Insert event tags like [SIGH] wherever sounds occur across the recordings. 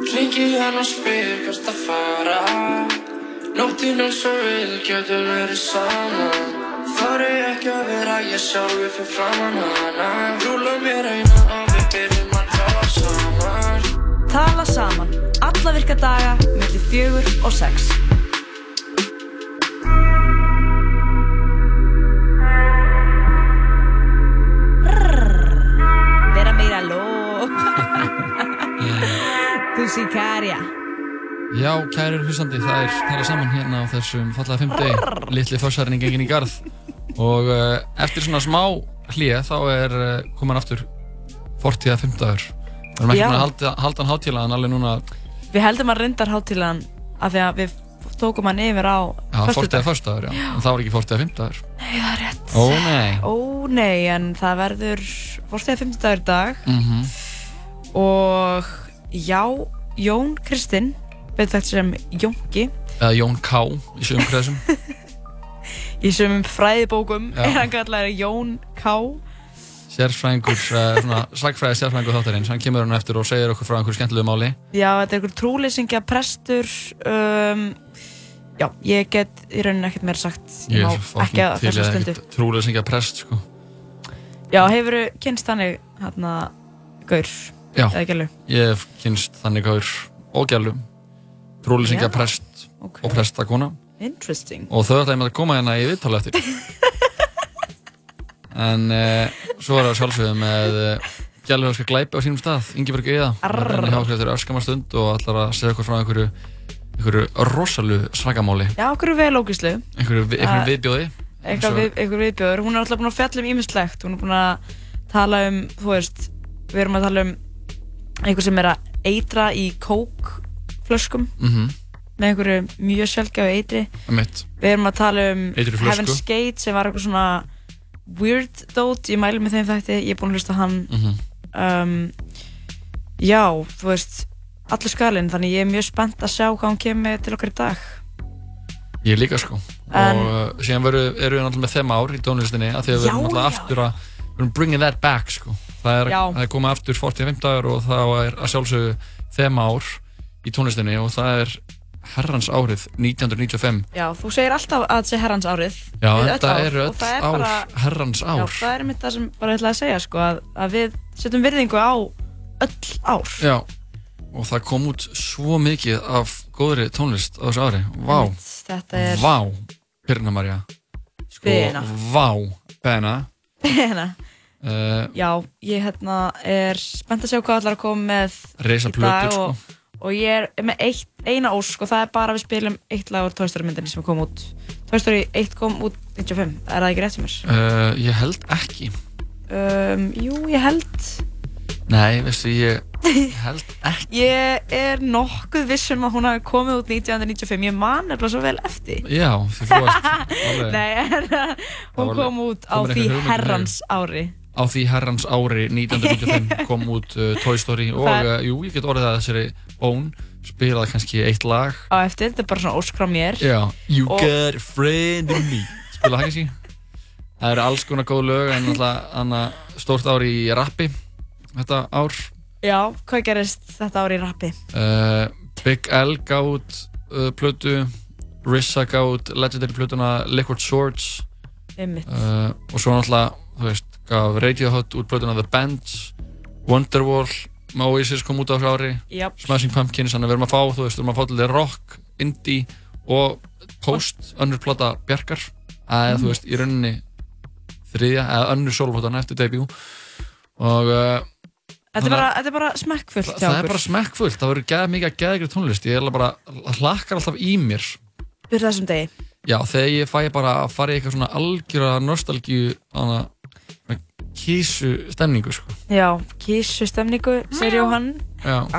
Ringi hann og spyr hvert að fara. Nóttinn er svo vil, getur verið saman. Þar er ekki að vera ég sjálfi fyrir framann hana. Rúla mér eina og við byrjum að tala saman. Tala saman, alla virka daga, millir fjögur og sex. Þú sikarja. Já, kærir hlustandi, það er tala saman hérna á þessum fallaða fimmdegi, litli fossarinn gengin í garð og uh, eftir svona smá hlýja þá er uh, komin aftur fortíða fimmdagur. Við erum ekki búin að halda, halda hann hátílaðan alveg núna, Við heldum að reyndar hátílan af því að við tókum hann yfir á já, föstudag. föstudagur, já, en það var ekki fortíða fimmdagur. Nei, það er rétt. Ó nei. Ó nei, en það verður fórstæða 50 dagur í dag Mm og já, Jón Kristinn, betur þetta sem Jónki, Eða Jón K. í sögum kreðsum. [LAUGHS] í sumum fræðibókum Já. er hann kallar Jón K. Sérfræðingur, uh, svona sagfræði sérfræðingur þáttarins, hann kemur hann eftir og segir okkur frá einhverju skemmtilegu máli. Já, þetta er einhver trúleysingja prestur, um, já, ég get í rauninni ekkert meira sagt, ég má ekki að þessu stundu. Trúlega syngja prest, sko. Já, hefur kynst þannig, hérna, gaur, Já. Ég hef kynst þannig og gælu, trúlega syngja Já, prest ok. og prestakona Interesting. og þau ætlaði með að koma hérna í viðtala eftir. [LAUGHS] en uh, svo er það sjálfsögðu með uh, gælurhörska glæpi á sínum stað, Ingeborg Eða, henni hjá eftir öskamar stund og ætlar að segja okkur frá einhverju, einhverju rosalu srakamáli, Já, okkur er vel ógíslu. einhverju, vi- einhverju Ah. viðbjóði. eitthvað, við, eitthvað viðbjöður, hún er alltaf búin að fjalla um ímislegt, hún er búin að tala um, þú veist, við erum að tala um einhver sem er að eitra í kókflöskum Mhm, með einhverju mjög sjálfgjáðu eitri. Við erum að tala um. Heaven's Gate sem var eitthvað svona weird dót, ég mæli með þeim þætti. Ég er búin að hlusta hann. Mhm. um, já, þú veist allur skalinn, þannig ég er mjög spennt að sjá hvað hún kemur til okkar í dag. Ég líka sko. En- og uh, síðan veru, erum við náttúrulega með þema ár í tónlistinni að því að við Já, erum náttúrulega aftur að erum bringing that back sko. Það er, er komið aftur 45 dagar og það er að sjálfsögðu þema ár í tónlistinni og það er herrans árið 1995 já, þú segir alltaf að þetta sé herrans árið. Já, þetta ár, og öll er ár, bara- herrans ár. Já, það er mitt það sem bara ég ætla að segja sko, að, að við setjum virðingu á öll ár. Já, og það kom út svo mikið af góðri tónlist á þessu ári. Vá, Þetta er... vá, Pirna Marja Sko, Bena. vá, Bena. Hérna. Uh, Já, ég hérna er spennt að sjá hvað allar að koma með í dag plötur, og, og ég er með eitt, eina ósk og það er bara að við spilum eitt lag úr Toy Story myndinni sem kom út. Story 1 kom út 95, er það ekki rétt sem er? uh, Ég held ekki Um, jú, ég held... Nei, veistu, ég [LAUGHS] held ekki Ég er nokkuð vissum að hún hafi komið út 1995, ég man nefnilega svo vel eftir. Já, því þú [LAUGHS] alveg Nei, [LAUGHS] hún kom út á því herrans ári. Á því herrans ári 1995 [LAUGHS] kom út uh, Toy Story og uh, jú, ég get orðið að þessari bón spilaði kannski eitt lag. Á eftir, þetta er bara svona ósk frá mér. Já, You Og- got a friend in me. Spilaði það kannski Það eru alls konar góð lög en alltaf stórt ár í rappi þetta ár. Já, hvað gerist þetta ári í rappi? uh, Big L gátt uh, plötu. Rissa gátt legendary plötuna Liquid Swords. Uh, og svo náttúrulega þú veist, gaf Radiohead út plötuna The Bands Wonderwall Oasis kom út á þessu ári Jáp. Smashing Pumpkins, þannig að við erum að fá þú veist, við erum að fá til rock, indie og post, önnur plata Bjarkar, að Mm. þú veist, í rauninni þriðja, eða önnur sólplatan eftir debut og uh, Þetta er bara, þetta er bara smekkfullt það er bara smekkfullt, það verður geða mikið að ykkur tónlist, ég er bara, hlakkar alltaf í mér Fyrir þessum degi. Já, þegar ég fæ bara að fara í eitthvað svona algjöra nostalgíu kísu stemningu sko. Já, kísu stemningu, segir Jóhann. Já. [LAUGHS]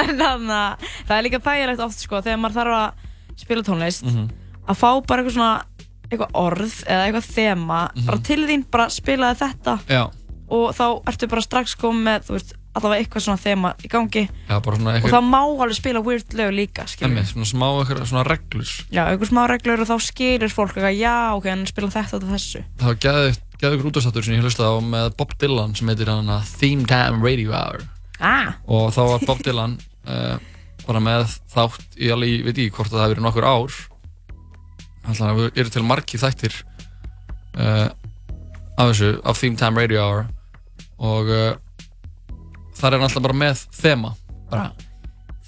En þannig að það er líka þægilegt oft sko, þegar maður þarf að spila tónlist, Mhm. að fá bara eitthvað svona, eitthvað orð eða eitthvað þema, Mhm. bara til þín, bara spilaði þetta Já, og þá ertu bara strax komið með, þú veist, allavega eitthvað svona þema í gangi já, bara svona og eitthvað þá má alveg spila weird lög líka, Emmi, svona smá eitthvað svona reglur Já, eitthvað smá reglur og þá skilur fólk eitthvað, já, ok, hann spila þetta og þessu. Það var geða ykkur útastáttur sem ég hlustaði á með Bob Dylan sem heitir hann Theme Time Radio Hour. Ah. og þá var Bob Dylan uh, bara með þátt í alveg, ég veit ekki hvort það hefur verið nokkur ár. Þannig að við erum til margi þættir uh, af þessu, af Theme Time Radio Hour. Og uh, þar er alltaf bara með þema. Bara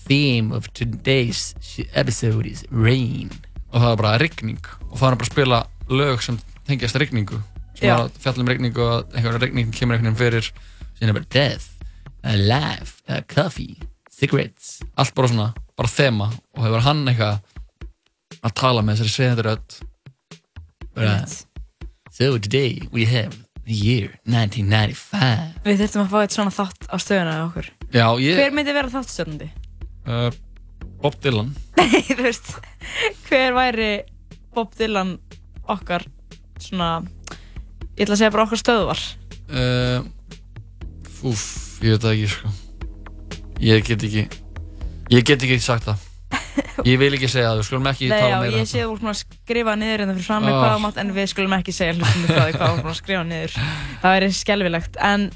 Theme of today's episode is rain. Og það er bara rigning. Og það er bara að spila lög sem tengjast rigningu sem Já. er að fjalla um rigningu og einhverja rigning kemur einhvern veginn fyrir. Síðan er bara death, a life, a coffee, cigarettes. Allt bara svona, bara þema. Og hefur hann eitthvað að tala með þessari rödd? Bara So today we have the year 1995 Við þurftum að fá eitt svona þátt á stöðuna á okkur. Já, ég Hver myndi vera þáttstjórnandi? [LAUGHS] uh, Bob Dylan. Nei, þú veist, hver væri Bob Dylan okkar svona, ég ætla að segja bara okkar stöðvar. uh, Úf, ég veit það ekki sko Ég get ekki Ég get ekki sagt það [LAUGHS] Ég vil ekki segja það, við skulum ekki Nei, já, tala meira ég um sé það þú búin að skrifa niður hérna fyrir fram með Oh. hvað þú mátt, en við skulum ekki segja hlustum frá því hvað þú búin að skrifa niður. Það væri skelvilegt. En,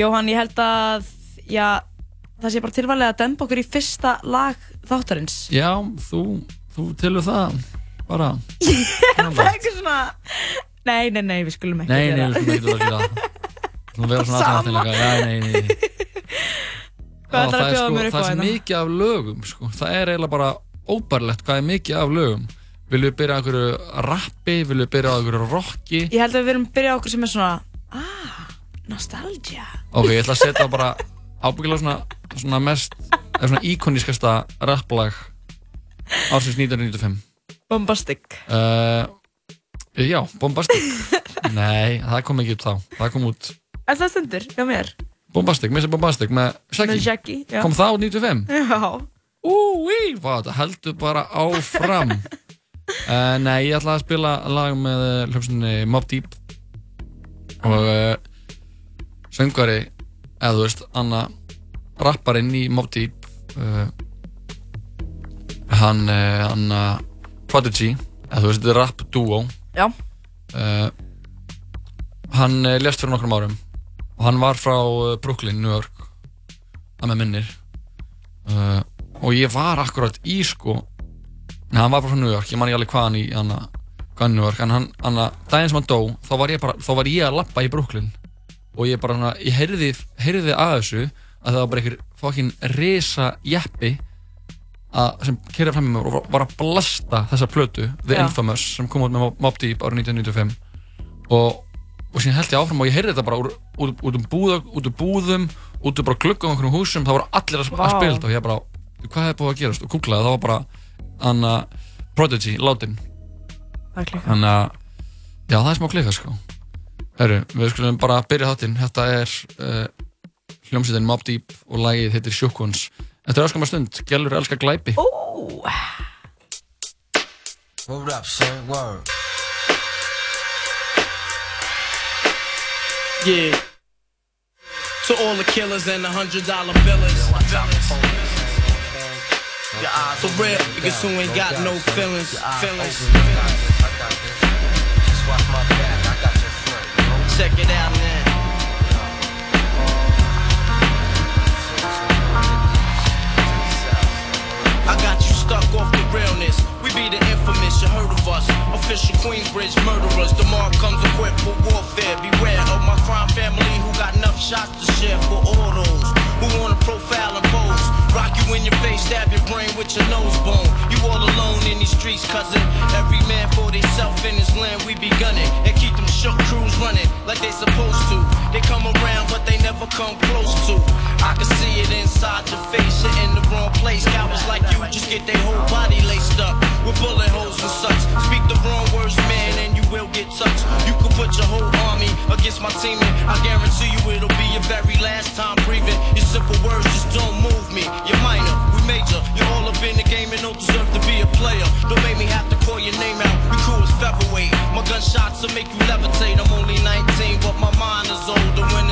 Jóhann, ég held að, já, það sé bara tilvalið að demba okkur í fyrsta lag þáttarins. Já, þú, þú tilur það Bara Það er ekki svona, nei, nei, nei, við skulum ekki Nei, nei, við skulum ekki gera það Þú vera svona Sama. aðtæðanlega Já, nei, nei, Hvað Já, ætlarðu að það bjóða sko- mér upp á Það er hérna? mikið af lögum sko. Það er eiginlega bara óbærlegt hvað er mikið af lögum Viljum við byrja á einhverju rappi Viljum við byrja á einhverju rocki Ég held að við erum byrjað okkur sem er svona, ah, nostalgia. Ok, ég ætla að setja bara ábyggilega svona, svona mest eða svona íkonískasta rapplag ársins 1995 Bombastic. uh, Já, Bombastic [LAUGHS] Nei, það kom ekki út þá Það kom út Er það stundur hjá mér? Bombastic, Mr. Bombastic með Shaggy Með Jackie, já. Kom það út 95 Já. Úi, hvað, heldur bara áfram uh, [LAUGHS] Nei, ég ætla að spila lag með uh, hljómsveitinni Mobb Deep og uh, söngvari eða þú veist, Anna rapparinn í Mobb Deep uh, hann Anna Prodigy eða þú veist, þetta er rap duo Já. uh, hann uh, lést fyrir nokkrum árum. Og hann var frá uh, Brooklyn, New York að með minnir. Uh, og ég var akkurat í sko Nei, hann var bara frá New York, ég man ekki alveg hvað hann í hana, hvað hann í New York, en hann, hana, daginn sem hann dó, þá var ég bara, þá var ég að lappa í Brooklyn. Og ég bara, hana, ég heyrði, heyrði að þessu að það var bara einhver fokkin risa jeppi að, sem kerði fram í mér og var- að blasta þessa plötu, The Já. Infamous, sem kom út með Mobb Deep árið 1995 og, og síðan held ég áfram og ég heyrði þetta bara úr, út, út, um búða, út um búðum, út um bara gluggum á einhverjum húsum, það voru allir að, Vá. að spila þetta og ég bara, hvað hefði búið að gerast og googlaði, það var bara hann að Prodigy, klika. þannig að, já það er smá klika sko Herru, við skulum bara byrja þáttinn þetta er uh, hljómsveitin Mobb Deep og lagið heitir Sjokkons Þetta er öskamar stund, Gjellur elskar glæpi Ó, Word up, son. Word. Yeah. To all the killers and the hundred dollar billers. For real, niggas who ain't got no feelings. Feelings. Just watch my back. I got your front. Check it out now. I got you stuck off the realness. We be the infamous, you heard of us. Official Queensbridge murderers. Mark comes equipped for warfare. Beware of my crime family who got enough shots to share for all those who wanna profile and pose. Rock you in your face, stab your brain with your nose bone. You all alone in these streets, cousin. Every man for theyself in his land, we be gunning. And keep them shook crews running like they supposed to. They come around, but they never come close to. I can see it inside your face, you're in the wrong place. Cowards like you just get their whole body laced up with bullet holes and such. Speak the wrong words, man, and you will get touched. You can put your whole army against my team, and I guarantee you it'll be your very last time breathing. Your simple words just don't move me. You're minor, we major. You're all up in the game and don't deserve to be a player. Don't make me have to call your name out. Your crew is featherweight. My gunshots will make you levitate. I'm only 19, but my mind is older. When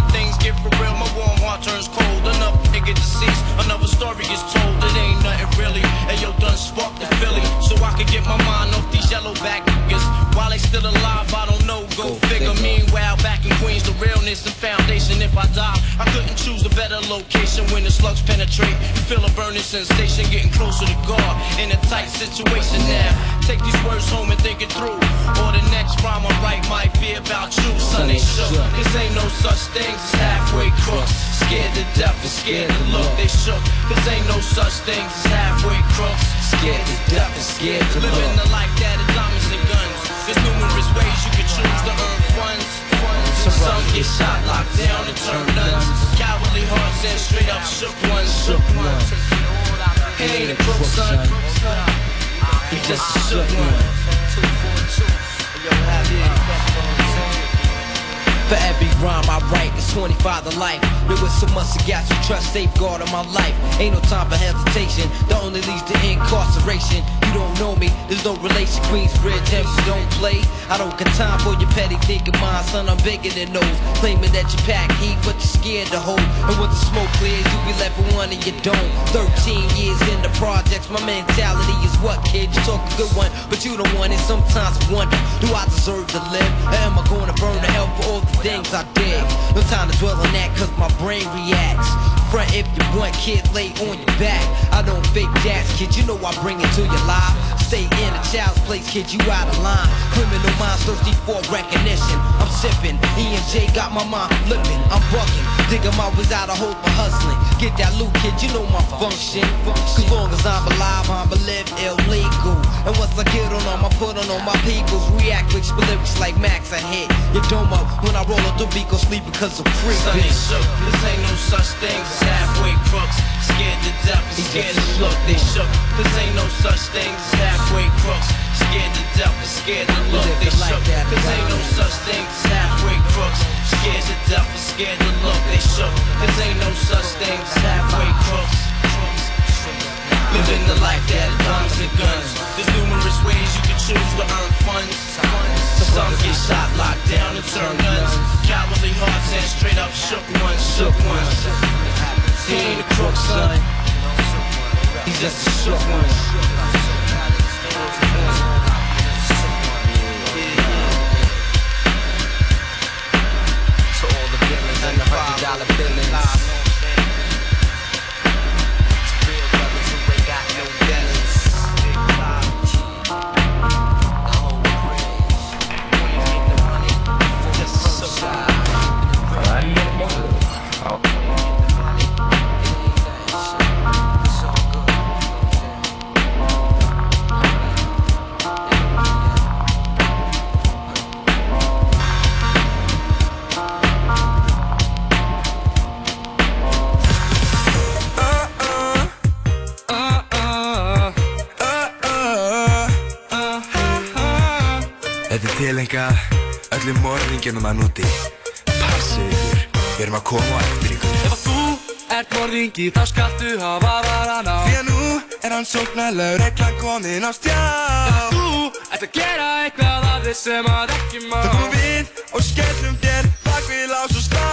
get for real, my warm heart turns cold. Enough nigga deceased, another story is told. It ain't nothing really. And yo, done sparked the Philly, so I could get my mind off these yellowback niggas. While they still alive, I don't know. Go, figure. Meanwhile, back in Queens, the realness and foundation. If I die, I couldn't choose a better location when the slugs penetrate. You Feel a burning sensation getting closer to God. In a tight situation now. Take these words home and think it through. Or the next rhyme I write might be about you. Cause ain't no such as halfway crooks. Scared to death and scared to look. They shook. Cause ain't no such things as halfway crooks. Scared to death and scared to look. Living the life that is diamonds and guns. There's numerous ways you can choose to earn funds. Some get shot, locked down, and turn nuns. Cowardly hearts and straight up shook ones. Shook ones. He ain't a crook, son. He just a shook one. For every rhyme I write, it's 25 to life. There was so much to got you trust, safeguard in my life. Ain't no time for hesitation, that only leads to incarceration. You don't know me, there's no relation. Queensbridge, you don't play. I don't got time for your petty thinking mind, son. I'm bigger than those. Claiming that you pack heat, but you're scared to hold. And when the smoke clears, you be left with one and you don't. 13 years in the projects, my mentality is what, kid? You talk a good one, but you don't want it. Sometimes I wonder, do I deserve to live? Or am I gonna burn to hell for all the things I did? No time to dwell on that, cause my brain reacts. Front if you want, kid, lay on your back. I don't fake jazz, kid, you know I bring it to your life. Stay in a child's place, kid, you out of line. Criminal minds thirsty for recognition. I'm sipping, E and J got my mind flipping. I'm bucking, digging my ways out of hope for hustling. Get that loot, kid, you know my function. Cause long as I'm alive, I'm live illegal. And once I get on them, I put on all my peoples. React with lyrics like Max, I hit your dome up when I roll up the beat, go sleep because I'm free. This ain't no such thing as halfway crooks. Scared to death and scared to look, they shook. This ain't no such thing as halfway crooks. Scared to death and scared to look, they shook. This ain't no such thing as halfway crooks. Scared to death and scared to look, they shook. This ain't no such thing as halfway crooks. Living the life that diamonds and guns. There's numerous ways you can choose to earn funds. Some get shot, locked down, and turn guns. Cowardly hearts and straight up shook ones, shook ones. He ain't a crook, son. He's just a shook one. To all the villains and the hundred dollar billings. Tilengað öllum morðingjunum að núti. Passi ykkur, við erum að koma á eftir ykkur Ef að þú ert morðingi þá skaltu hafa varan á. Því að nú er hann sóknarlegur reglan komin á stjá. Þú ert að gera eitthvað að þið sem að ekki má. Það komum við og skellum þér bak við lás og slá.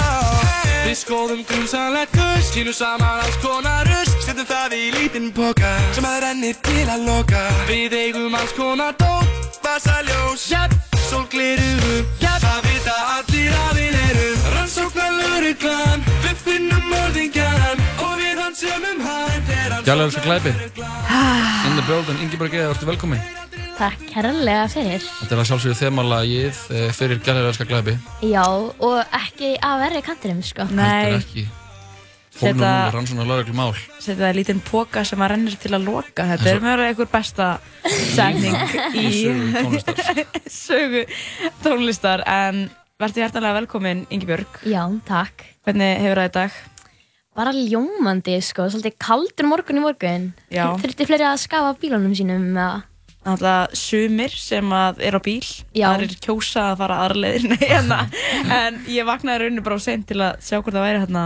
Við skoðum grunsamlegt gust, kynum saman alls konar rust Setjum það í lítinn boka sem að rennir til að loka. Við eigum alls konar dót, Vasaljós, jafn, sólgliru, jafn það vita allir að við erum. Rannsóknar lauruglan, við finnum morðingjan Og við hansumum hann. Gjallar þessu glæpi. In the building, Ingeborg Eða, ertu velkomin? Takk kærlega fyrir. Þetta er að sjálfsögðu þemalagið eh, fyrir Gjallar þessu glæpi. Já, og ekki að verri kantinum, sko. Þetta Nei, er ekki setja það í lítinn póka sem að rennir til að loka. Þetta er mjög einhver besta segning í Sögu tónlistar. [LAUGHS] En verður hjertanlega velkomin, Ingibjörg. Já, takk. Hvernig hefur það í dag? Bara ljómandi, sko. Svolítið kaldur morgun í morgun. Já. Þurfti fleiri að skafa bílunum sínum með það. Náttúrulega sumir sem að er á bíl Já. aðrir kjósa að fara aðra leiðir [LAUGHS] Nei, hérna. [LAUGHS] en ég vaknaði rauninu bara sent til að sjá hvort það væri hérna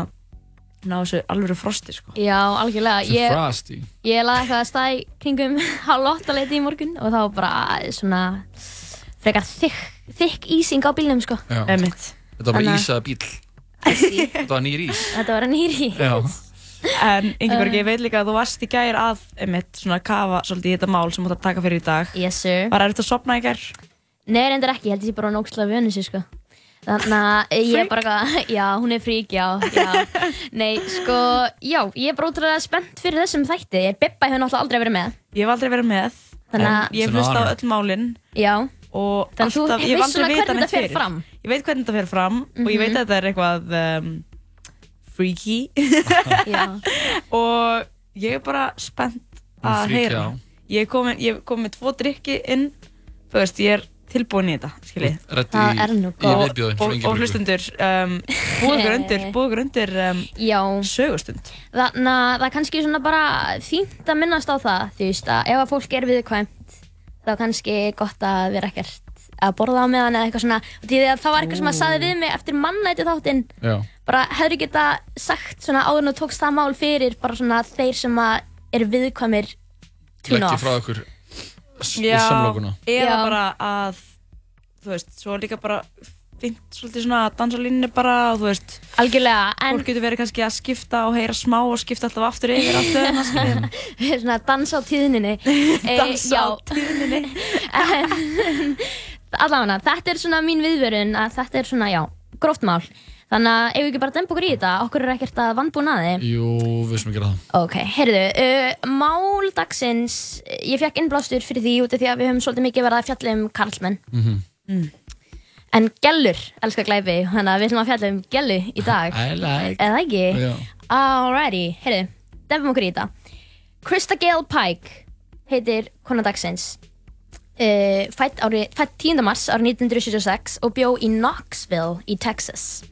ná þessu alvöru frosti sko. Já, algjörlega. Ég, frasti ég laði eitthvað að staði kringum [LAUGHS] hálf åtta leiti í morgun og þá var bara svona frekar þykk, þykk ísing á bílnum, sko. Já. Einmitt. Þetta var bara Þannig að- ísaða bíl [LAUGHS] Þetta var nýr ís Þetta var nýri. Já, en Ingeborg, ég veit líka að þú varst í gær að einmitt svona kafa svolítið í þetta mál sem þú ætti að taka fyrir í dag Yes, sir. Var erfitt að sopna í gær? Nei, reyndar ekki. Ég held að ég bara nógslega vönu sér, sko. Þannig að ég er bara eitthvað, [LAUGHS] já, hún er frík, já, já. [LAUGHS] Nei, sko, já, ég er bara ótrúlega spennt fyrir þessum þætti. Bibba hefur náttúrulega aldrei verið með. Ég hef aldrei verið með, Þannig að- ég hef Svona hlust á öll málinn Já, og Þannig að þú alltaf, ég hef veist aldrei svona vitað hvernig neitt þetta fer fyrir. fram. Ég veit hvernig þetta fer fram og ég veit að þetta er eitthvað um, freaky [LAUGHS] já. og ég er bara spennt að heyra. Ég er ég er komin með tvo drikki inn, þú veist, ég er tilbúin í þetta, skiljið. Það er nú viðbjóðin og, hlustundur um, búið undir, [LAUGHS] búið undir um, Já, sögustund. Þannig að það er kannski svona bara fínt að minnast á það, þú veist, að ef að fólk er viðkvæmt, þá er kannski gott að vera ekkert að borða á meðan eða eitthvað svona, því að það var eitthvað sem að saði við mig eftir mannæti þáttinn, Já. bara hefur geta sagt svona áður en þú tókst það mál fyrir bara svona þeir sem að eru viðkvæmir tune Leggja off. frá ykkur s- samlokuna. eða Já. bara að þú veist, svo líka bara fint svolítið svona að dansa línni bara og þú veist, Algjörlega, en fólk getur verið kannski að skipta og heyra smá og skipta alltaf aftur yfir á stöðuna skiljið. svona dansa á tíðninni [LAUGHS] dansa á tíðninni [LAUGHS] en [LAUGHS] allavega, þetta er svona mín viðvörun að þetta er svona, já, gróft mál þannig að ef við ekki bara dempa okkur í þetta okkur er ekkert að vannbúna að þið Jú, við sem að gera það. Ok, heyrðu, uh, mál dagsins, ég fekk innblástur fyrir því út af því að við höfum svolítið mikið verið að fjalla um karlmenn. Mhm. En gellur, elskar glæpi, þannig að við ætlum að fjalla um gellu í dag. [LAUGHS] I like. Eða ekki? Já. Alrighty, heyrðu, defum okkur í þetta. Krista Gale Pike heitir kona dagsins. Uh, fætt, ári, fætt 10. mars árið 1976 og bjó í Knoxville í Texas.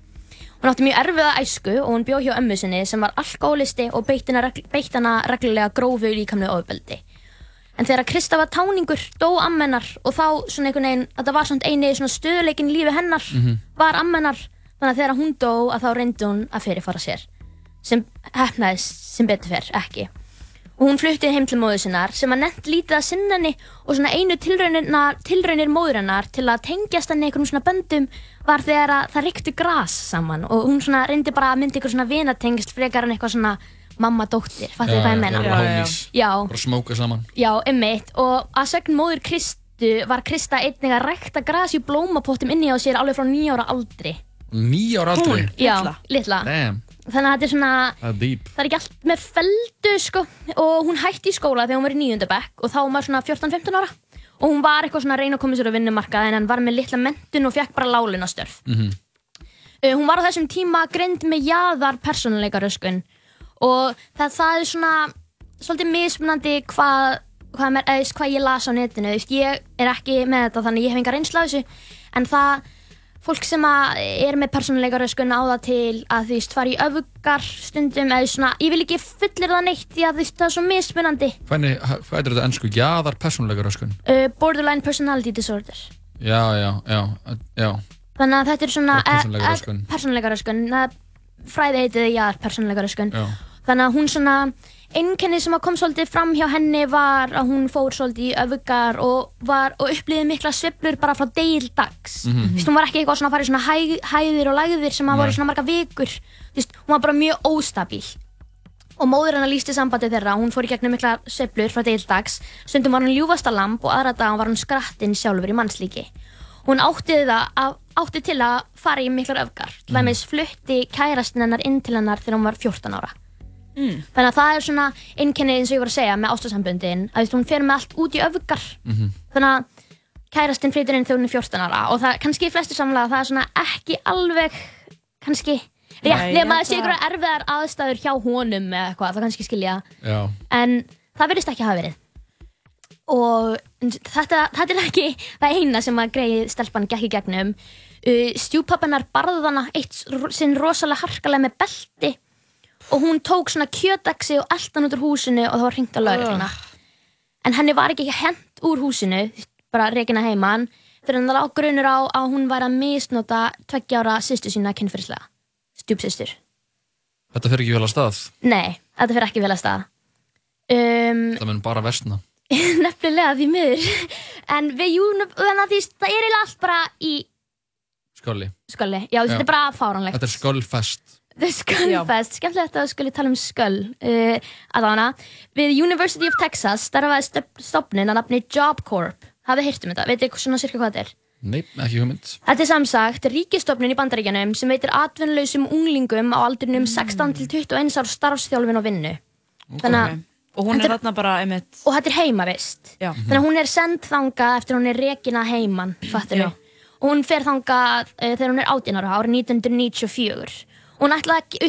Hún átti mjög erfiða æsku og hún bjó hjá ömmu sinni sem var alkoholisti og beitt hana, regl beitt hana reglulega grófu líkamlega ofbeldi. En þegar Krista var táningur, dó ammennar og þá svona einhvern veginn, þetta var svona eini stöðuleikin í lífi hennar, var ammennar. Þannig að þegar hún dó að þá reyndi hún að fyrirfara sér. Sem hefnaðist sem betur fer ekki. Og hún flutti heim til móður sinnar sem að nefnt lítið að sinna henni og svona einu tilraunir, tilraunir móður hennar til að tengjast henni einhvern svona böndum var þegar að það rykti gras saman og hún svona reyndi bara að myndi einhver svona vinatengjast frekar en eitthvað svona mamma-dóttir, fattu þið hvað ég meina? Já, Já, já. Já, Bara smóka saman. já, einmitt og að sögn móður Kristu var Krista einnig að rækta gras í blómapottum inni á sér alveg frá nýjára aldri. Nýja ára aldrei. Hún? Já, Litla? litla. Damn. Þannig að þetta er svona, Það er er ekki allt með feldu sko. Og hún hætti í skóla þegar hún var í nýjöndabekk og þá var maður svona 14-15 ára. Og hún var eitthvað svona að reyna að koma sér á vinnumarkað en hann var með litla mentun og fekk bara lálunastörf. Mhm. Uh, hún var á þessum tíma greind með jaðar persónuleikaröskun og það, það er svona svolítið mismunandi hvað þú veist, hvað ég las á netinu, ég er ekki með þetta þannig ég hef enga reynsla af þessu. En það, fólk sem er með persónuleikaröskun á það til að þú veist, fara í öfugar stundum eða svona, ég vil ekki fullir það neitt því að veist, það er svo mismunandi Hvernig, hvað er þetta ennsku? Jaðar persónuleika röskun. uh, borderline personality disorder Já, já, já, já. þannig að þetta er svona Og persónuleikaröskun. persónuleikaröskun fræði heitið jáðar persónuleikaröskun Já. þannig að hún svona einkenni sem kom svolítið fram hjá henni var að hún fór svolítið í öfugar og, og upplýði mikla sveiflur bara frá deil dags. Þú veist, hún var ekki eitthvað svona að fara í svona hæ, hæðir og lægðir sem að voru svona marga vikur. Þú veist, hún var bara mjög óstabíl. Og móður hennar lýsti sambandi þeirra hún fór í gegnum mikla sveiflur frá deil dags. Stundum var hún ljúfasta lamp og aðra dag var hún skrattinn sjálfur í mannslíki. Hún átti það að, átti til að fara í miklar öfgar. Til dæmis flutti kærastinn hennar inn til hennar þegar hún var 14 ára Mm. Þannig að það er svona einkenni eins og ég var að segja með ástasamböndin að þú fer með allt út í öfgar Mhm. þannig að kærastinn flytur inn þegar hún er 14 ára og það kannski í flestir samlega að það er svona ekki alveg kannski rétt nema að sé held einhverja erfiðar aðstæður hjá honum eða eitthvað, það kannski skilja Já. en það verðist ekki hafa verið og þetta, þetta er ekki það eina sem að greið stelpan gekk í gegnum uh, stjúpappennar barðana eitt sinn rosalega harkalega með belti og hún tók svona kjötaxi og eldan út úr húsinu og það var hringt á laurugluna en henni var ekki hent úr húsinu bara reikina heiman fyrir hann það lá grunur á að hún var að misnota tveggja ára sýstu sína kynfyrslega stjúpsýstur Þetta fer ekki vel að stað. nei, þetta fyrir ekki vel að stað um, Það mun bara versna. [LAUGHS] nefnilega því miður en við jú, þannig að því það er eiginlega allt bara í Skolli. sköli, já, þetta Já. er bara fáránlegt Þetta er skollfest. The Skullfest, skemmtilegt að við skulle tala um skull uh, allavega, við University of Texas starfaði stofnun að nafni Job Corp hafið heyrt um þetta, veitir svona cirka hvað þetta er Nei, ekki hugmynd. Þetta er samsagt ríkistofnun í bandaríkjanum sem veitir atvinnlausum unglingum á aldrinum 16 til 21 ár starfsþjálfin og vinnu. Þannig að, Og hún er þarna bara einmitt og þetta er heimavist. Já. Þannig að hún er send þangað eftir hún er rekin að heiman, fattur Já. Og hún fer þangað uh, þegar hún er 18 ára, árið 1994. Og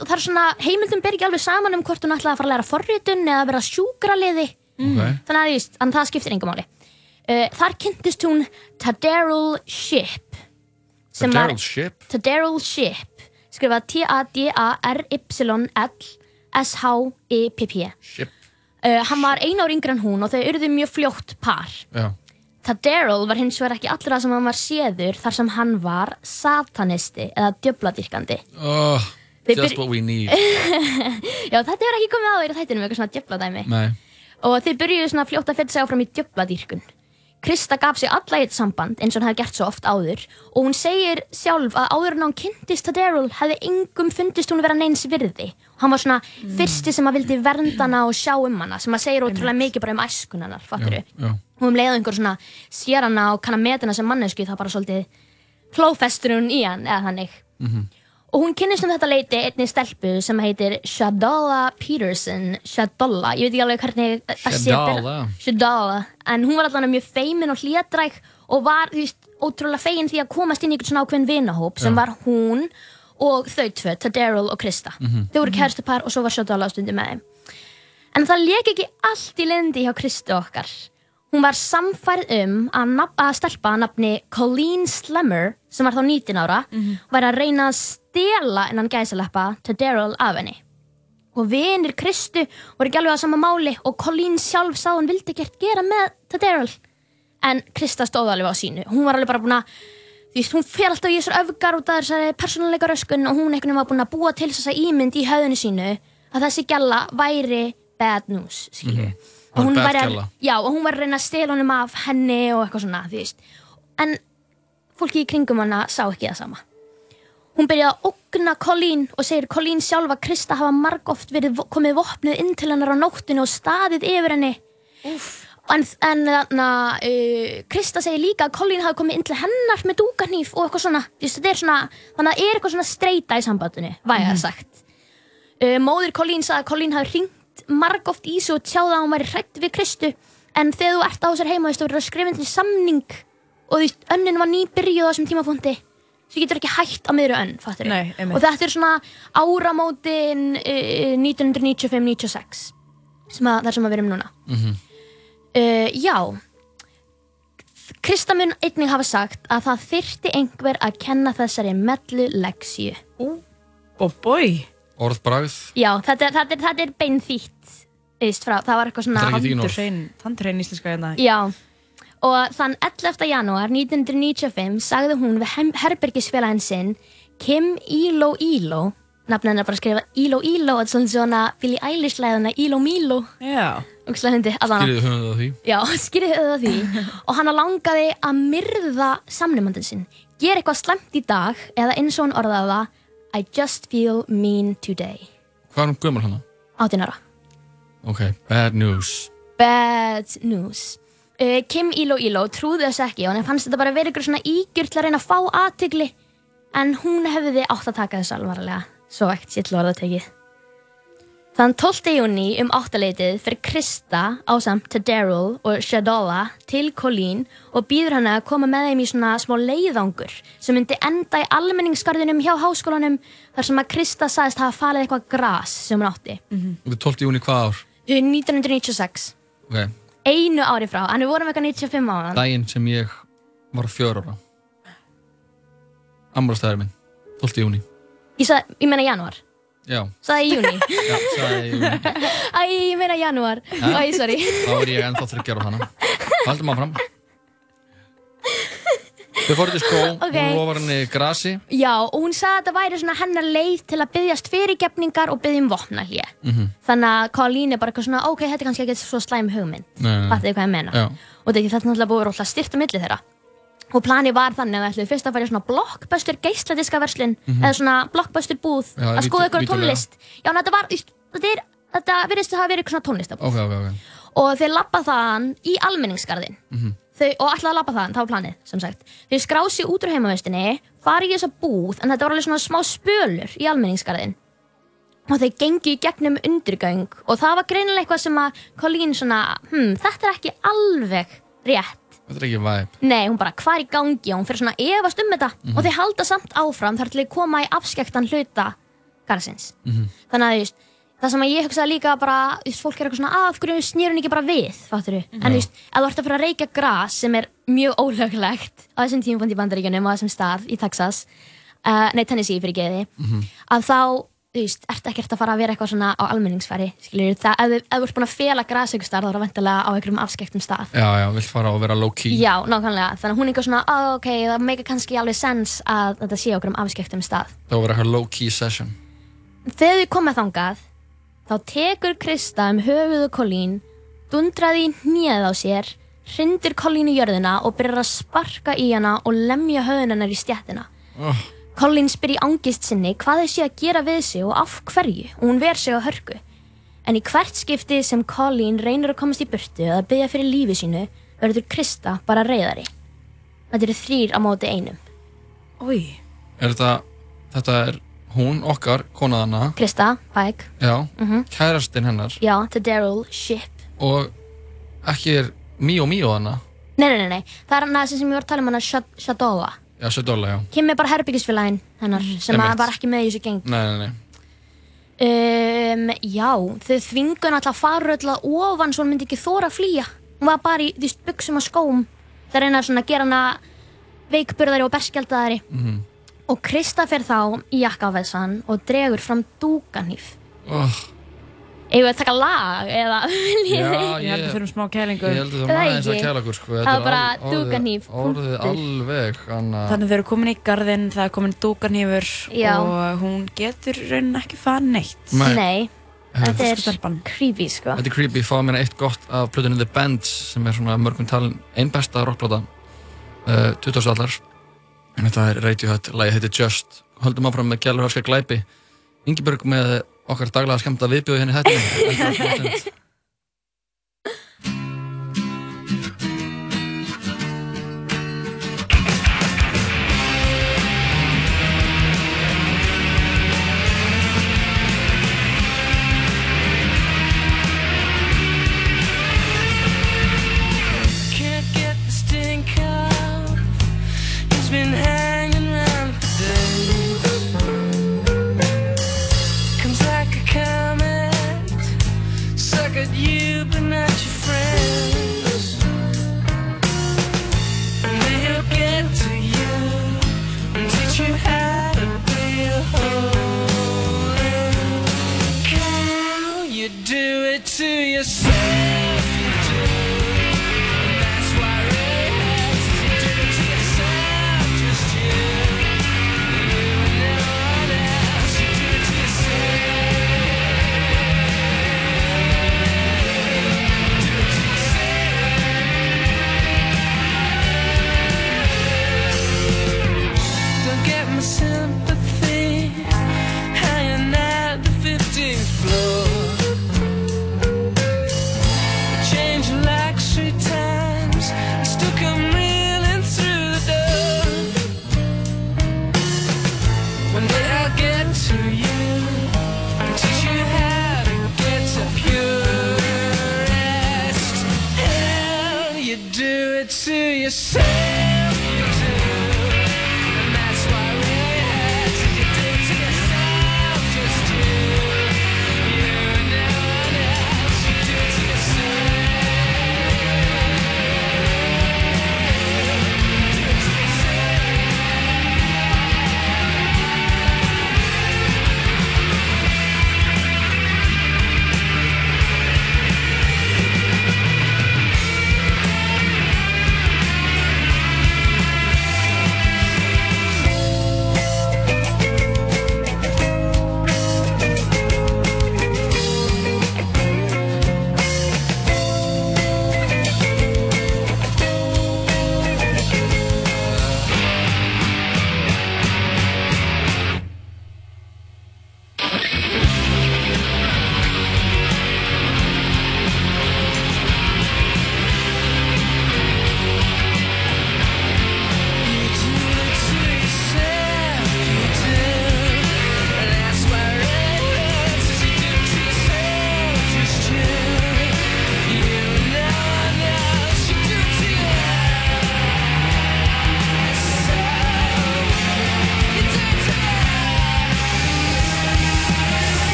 og það er svona, heimildum ber ekki alveg saman um hvort hún ætlaði að fara að læra forritun eða að vera sjúkraliði. Ok. Þannig að, en það skiptir engum máli. Uh, þar kynntist hún Tadarrell Shipp. sem var- Daryl Ship. Tadarrell Shipp skrifað T-A-D-A-R-Y-S-H-I-P-P Ship. uh, Hann var einu ár yngre en hún og þau urðu mjög fljótt par Já. Tadarrell var hins vegar ekki allra sem hann var séður þar sem hann var satanisti eða djöfladyrkandi Oh, just byr- what we need. [LAUGHS] Já, þetta hefur ekki komið á þér þættinum eitthvað svona djöfladæmi. Nei. og þeir byrjuðu svona fljótt að fyrta sig áfram í djöfladýrkun. Krista gaf sig alla í þetta samband eins og hann hefði gert svo oft áður. Og hún segir sjálf að áður en hún kynntist Tadarrell hefði engum fundist hún vera neins virði. Og hann var svona fyrsti sem að vildi vernda hana og sjá um hana sem að segir ótrúlega mikið bara um æskun hennar, fattur Já, já. Og um leiðu einhver svona sér hana og kann að meta hana sem mannesku þá bara svolítið klófestur hún í hann eða þannig. Og hún kynnist um þetta leiti einni stelpu sem heitir Shadala Peterson Shadala, ég veit ekki alveg hvernig að Shadala. Shadala, en hún var allan mjög feimin og hlédræk og var veist, ótrúlega fegin því að komast inn í einhvern svona ákveðin vinahóp sem Já. var hún og þau tvö, Tadarrell og Krista. Þau voru kærstupar og svo var Shadala á stundi með þeim. En það leik ekki allt í lendi hjá Kristu okkar hún var samfærð um að, nafn, að stelpa að nafni Colleen Slemmer sem var þá 19 ára var að reyna að stela innan gæsaleppa Tadarrell af henni. Og vinir Kristu voru ekki alveg á sama máli og Colleen sjálf sá hún vildi ekkert gera með Tadarrell en Krista stóð alveg á sínu. Hún var alveg bara búin að því veist, hún fer alltaf í þessar öfgar út af þessari persónuleika röskun og hún einhvern veginn var búin að búa til þessa ímynd í höfðinu sínu að þessi gælla væri bad news skilju Var og hún væri að, já, og hún var að reyna að stela honum af henni og eitthvað svona því veist. en fólki í kringum hana sá ekki það sama Hún byrjaði að ógna Colleen og segir Colleen sjálf að Krista hafa margóft verið komið vopnuð inn til hennar á nóttinu og staðið yfir henni. En, en þarna, uh, Krista segir líka að Colleen hafi komið inn til hennar með dúkanýf og eitthvað svona. Þú er svona, þannig að það er eitthvað svona streyta í sambandinu, væga sagt. Uh, móðir Colleen sagði að Colleen hafi hringt margóft í sig og tjáði að hún væri hrætt við Kristu. En þegar þú ert á þessar heima, þú veist, þú verður að skrifa inn til samning og þú veist, önnin var nýbyrjuð á þessum tímapunkti. Svo getur ekki hætt á miðru önn, fattur Nei, einmitt. Og þetta er svona áramótin uh, 1995-96 sem að, þar sem við erum núna. Mhm. Uh, já, Krista mun einnig hafa sagt að það þyrfti einhver að kenna þessari mellu leksju. Og bói Orðbragð. Já, þetta er, þetta er, þetta er beinþýtt, veist, frá, það var eitthvað svona... Þetta er ekki þín orð. Tandurhrein íslenska hérna Já, og þann 11. janúar 1995 sagði hún við hem- herbergisfélaginn sinn Kim Ilo Ilo nafnið hennar bara að skrifa Ilo Ilo og þetta er svolítið svona Billie Eilish læðina Ilo Milo Já og slæðindi allan Skýrðu höfum það því. Já, [LAUGHS] skýrið það því og hann langaði að myrða samnumandin sinn gera eitthvað slemt í dag eða eins og hann orðaði það I just feel mean today. Hvað er hún gömul hana? 18 ára. Ok, bad news. Bad news. Uh, Kim Ilo Ilo trúði þess ekki og hann fannst þetta bara verið ykkur svona ígjur til að reyna að fá aðtigli en hún hefði átt að taka þess alvarlega. Svo ekkert sér til orða tekið Þann 12. júni um áttaleitið fyrir Krista ásamt Tadarrell og Shadala til Colleen og býður hann að koma með þeim í svona smá leiðangur sem myndi enda í almenningsgarðinum hjá háskólanum þar sem að Krista sagðist hafa falið eitthvað gras sem hún átti. Þetta er 12. júni hvað ár? Uh, 1996 Ok, einu ári frá, er voruð með eitthvað 95 ára daginn sem ég var fjör ára. Amrastæður minn. 12. júni. ég, sað, ég meina janúar, Já, sagði í júni já, sagði ég júni. [LAUGHS] [LAUGHS] æ, ég meina janúar, æ, sorry Þá er ég ennþá þryggjar á hana. Haldum áfram. Þau fóruð til skó, Ok. hún lofar henni grasi. já, og hún sagði að þetta væri svona hennar leið til að byggjast fyrirgefningar og byggja um vopna hér Mhm. þannig að Colleen er bara eitthvað svona ok, þetta er kannski ekki svo slæm hugmynd fattu þið hvað ég meina Já. og þetta er náttúrulega búið rótla styrt á milli þeirra og plani var þannig að það ætluðu fyrst að fara í svona blockbuster geisladiska verslun eða svona blockbuster búð. Já, að skoða ykkur tónlist já, þetta var, þetta er þetta virðist að hafa verið svona tónlistabúð Ok, ok, ok. og þeir lappa þaðan í almenningsgarðin Mhm. þau, og ætlaði að labba það, það var planið, sem sagt. Þau skráði sig út úr heimavistinni, farið í þessa búð, en þetta var alveg svona smá spölur í almenningsgarðin. Og þau gengi í gegnum undirgöng og það var greinilega eitthvað sem að Colleen svona, hm, þetta er ekki alveg rétt. Þetta er ekki væp. Nei, hún bara, hvað er í gangi? Og hún fyrir svona efast um þetta og þau halda samt áfram þar til þau koma í afskektan hluta garðsins. Þannig að þú veist, það sem ég hugsaði líka bara, þú veist, fólk er eitthvað svona, "Ah, af hverju snýr hún ekki bara við, fattur þú? En þú veist, ef þú ert að fyrir að reykja gras sem er mjög ólöglegt á þessum tímapunkt í bandaríkjunum á þessum stað í Texas, uh, nei, Tennessee fyrir geði, að þá, þú veist, ert ekkert að fara að vera eitthvað svona á almenningsfæri, skiljur, það, ef, þú- ef þú ert búin að fela starf, þá er það vendilega á einhverjum afskektum stað. Já, já, vill fara og vera low key. Já, nákvæmlega, þannig að hún er eitthvað svona, oh, ok, það meika kannski alveg sens að þetta sé okkur um afskektum stað. Það vera eitthvað low key session. Þegar þau komið þangað, þá tekur Krista um höfuð og Colleen, dundraði hnið á sér, hrindir Colleen í jörðina og byrjar að sparka í hana og lemja höfðun hennar í stjættina. Oh. Colleen spyr í angist sinni hvað þau sé að gera við sig og af hverju og hún ver sig á hörku. En í hvert skipti sem Colleen reynir að komast í burtu eða byggja fyrir lífi sínu verður Krista bara reyðari. Þetta eru þrýr á móti einum. Úi, Er þetta, þetta er hún, okkar, konaðana, Krista, Pike, já, Mhm. kærastinn hennar já, þetta er Daryl, Ship. og ekki er Míó Míó hana. Nei, nei, nei, nei, það er hann að sem ég var að tala um hana Shad- Shadowa. Já, Södóla, já. Kim er bara herbyggisfélaginn hennar sem að Einmitt. var ekki með í þessu geng. Nei, nei, nei. Um, já, þau þvingu hann alltaf að ofan svo hann myndi ekki þóra að flýja. Hún var bara í, veist, buksum og skóm. Það reyna svona að gera hana veikburðari og berskjaldari. Mhm. Og Krista fer þá í jakkafessan og dregur fram dúkanýf. Oh, Við að taka lag eða viljið [LAUGHS] já, þið? ég held að fyrir um smá kælingu. Ég held að það Það maður eins að kæla okkur, sko. Það Þetta var er bara al- orðið- dúkahníf, Orðið alveg, hann að... Þannig þau eru komin í garðinn, það er komin dúkarnýfur Já. og hún getur raunin ekki farið neitt. Nei. Nei, þetta er creepy, sko. Þetta er creepy, fáðu mér eitt gott af plötunni The Bands sem er svona mörgum talin einn besta rockplata uh, 20. allar en þetta er Radiohead, lagi heitir Just höldum áfram með Gjallur Hörska Glæpi Ingeborg með okkar daglega skemmta viðbjóði henni þetta [LAUGHS] to it to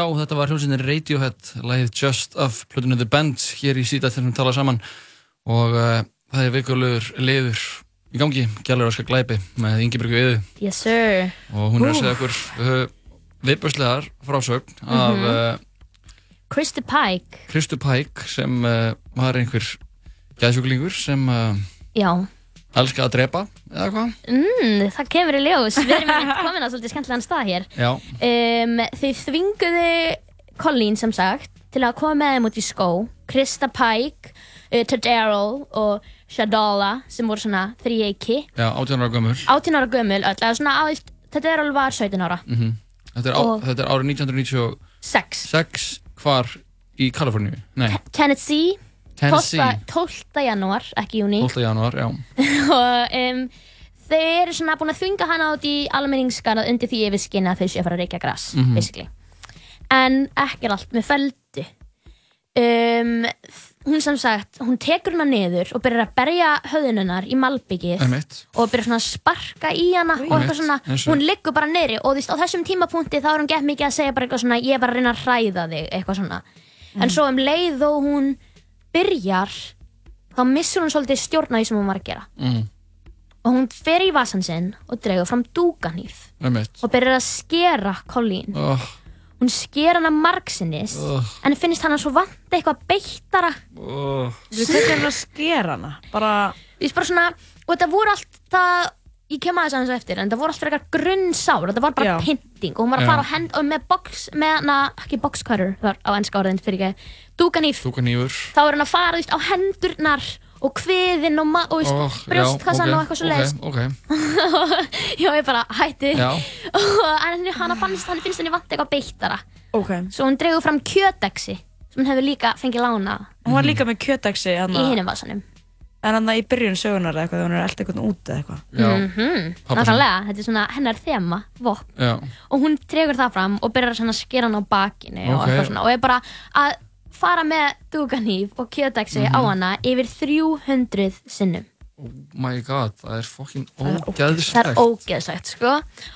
Já, þetta var hljómsveitin Radiohead, lagið Just of Plutinu The Band hér í síðan þegar við tala saman og uh, það er vikulegur liður í gangi, Gjallur Óskar Glæpi með Ingeborg Viðu Yes sir. og hún er að segja okkur uh, viðbörslegar frásögn af Mhm. uh, Christy Pike. Kristu Pæk sem uh, var einhver gæðsjúklingur sem Já. Elskaði að drepa eða hvað? Mm, það kemur í ljós. Við erum einmitt komin að svolítið skemmtilegan stað hér. Já, Um, þau þvinguðu Colleen sem sagt til að koma með þeim út í skó. Krista Pike, uh, Tadero og Shadala sem voru svona þrýeiki. já, 18 ára gömur 18 ára gömul öll, eða svona á, Tadero var 17 ára. mm þetta, er á, Og- þetta er árið 1996 Sex. hvar í Kaliforníu? Nei, Tennessee 12. 12. janúar, ekki júni. 12. janúar, já [LAUGHS] og um, þau eru svona búin að þvinga hana út í almenningsskarað undir því yfirskinni að þau séu að fara að reykja gras, Mhm. basically. En ekki er allt með feldu. Um, hún sem sagt, hún tekur hana niður og byrjar að berja höðununar í malbyggið Einmitt. og byrjar svona að sparka í hana og eitthvað svona, hún liggur bara niðri og þú veist, á þessum tímapunkti þá er hún gett mikið að segja bara eitthvað svona, ég er bara að reyna að hræða þig, eitthvað svona. En svo um leið og hún byrjar, þá missur hún svolítið stjórn á því sem hún var að gera mm. og hún fer í vasan sinn og dregur fram dúganýf Einmitt. og byrjar að skera Colleen oh, hún sker hana margsinnis oh, en finnst hana svo vant eitthvað beittara oh. Þú veist hvernig er hann að skera hana? Bara, bara svona, og þetta voru allt það ég kem aðeins aðeins eftir en það voru allt fyrir eitthvað grunnsár þetta var bara Já. pynting og hún var að fara á hend og með box, með hana, ekki box cutter það var á ennska orðin fyrir ekki nýfur þá er hann að fara þú veist, á hendurnar og kviðin og, ma- og oh, brjóstkassan og eitthvað svo leiðis Ok, ok, [LAUGHS] já ég bara hætti. En [LAUGHS] hann fannst, hann finnst henni vant eitthvað beittara. Ok. Svo hún dregur fram kjötexi sem hún hefur líka fengið lána Hún var líka með kjötæksi í hinum vasanum. En hann í byrjun sögunar eitthvað, þegar hún er alltaf eitthvað út eða eitthvað. Mm Pabba Nákvæmlega, þetta er svona hennar þema, Og hún dregur það fram og byrjar að skera hann á bakinu og. Og er bara að fara með duganýf og kjötexi Mhm. á hana yfir 300 sinnum. oh my god, það er fokkin Það er ógeðslegt, sko.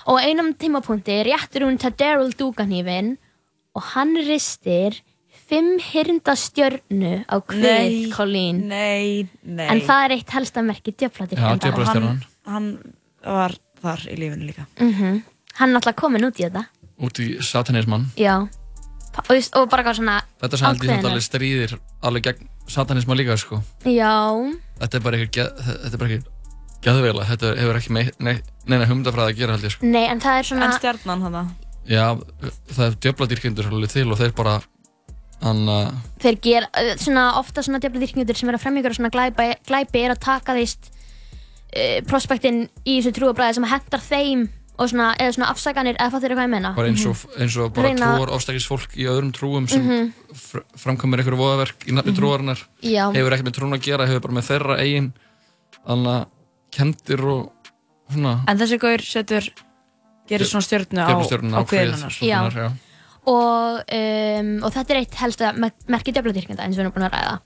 Og einum tímapunkti réttur hún til Daryl duganýfin og hann ristir fimm hirndastjörnu á kvið Colleen. Nei, nei. En það er eitt helsta merki djöfladir Já, Og djöflastjarnan. hann, hann var þar í lífinu líka. mm Hann er náttúrulega komin út í þetta Út í satanismann Já og, bara eitthvað svona Þetta sem held ég samt ákveðinn. alveg stríðir alveg gegn satanisma líka sko. Já, Þetta er bara ekki, þetta er bara ekki geðveila, þetta hefur ekki neina humdafræði að gera held ég sko. Nei en það er svona En stjarnan hann Já, það er djöfladýrkyndur alveg til og þeir bara hann að Þeir ger, uh, svona ofta svona djöfladýrknjóður sem er að ykkur svona glæpi, glæpi er að taka þeist uh, prospektinn í þessu trúabræði sem hendar þeim og svona, eða svona afsaganir eða fattir hvað ég meina bara eins og, eins og bara Reyna- trúar ástækis fólk í öðrum trúum sem Mhm. fr framkomir einhverju voðaverk í nafni Mhm. trúarinnar Já. hefur ekkert með trún að gera, hefur bara með þeirra eigin þannig að kendir og svona En þessi gaur setur, gerir svona stjörnu á, á já. og, um, og þetta er eitt helsta mer merki djöfladýrknjóða eins og við erum búin að ræða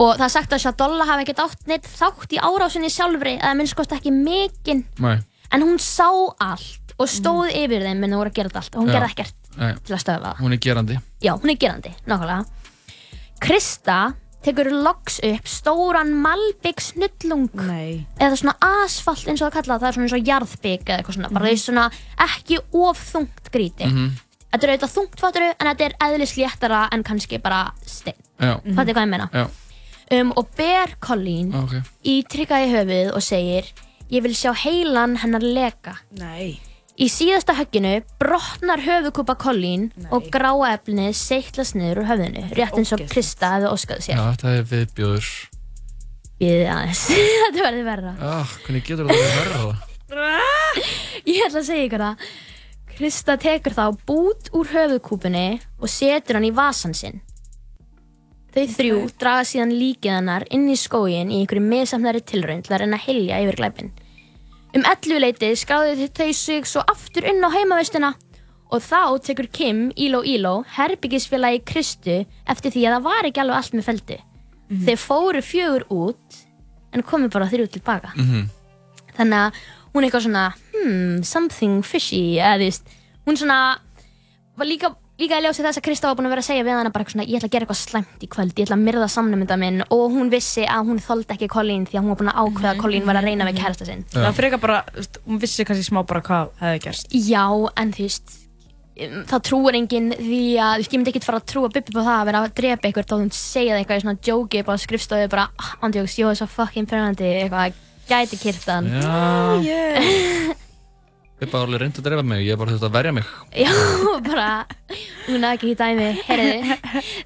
og það er sagt að Shadolla hafi ekkert átt neitt þátt í árásinni sjálfri eða minnst kost ekki mikinn Nei, en hún sá allt og stóð yfir þeim en það voru að gera þetta allt og hún Já. gerði ekkert nei, til að stöða það hún er gerandi Já, hún er gerandi, nákvæmlega. Krista tekur loks upp stóran malbygg snullung Nei. eða svona asfalt eins og það kallað, það er svona eins og jarðbygg eða eitthvað svona, bara Mhm. því svona ekki of þungt gríti. Mhm. Þetta er auðvitað þungt fatturu en þetta er eðlis léttara en kannski bara stein. Já, Mhm. Fattu hvað ég meina? já, Um, og ber Colleen ok í trygga í höfuð og segir ég vil sjá heilan hennar leka. Nei. Í síðasta högginu brotnar höfukúpa Colleen og gráa efnið seitlast niður úr höfðinu, rétt eins og. Krista hefði óskað sér. Já, þetta er viðbjóður Býðið aðeins, [LAUGHS] þetta verður verra. Já, hvernig getur þetta verið verða það? [LAUGHS] Ég ætla að segja ykkur það. Krista tekur þá bút úr höfukúpunni og setur hann í vasan sinn. Þau þrjú draga síðan líkið hennar inn í skógin í einhverju meðsamnari tilraun til að reyna að hilja yfir glæpin. Um 11 leitið skráðu þau sig svo aftur inn á heimavistina og þá tekur Kim, Íló Íló, herbyggisfélagi Kristu eftir því að það var ekki alveg allt með feldu. Þau fóru fjögur út en komu bara þrjú tilbaka. Mhm. Þannig að hún er eitthvað svona, hmm, something fishy, eða þú veist, hún svona var líka líka í ljósi þess að Krista var búin að vera að segja við hana bara eitthvað svona, ég ætla að gera eitthvað slæmt í kvöld, ég ætla að myrða samnumynda minn og hún vissi að hún þoldi ekki Colleen því að hún var búin að ákveða að Colleen var að reyna við kærasta sinn. Það frekar bara, þú hún vissi kannski smá bara hvað hefði gerst. Já, en þú veist, um, það trúir enginn því að, þú ég myndi ekkert fara að trúa Bibbi på það að vera að drepa eitthvað þá hún segja það eitthvað í svona jóki bara á skrifstofu bara, ah, andjóks, ég var svo fucking permanenti, eitthvað, gæti kyrtan. [LAUGHS] Bibba var alveg reynd að drefa mig, ég bara þurfti að verja mig. Já, [LAUGHS] bara, hún hafði ekki dæmi, heyrðu,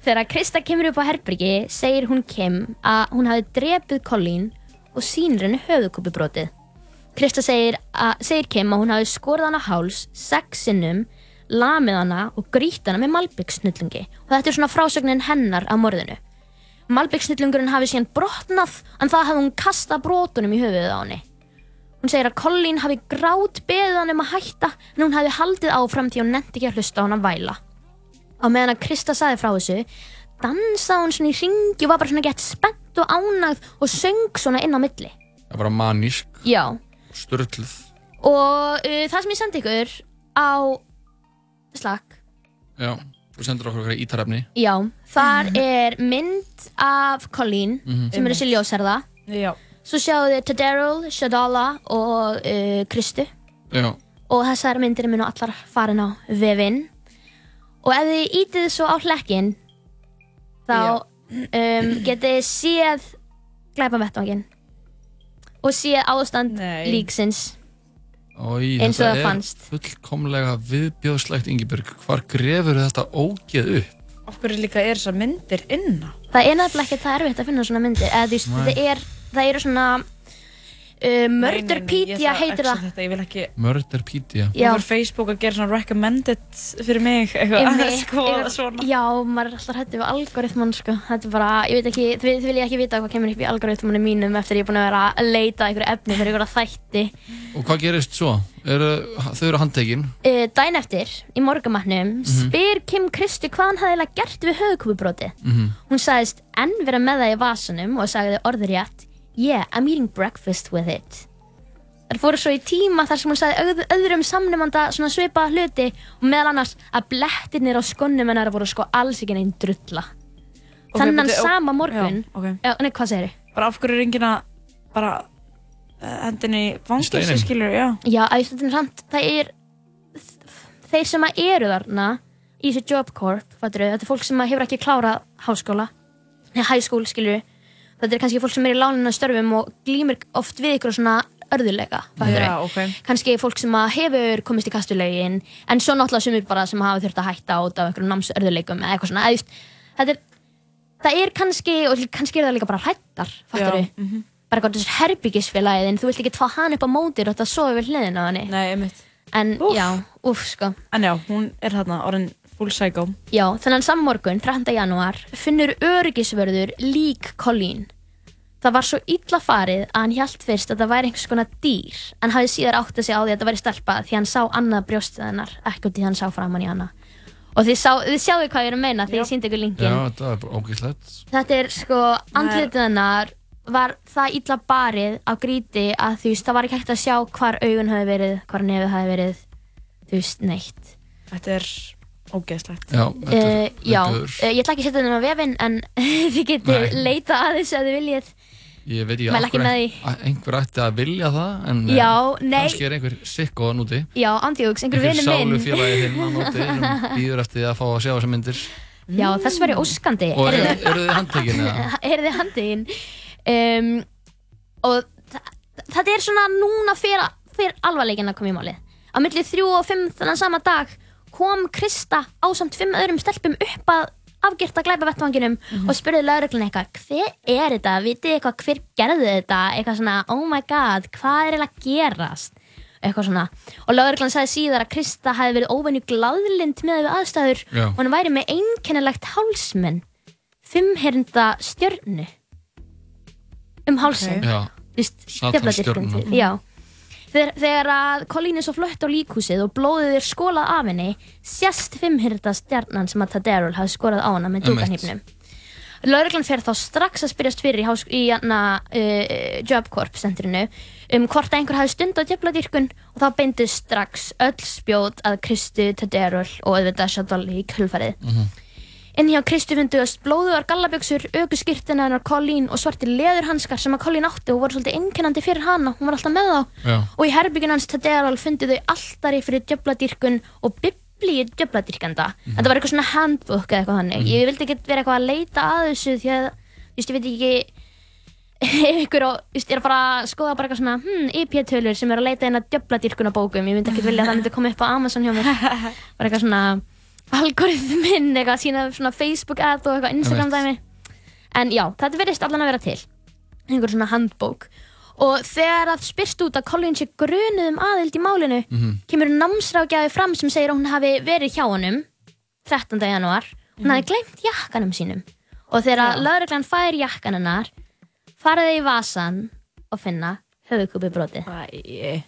þegar Krista kemur upp á herbyrgi, segir hún Kim að hún hafi drepið Colleen og sýnir henni höfðkúpubrótið. Krista segir, að, segir Kim að hún hafi skorið hana háls sex sinnum, lamið hana og grýtt hana með malbyggsnullungi og þetta er svona frásögnin hennar af morðinu. Malbyggsnullungurinn hafi síðan brotnað en það hafði hún kastað brotunum í höfuðið á henni. Hún segir að Colleen hafi grát beðið hann um að hætta en hún hafi haldið áfram því hún nefndi ekki að hlusta á hann að væla. Á meðan að Krista saði frá þessu, dansaði hún svona í ringi og var bara svona gett spennt og ánægð og söng svona inn á milli. Það var manísk, Já, störtluð. og uh, það sem ég sendi ykkur á Slack, Já, þú sendur okkur okkar ítarefni. já, þar er mynd af Colleen Mhm. sem er þessi ljósherða. Já. Svo sjáu þið Tadaryl, Shadala og uh, Kristu. Já, og þessar myndir munu allar farin á vefinn og ef þið ítið svo á hlekkin þá um, getið þið séð glæpa vettvangin og séð ástand Nei. líksins Ói, Eins og þetta það er fannst. fullkomlega viðbjóðslegt Ingibjörg. Hvar grefur þetta ógeð upp? Hverju líka er þessar myndir inna? það er nefnilega ekki það erfitt að finna svona myndir eða þú veist, það, er, það eru svona uh, Murderpedia heitir það Þetta, ég vil ekki... Murderpedia. Já. Yfir Facebook að gera svona recommended fyrir mig, eitthvað, Einmitt, [LAUGHS] skoða yfir- svona. Já, maður er alltaf hættið við algoritman sko. Þetta er bara, ég veit ekki, þið, þið vilja ekki vita hvað kemur upp í algoritmanum mínum eftir ég er búin að vera að leita að einhverju efni fyrir einhverja þætti Og hvað gerist svo? Eru, þau eru handtekinn. uh, Dæn eftir, í morgumatnum Mhm. spyr Kim Kristi hvað hann hafði eiginlega gert við höfukúpubróti Mhm. Hún sagðist enn vera með það í vasunum og sagði orðurétt Yeah, I'm eating breakfast with it. Það fóru svo í tíma þar sem hún sagði öð, öðrum samnumanda svona svipaða hluti og meðal annars að blettirnir á skonnum hennar voru sko alls ekki neinn drulla. Ok, Þennan bíddu, ó- sama morgun Já, ok. Já, nei, hvað segir Bara af hverju er enginn að bara uh, hendinni í fangilsi, skilur, já. Já, að þetta er samt, það er þeir sem að eru þarna í þessu job corp, fattur þetta er fólk sem að hefur ekki klárað háskóla high school, skilur þetta er kannski fólk sem er í láninu störfum og glýmir oft við ykkur svona örðuleika fattur Já, ok. kannski fólk sem að hefur komist í kastulegin en svo náttúrulega sumir bara sem hafa þurft að hætta út af einhverjum námsörðuleikum eða eitthvað svona þetta er, það er kannski og kannski er það líka bara hrættar fattur Já, mhm. bara eitthvað þessu herbyggisfélagið þú vilt ekki fá hann upp á mótir og þetta sofi við hliðina á einmitt. en Úff. já, uff sko En já, hún er þarna orðin full psycho. já, þennan saman morgun, 13. janúar finnur öryggisvörður lík Colleen það var svo illa farið að hann hjælt fyrst að það væri einhvers konar dýr en hafði síðar átt að segja á því að þetta væri stelpa því hann sá annað brjóstið hennar ekki út í hann sá framann í hana. Og þið, sá, þið sjáu hvað ég er að meina því ég síndi ykkur Já, linkin þetta er bara ógeðslegt. þetta er sko, andlitið hennar var það illa barið á gríti að þú veist, það var ekki hægt að sjá hvar augun hafi verið, hvar nefið hafi verið þú veist, neitt. Þetta er ógeðslegt. Já, uh, já, uh, ég ætla ekki að setja þetta á vefinn en [LAUGHS] þið getið Nei. leita að þessu að þið viljið Ég veit með ein- einhver ætti að vilja það, en eh, kannski er einhver sikko að núti. já, andjóks, einhver Einhver vinur minn sálufélagi þinn að núti sem [LAUGHS] býður eftir að fá að sjá þessar myndir. já, þess var ég óskandi Og eru eru þið handtekinn eða? er þið handin [LAUGHS] um, og þetta er svona núna fyrir, alvarleikin að koma í málið á milli þrjú og fimm þannig sama dag kom Krista á samt fimm öðrum stelpum upp að afgirta glæpa vettvanginum og spurði lauruglun eitthvað hver er þetta, vitið eitthvað hver gerði þetta? Eitthvað svona, oh my god hvað er eiginlega að gerast? Eitthvað svona, og lauruglan sagði síðar að Krista hefði verið óvenju glaðlind með við aðstæður Já. og hann væri með einkennilegt hálsmenn fimmherinda stjörnu. Um hálsin Já, Þú veist, Satans djöfladyrkandi. stjörnu. Já Þegar, að Colleen er svo flött á líkhúsið og blóðið er skólað af henni sést fimmhyrta stjarnan sem að Tadaryl hafði skorað á hana með Einmitt. dúkanhýfnum Lauruglan fer þá strax að spyrjast fyrir í, í hana, uh, Job Corp centrinu um hvort einhver hafi stund á djöfladýrkun og þá beindi strax öll spjót að Kristu Tederol og auðvitað Shadolli í kjölfarið. Inn hjá Kristu funduðast blóðuðar gallabjöksur, aukuskirtina hennar Colleen og svartir leðurhanskar sem að Colleen átti og voru svolítið einkennandi fyrir hana, hún var alltaf með þá. Já. Og í herbyggin hans Taderal fundu þau altari fyrir djöfladýrkun og biblíu djöfladýrkanda. Þetta var eitthvað svona handbook eða eitthvað þannig. Ég vildi ekki vera eitthvað að leita að þessu því að, þú veist, ég veit ekki [LAUGHS] ef ykkur á, þú veist, er að fara að skoða bara eitthvað svona, hmm, IP-tölur sem er að leita inn að djöfladýrkunabókum. Ég myndi ekki vilja að það myndi koma upp á Amazon hjá mér. [LAUGHS] Bara eitthvað svona algoritminn, eitthvað sína svona Facebook ad og eitthvað Instagram dæmi. En já, þetta verðist allan að vera til. Einhver svona handbók. Og þegar það spyrst út að Colin sé grunuð um aðild í málinu, kemur námsrákjafi fram sem segir að hún hafi verið hjá honum 13. janúar. Hún hafi gleymt jakkanum sínum. Og þegar lauruglan fær jakkan hennar, faraði í vasan og finna höfukúpi brotið. Æ,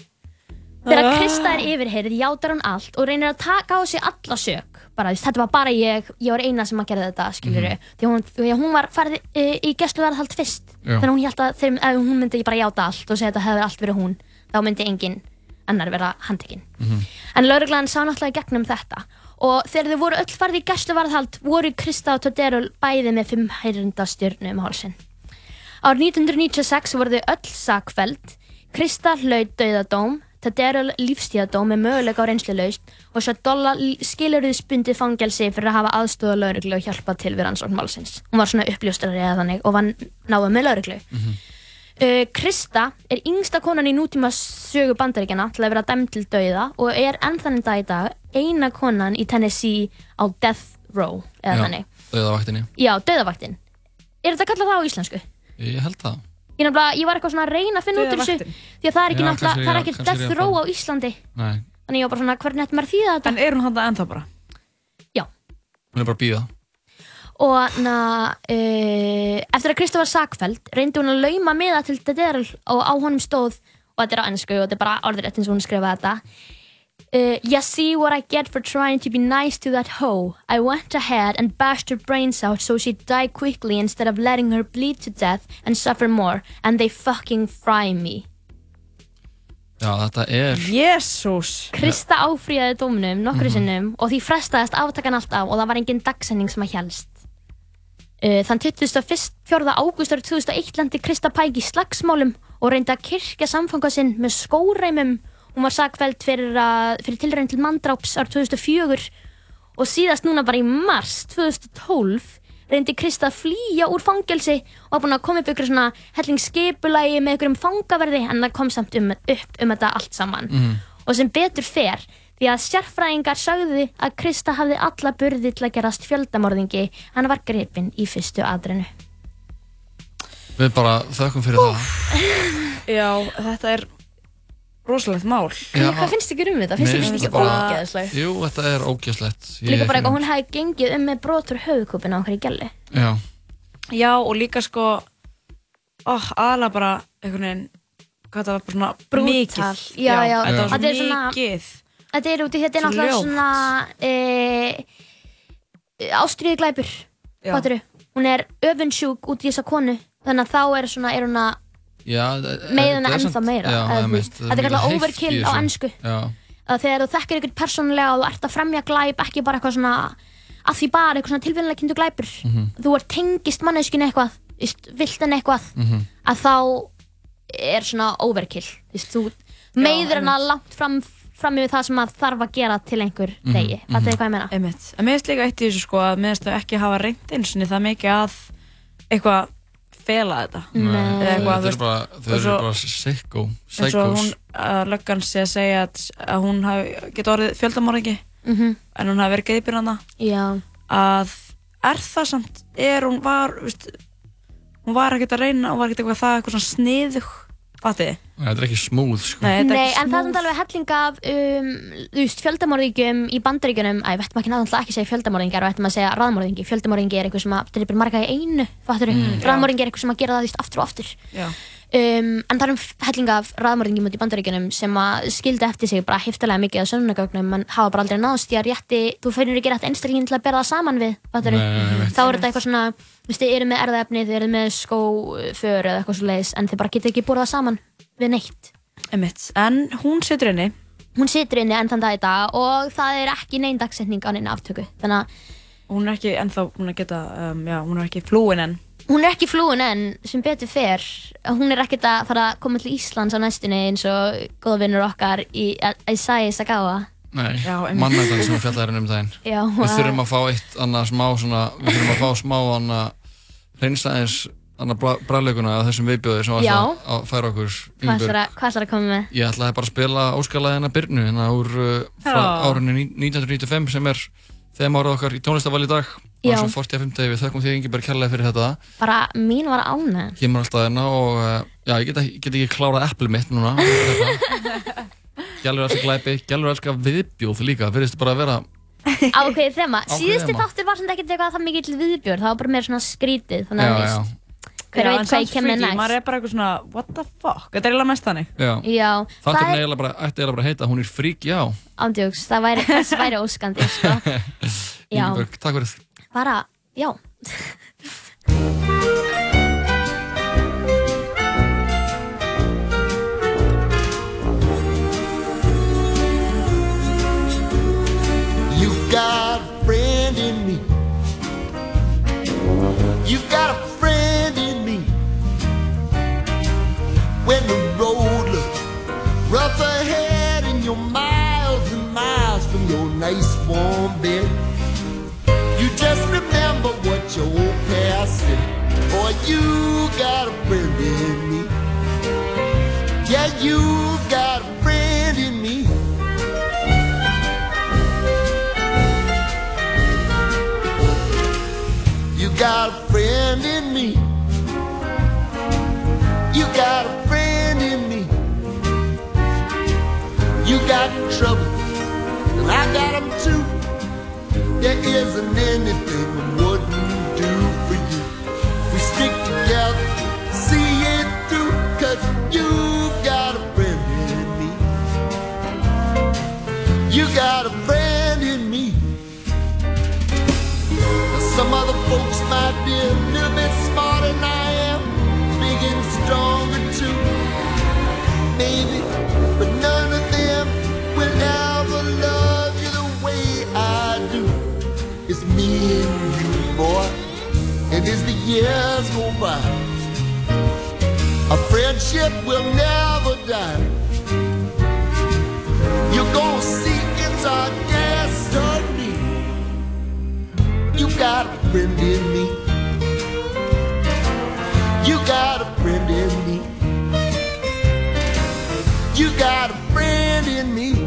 Þegar Krista er yfirheyrið játar hún allt og reynir að taka á sig alla sök. Bara, þetta var bara ég, ég var eina sem að gera þetta, skiljur Því að hún, því hún var farið e, í gæsluvarðhald fyrst. Já. Þannig hún held að þeim, ef hún myndi bara játa allt og segja að þetta hefði allt verið hún, þá myndi engin annar vera handtekinn. En lauruglan sá náttúrulega í gegnum þetta. Og þegar þau voru öll farið í gæsluvarðhald voru Krista og Todero bæði með fimm hærinda um hálsinn. Árið 1996 voru þau öll sakfæld. Krista hlaut dauðadóm, Tadero lífstíðadóm með möguleika á reynslulaust og svo Dolla skilurðisbundið fangelsi fyrir að hafa aðstóða lauruglu og hjálpa til við rannsókn málsins. Hún var svona uppljóstrari eða þannig og var náða með lauruglu. Uh, Krista er yngsta konan í nútíma sögu bandaríkjana til að vera dæmd til dauða og er enn þannig dag í dag eina konan í Tennessee á death row eða þannig. Dauðavaktinni. Já, dauðavaktin. Er þetta kallað það á íslensku? Ég held það. Ég, ég var eitthvað svona að reyna að finna út úr þessu því að það er ekki Já, náttúrulega, það er er- er death row á Íslandi Nei, þannig ég var bara svona, hvernig ætti maður að þýða þetta? En er hún hann það ennþá bara? hún er bara að býða. og na, uh, eftir að Krista var sakfæld reyndi hún að lauma miða til Tadero og á honum stóð og þetta er á ennsku og þetta er bara orðrétt eins og hún skrifaði þetta uh, You see what I get for trying to be nice to that hoe I went ahead and bashed her brains out so she'd die quickly instead of letting her bleed to death and suffer more and they fucking fry me Já, þetta er... Jésús Krista áfríðaði dómnum nokkru sinnum og því frestaðist aftakan alltaf og það var engin dagsending sem að helst. Uh, þann 24. ágúst árið 2001 lendi Krista Pæk í slagsmálum og reyndi að kirkja samfanga sinn með skóreimum. Hún var sakveld fyrir, að- fyrir tilræðin til mandráps árið 2004 og síðast núna bara í mars 2012 reyndi Krista að flýja úr fangelsi og var búin að koma upp ykkur svona hellingsskipulagi með ykkur um fangaverði en það kom samt um, upp um þetta allt saman. Og sem betur fer því að sérfræðingar sagði að Krista hafði alla burði til að gerast fjöldamorðingi hann var gripinn í fyrstu aðrinu. Við bara þökkum fyrir það. Já, þetta er rosalegt mál Já, hvað finnst ykkur um þetta? finnst finnst ekki ógeðsleg? Jú, þetta er ógeðslegt. Ég líka bara finn- eitthvað hún hefði gengið um með brotur höfukúpin á í gæli Já, Já, og líka sko oh, aðalega bara einhvern veginn hvað það var bara svona Brútal. mikið Já, já. þetta var er svona- mikið þetta er út í þetta er náttúrulega svona e, ástriði glæpur Já. Fattarðu? hún er öfunnsjúk út í þessa konu þannig að þá er, svona, er hún að þetta er ennþá meira, það er Þetta er kallað overkill á þessu. ensku. Já, að þegar þú þekkir einhvern persónulega og þú ert að fremja glæp ekki bara eitthvað svona að því bara eitthvað svona tilvíðanlega kynntu glæpur Mhm. þú ert tengist manneskinu eitthvað vilt henni eitthvað Mhm. að þá er svona overkill þú meiður hana langt fram, fram yfir það sem að þarf að gera til einhver Mhm, degi, mm -hmm. hvað ég meina. En mér finnst líka eitt í þessu sko að mér finnst þau ekki hafa reynd eins og það mikið að eitthvað fela þetta. Nei, Eða eitthvað, þau þú eru veist, bara, þau og eru svo- bara sicko, eins og psychos. hún, að löggan sé að segja að, að hún hafi geta orðið fjöldamorðingi. Mm en hún hafi verið geipir hana. Já, að er það samt, er hún var veist, hún var ekkert að reyna hún var ekkert eitthvað það, eitthvað svona sniðug fatið, Nei, Þetta er ekki smúð, sko. nei, þetta er Nei, ekki en það er smooth. samt alveg helling af um, þú veist, fjöldamorðingjum í bandaríkjunum að við ættum ekki náttúrulega ekki að segja fjöldamorðingjar og ættum að segja raðmorðingi, fjöldamorðingi er eitthvað sem að drifir marga í einu, fattur mm, raðmorðingi er eitthvað sem að gera það þú veist, aftur og aftur. Já. um, en það er um helling af raðmörðingum út í bandaríkjunum sem að skildi eftir sig bara heftilega mikið af sönnunagögnum en hafa bara aldrei náðst í að rétti þú veist, þið eru með erðaefni, þið eru með skóför eða eitthvað svo leiðis en þið bara getur ekki búið það saman við neitt. Einmitt. En hún situr inni. Hún situr inni enn þann dag í dag og það er ekki neinn dagsetning á neina aftöku. Þannig að Hún er ekki ennþá, hún er geta, um, já, hún er ekki flúin enn. Hún er ekki flúin enn sem betur fer. Hún er ekkert að fara að koma til Íslands á næstunni eins og góða vinnur okkar í Isai Sagawa. Nei, mannættan sem við fjallaði um daginn. Já, Við að- þurfum að fá eitt annað smá svona, við þurfum að fá smá annað reynstæðins annað bræðleikuna af þessum viðbjóði sem var alltaf að færa okkur hvað ætlar að- að koma með? Ég ætlaði bara að spila óskalega hennar Byrnu hérna úr uh, árunni ní- 1995 sem er þeim árað okkar í tónlistaval í dag. Og svo 45. við þökkum því Ingeberg kærlega fyrir þetta. Bara mín var ánæg kemur alltaf hérna og uh, já, ég get, ekki- get ekki klárað eplið mitt núna. [LAUGHS] Gjallur elskar glæpi, Gjallur elskar viðbjóð líka, virðist bara að vera [LAUGHS] ákveðið þema. Síðusti þáttur var samt ekkert eitthvað það mikið til viðbjörn það var bara meira svona skrítið þannig Já, að já. veist, hver veit hvað ég kem með Maður næst. er bara eitthvað svona, what the fuck? Þetta er eiginlega mest þannig. Já, já, það er eiginlega bara, ætti eiginlega bara að heita Hún er frík, já. Ándjóks það væri, þess væri óskandi sko. [LAUGHS] Já. Ingeborg, takk fyrir. Bara, já You've got a friend in me. You've got a friend in me. When the road looks rough ahead and you're miles and miles from your nice warm bed, you just remember what your old past said. Boy, you got a friend in me. Yeah, you've There isn't anything years go by, our friendship will never die. You're gonna see it's our destiny. You got a friend in me. You got a friend in me. You got a friend in me.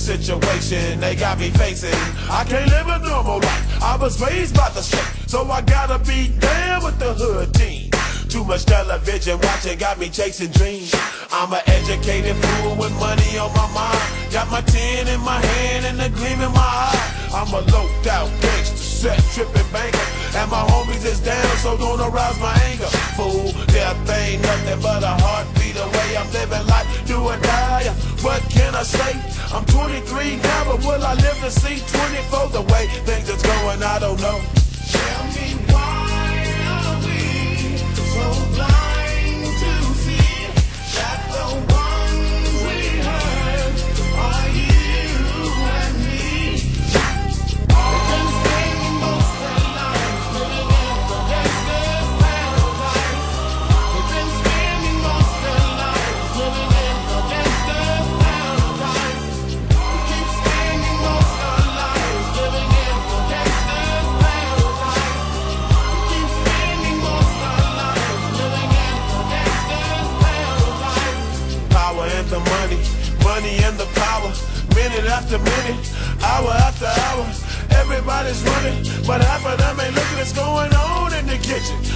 Situation they got me facing. I can't live a normal life. I was raised by the street, so I gotta be down with the hood team. Too much television watching got me chasing dreams. I'm an educated fool with money on my mind. Got my tin in my hand and a gleam in my eye. I'm a loped out gangster, set tripping banker. And my homies is down, so don't arouse my anger. Fool, death ain't nothing but a heartbeat away. I'm living life, do or die. What can I say? I'm 23 now, but will I live to see 24? The way things are going, I don't know.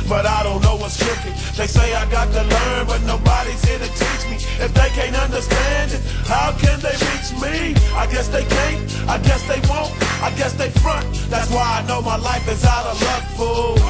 But I don't know what's cooking. They say I got to learn, but nobody's here to teach me. If they can't understand it, how can they reach me? I guess they can't, I guess they won't, I guess they front. That's why I know my life is out of luck, fool.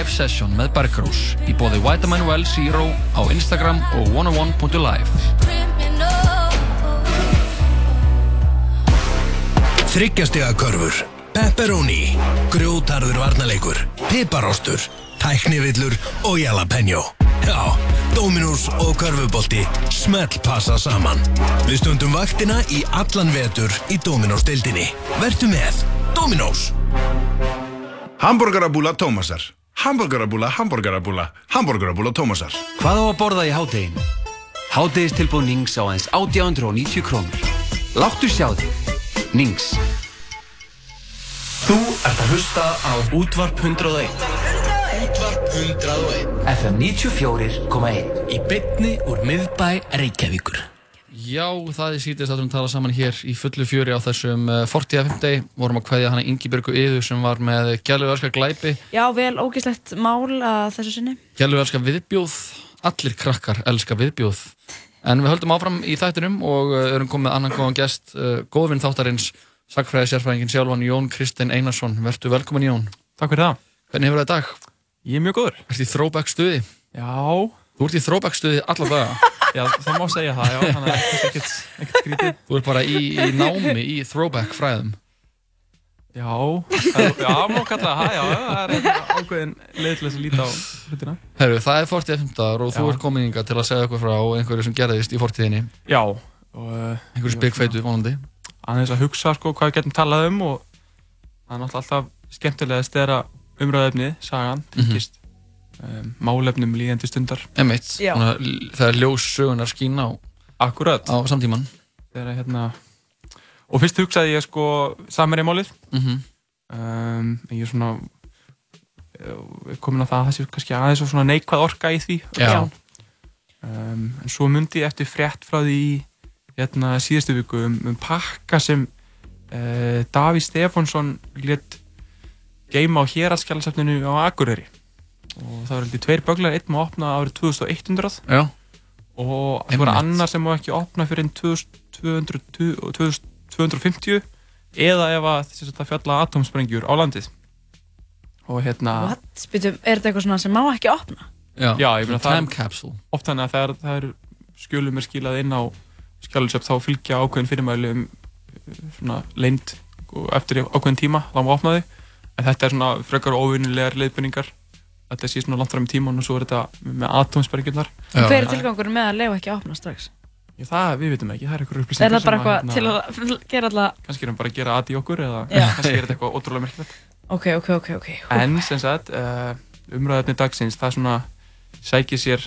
Live Session með Bergrós í bóði Vitamin Well Zero á Instagram og 101.live. Þryggjastega körfur, pepperoni, grjótarður varnaleikur, piparostur, tæknivillur og jalapeno. Já, Dominos og körfubolti smell passa saman. Við stundum vaktina í allan vetur í Dominos deildinni. Vertu með Dominos. Hamburgerabúla Tómasar Hamburgerabúla, hamburgerabúla, hamburgerabúla Tómasar Hvað á að borða í hádegin? Hádegistilbúð Nings á aðeins 1890 krónur. Láttu sjá þig. Nings. Þú ert að hlusta á Útvarp 101 Útvarp 101 FM 94.1 Í bytni úr miðbæ Reykjavíkur Já, það er sítist að við tala saman hér í fullu fjöri á þessum uh, 40. vorum að kveðja hana Ingibjörgu Yðu sem var með gæluverska glæpi, Já, vel ógæslegt mál að þessu sinni. gæluverska viðbjóð, allir krakkar elska viðbjóð. En við höldum áfram í þættinum og uh, erum komið annan góðan gest, uh, góðvinn þáttarins, sagfræði sérfræðingin sjálfan Jón Kristinn Einarsson. Vertu velkomin Jón. Takk fyrir það. Hvernig hefur það í dag? Ég er mjög góður. Þú ert í throwback stuði alla daga? [LAUGHS] Já, það má segja það, já, þannig að það er ekkert, ekkert skrítið. Þú ert bara í, í námi í throwback fræðum. Já, það- já, má kalla það, já, það er hérna ákveðin leið til þess að líta á hlutina. Herru, það er 45 dagar og þú Já. ert komin inga til að segja eitthvað frá einhverju sem gerðist í fortíðinni. Já. Uh, Einhverju spikfeitu vonandi. Aðeins að hugsa, sko, hvað við getum talað um og það er náttúrulega alltaf skemmtilegast þegar umræðefnið, sagan, tengist um, málefnum líðandi stundar. Emitt, Já. það er ljós sögunar skín á, á samtíman. Þegar hérna, og fyrst hugsaði ég, sko, samerjamálið. Mhm. um, ég er svona eh, komin á það að það sé kannski aðeins og svona neikvæð orka í því Já. um, en svo myndi ég eftir frétt frá því í, hérna síðustu viku um, um pakka sem uh, Daví Stefánsson let geima á héraskjálasafninu á Akureyri og það var heldur tveir böglar, einn má opna árið 2100 Já. og það var annar sem má ekki opna fyrir 2200 2250 eða ef að það fjalla atomsprengjur á landið og hérna What? Býtum, er þetta eitthvað svona sem má ekki opna? Já, Já, ég meina það time er capsule. oft þannig að það er, það er skjölum er skilað inn á skjálusöp þá fylgja ákveðin fyrirmæli um uh, svona leynd og eftir ákveðin tíma þá má opna þau en þetta er svona frekar óvinnilegar leiðbyrningar þetta sé svona langt fram í tíman og svo er þetta með atomsbergjurnar Hver er tilgangur með að leiða ekki að opna strax? Já, það við vitum ekki, það er eitthvað Er upplýsingar það bara eitthvað til að [LAUGHS] gera alltaf kannski erum bara að gera að í okkur eða [LAUGHS] kannski er þetta eitthvað ótrúlega merkilegt. Ok, ok, ok, ok. En sem sagt uh, umræðarni dagsins það svona sækir sér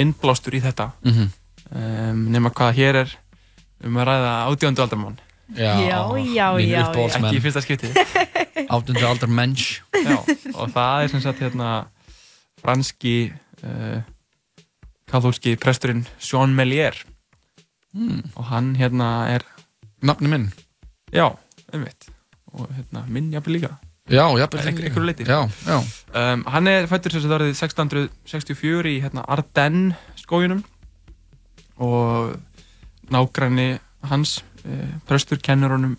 innblástur í þetta. Mhm. um, nema hvað hér er um að ræða átjöndu aldarmann Já, Já, já, já, ekki í fyrsta skipti. [LAUGHS] Áttundu aldar mensch Já, og það er sem sagt hérna franski uh, kathólski presturinn Jean Melier Hmm. og hann hérna er Nafni minn. Já, einmitt. Og hérna minn jafnvel líka. Já, jafnvel Ek- líka. einhverju leyti. Já, já. um, Hann er fættur sem sagt árið 1664 í hérna Ardennes skóginum. Og nágræni hans prestur kennur honum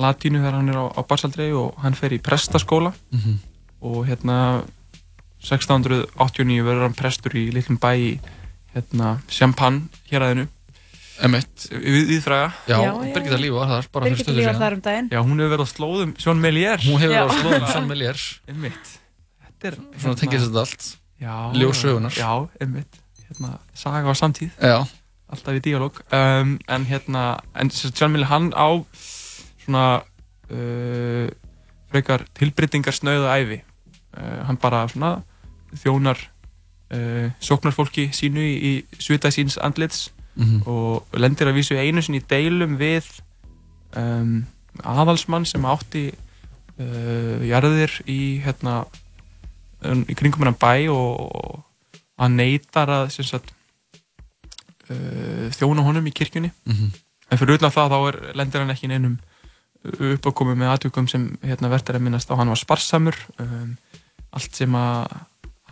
latínu þegar hann er á, á barsaldrei og hann fer í prestaskóla. Mhm. og hérna 1689 verður hann prestur í litlum bæ í hérna Champagne héræðinu Emmett. Við, já. Birgitta Líf var þar bara fyrir stöðu síðan. þar um daginn. Já, hún hefur verið á slóðum Sjón Melier Hún hefur verið á slóðum Jean Melier [LAUGHS] Einmitt. Þetta er Svona tengist þetta allt. Já Ljós sögunar Já, einmitt. Hérna, saga á samtíð. Já Alltaf í díalóg um, En hérna, en Sjón Melier hann á svona uh, frekar tilbreytingar snöðu æfi uh, Hann bara svona þjónar uh, sóknarfólki sínu í, í svita síns andlits Mhm. og lendir að vísu einu sinni í deilum við um, aðalsmann sem átti uh, jarðir í hérna um, í kringum hennan bæ og, og hann neytar að sem sagt þjóna honum í kirkjunni Mhm. en fyrir utan það þá er, lendir hann ekki í neinum uppákomu með aðtökum sem hérna verður að minnast á hann var sparsamur um, allt sem að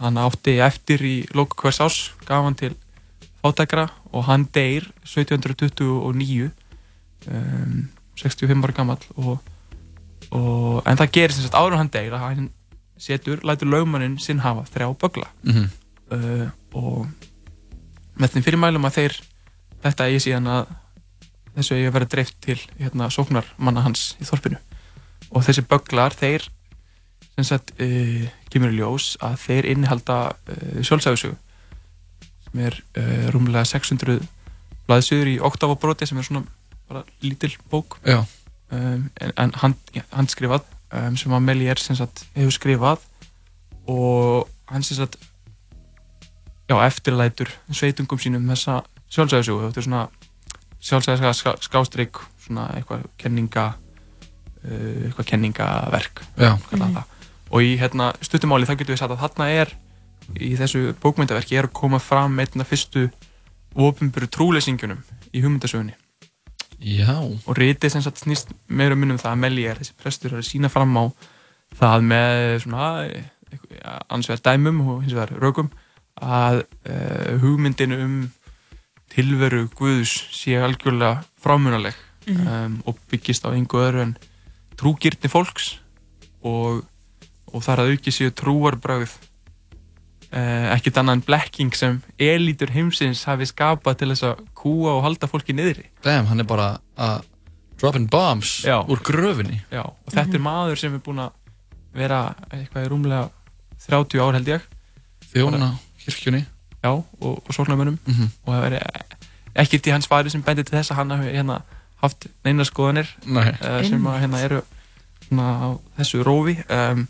hann átti eftir í lóku hvers ás gaf hann til fátækra og hann deyr 1729 um, 65 ára gammal og, og, en það gerir sem sagt áður hann deyr að hann setur, lætur lögmannin sinn hafa þrjá bögla Mhm. uh, og með þeim fyrirmælum að þeir þetta eigi síðan að þessu eigi að vera dreift til hérna, sóknarmanna hans í þorpinu. Og þessi böglar þeir sem sagt uh, kemur í ljós að þeir innihalda uh, sjálfsæfisögu sem er uh, rúmlega 600 blaðsögur í oktavabróti sem er svona bara lítil bók. Um, en, en hand, hand skrifað um, sem að Melier sem sagt hefur skrifað. Og hann sem sagt já, eftirlætur sveitungum sínum þessa sjálfsæðisögu þetta er svona sjálfsæðiska skástrygg svona eitthvað kenninga uh, eitthvað kenningaverk það. og í hérna, stuttumáli þá getum við sagt að þarna er í þessu bókmyndaverki er að koma fram einna fyrstu ofinböru trúleysingjunum í hugmyndasögunni. Já. og rítið sem sagt snýst meira um það að Melier, þessi prestur, er að sína fram á það með svona annars vegar dæmum og hins vegar rökum að uh, hugmyndin um tilveru Guðs sé algjörlega frámunaleg Mhm. um, og byggist á einhver öðru en trúgirni fólks og, og þar að auki séu trúarbröð uh, ekkert annað en blekking sem elítur heimsins hafi skapað til þess að kúa og halda fólki niðri. Damn, hann er bara að dropping bombs Já. úr gröfinni. Já, og þetta er maður sem er búinn að vera eitthvað í rúmlega 30 ár held ég. Þjóna kirkjunni Já, og, og sóknarmönnum Mhm. og það er ekkert í hans fari sem bendir til þess að hann hafi hérna, haft neina skoðanir Nei. uh, sem að, hérna, eru svona, á þessu rófi um,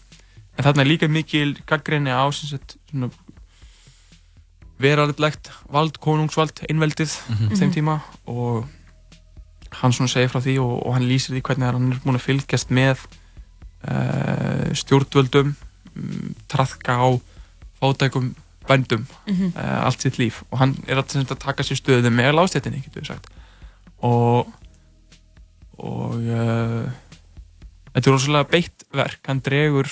en þarna er líka mikil gaggrinni á veraldlegt vald, konungsvald, einveldið Mhm. á þeim tíma og hann svona segir frá því og, og hann lýsir því hvernig hann er búinn að fylgjast með uh, stjórnvöldum um, traðka á fátækum bændum Mhm. uh, allt sitt líf. Og hann er að, sem sagt, að taka sér stöðu með lástjættinni, getur við sagt. Og og uh, þetta er rosalega beitt verk. Hann dregur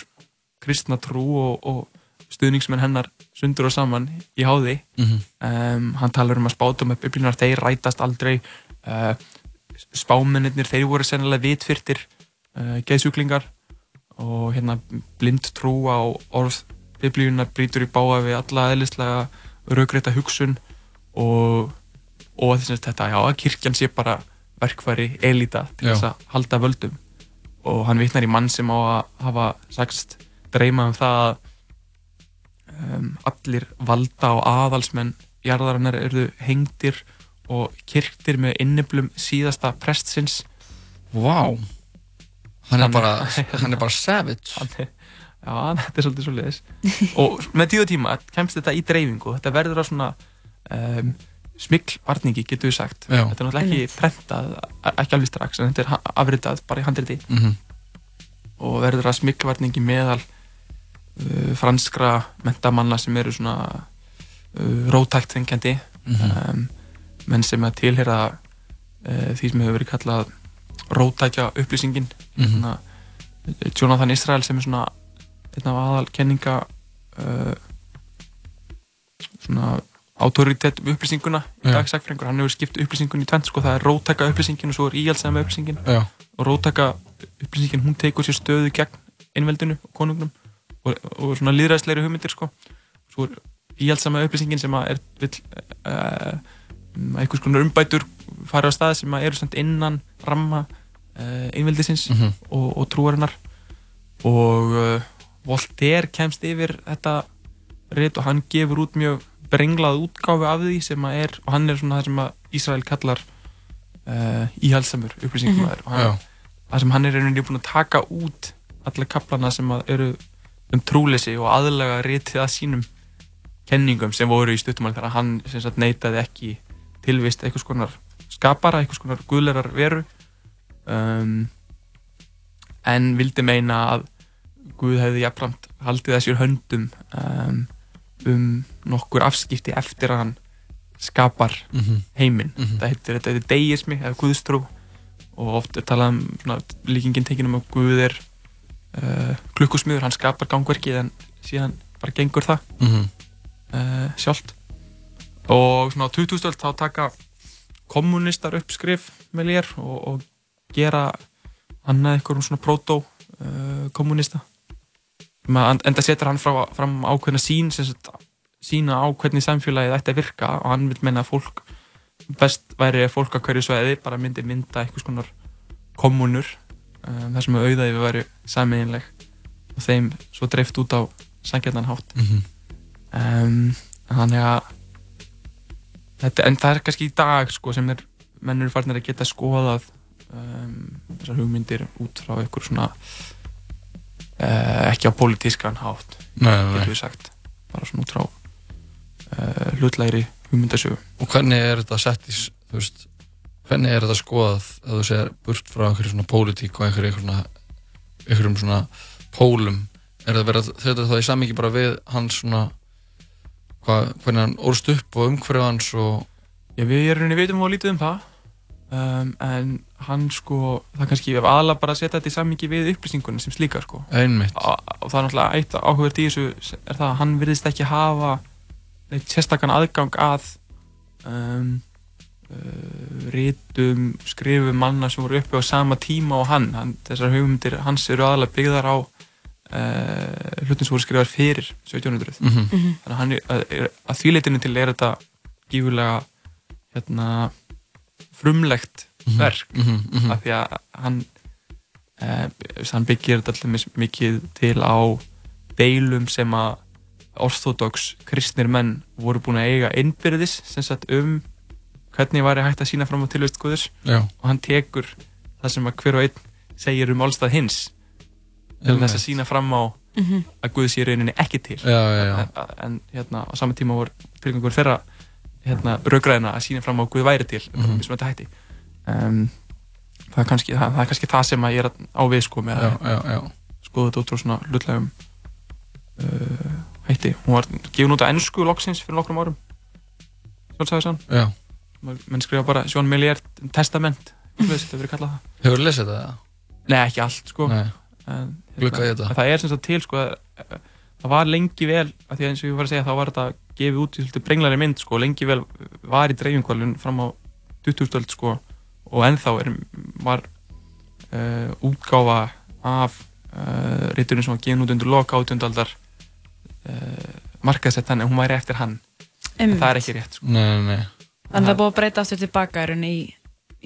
kristna trú og, og stuðningsmenn hennar sundur og saman í háði. Mhm. um, hann talar um að spátum upp upplýnar þeir rætast aldrei. Uh, spámennir þeir voru sennilega vitfyrtir uh, geðsjúklingar. Og hérna blind trú á orð biblíunar brýtur í báa við alla eðlislega raugreita hugsun og, og þess að þetta, já, að kirkjan sé bara verkfæri elita til þess að halda völdum. Og hann vitnar í mann sem á að hafa sagst dreyma um það að um, allir valda og aðalsmenn jarðarinnar eru hengdir og kirktir með inniblum síðasta prestsins. Vá. Hann er Hann- bara, hann er bara savage. [LAUGHS] Hann er- Já, [LAUGHS] þetta er svolítið svo leiðis og með tíu tíma kemst þetta í dreifingu þetta verður að svona um, smiklvarningi getur við sagt Já. þetta er náttúrulega ekki prentað ekki alveg strax en þetta er afritað bara í handriti Mhm. og verður að smiklvarningi meðal uh, franskra mentamanna sem eru svona uh, rótækt þengjandi Mhm. um, menn sem að tilhera uh, því sem hefur verið kallað rótækja upplýsingin Mhm. svona, Jonathan Israel sem er svona einn af aðal kenninga uh, svona autoritet um upplýsinguna í Já. dag sagfræðingur, hann hefur skipt upplýsingun í tvent sko, það er rótæka upplýsingin og svo er íhaldsama upplýsingin Já. og rótæka upplýsingin hún tekur sér stöðu gegn innveldinu og konungnum og, og svona líðræðslegri hugmyndir sko. svo er íhaldsama upplýsingin sem að er vill uh, einhvers konar umbætur fara á stað sem að eru samt innan ramma uh, innveldisins Mhm. og, og trúarinnar og uh, Voltaire kemst yfir þetta rit og hann gefur út mjög brenglað útgáfi af því sem að er og hann er svona það sem að Ísrael kallar uh, íhalsamur upplýsingumæður og hann, Já. það sem hann er rauninni búin að taka út alla kaplana sem að eru um trúleysi og aðlega ritið að sínum kenningum sem voru í stuttumál þegar hann sem sagt neitaði ekki tilvist einhvers konar skapara, einhvers konar guðlerar veru. Um, en vildi meina að Guð hefði jafnframt haldið sér höndum um, um nokkur afskipti eftir að hann skapar Mhm. heiminn Mhm. það heitir, þetta heitir deismi eða guðstrú og oft er talað um svona, líkingin tekin um að Guð er uh, klukkusmiður, hann skapar gangverkið en síðan bara gengur það Mhm. uh, sjálft og svona á 2000 þá taka kommunistar upp skrif með lér og, og gera annað eitthvað svona proto uh, enda setur hann frá, fram ákveðna sín sagt, sína á hvernig samfélagið ætti að virka og hann vil meina að fólk best væri að fólk á hverju sveiði bara myndi mynda eitthvað konar kommunur um, þar sem auðaði við væri sameinleg og þeim svo dreift út á sangjarnan hátt Mhm. um, þannig að þetta, en það er kannski í dag sko, sem er, menn eru farnir að geta skoðað um, þessar hugmyndir út frá einhver svona ekki á pólitískan hátt getur við sagt. Bara svona út frá uh, hlutlæri hugmyndasögu. Og hvernig er þetta sett í, veist, hvernig er þetta skoðað ef þú segir burt frá einhverju svona pólitík og einhverju svona, einhverjum svona pólum, er það verið að þetta þá í samingi bara við hans svona hvað, hvernig hann orst upp og umhverju hans og Já, við erum rauninni veitum og lítið um það um, en hann sko það kannski ef aðalega bara að setja þetta í sammingi við upplýsingunum sem slíka sko Einmitt. og, og það er náttúrulega eitt áhugavert í þessu er það að hann virðist ekki hafa neitt sérstakann aðgang að um, uh, rítum, skrifum manna sem voru uppi á sama tíma og hann, hann þessar hugmyndir hans eru aðalega byggðar á uh, hlutin sem voru skrifar fyrir 1700 Mhm. Mhm. þannig að, hann er, að, að því leitinu til er þetta gífurlega hérna, frumlegt Mhm, verk mhm, mhm. af því að hann uh, hann byggir þetta allir mikið til á deilum sem að orthodox kristnir menn voru búin að eiga innbyrðis sem sagt um hvernig væri hægt að sína fram á tilvist Guðus Já. og hann tekur það sem að hver og einn segir um álstað hins til þess að sína fram á Mhm. að Guð sé í rauninni ekki til Já, já, já. En, en hérna á saman tíma voru tilgangur þeirra hérna raugræðina að sína fram á að Guð væri til mm. -hmm. hætti um, það, er kannski, það, það er kannski það sem að ég er að- á við sko með Já, að já, já. skoða þetta út frá svona hlutlegum uh, hætti hún var gefin út á ennsku loksins fyrir nokkrum árum sjálfsæðisann Já. menn skrifa bara Sjón Milliard testament Hefur lesið það? Nei, ekki allt sko Nei. en, en það er sem sagt til sko að, það var lengi vel, af því að eins og ég var að segja, þá var þetta gefið út í svolítið brenglari mynd, sko, lengi vel var í dreifingvalun fram á 2000-öld, sko, og ennþá er, var uh, útgáfa af uh, ríturinn sem var gefin út undir loka átjöndaldar uh, markaðsett hann, en hún væri eftir hann. En það er ekki rétt, sko. Nei, nei, nei. Þannig að það er búið að breyta aftur tilbaka í í,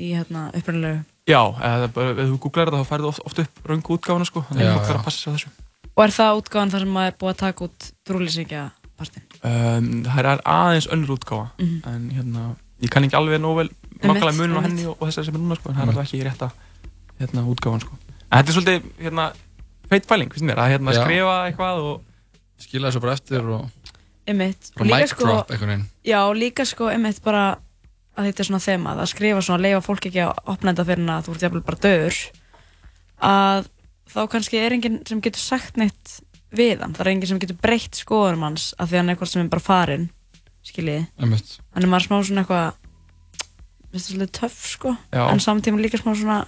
í hérna, upprannilegu. Já, eða bara, ef þú googlar þetta þá færðu oft, oft upp röngu útgáfana, sko, þannig Já, að þarf já. að passa sig á þessu. Og er það útgáðan þar sem maður er búið að taka út trúlýsingja partinn? Um, það er aðeins önnur útgáfa Mhm. en hérna, ég kann ekki alveg nóg vel nákvæmlega munin á henni og, og þessari sem er núna sko, en það er Mhm. alltaf ekki rétta hérna, útgáfan sko. en þetta er svolítið hérna, feit pæling, finnst mér, að hérna, skrifa eitthvað og Skila þessu bara eftir og Einmitt. bara mic drop einhvern veginn. Já, líka sko, einmitt bara að þetta er svona þema, að skrifa svona, leifa fólk ekki að opna þetta fyrir að þú ert jafnvel bara döður að þá kannski er enginn sem getur sagt neitt við hann, það er enginn sem getur breytt skoðunum hans af því hann er eitthvað sem er bara farinn skiljiði, Einmitt. hann er maður smá svona eitthvað minnst það svolítið töff sko. Já. en samtíma líka smá svona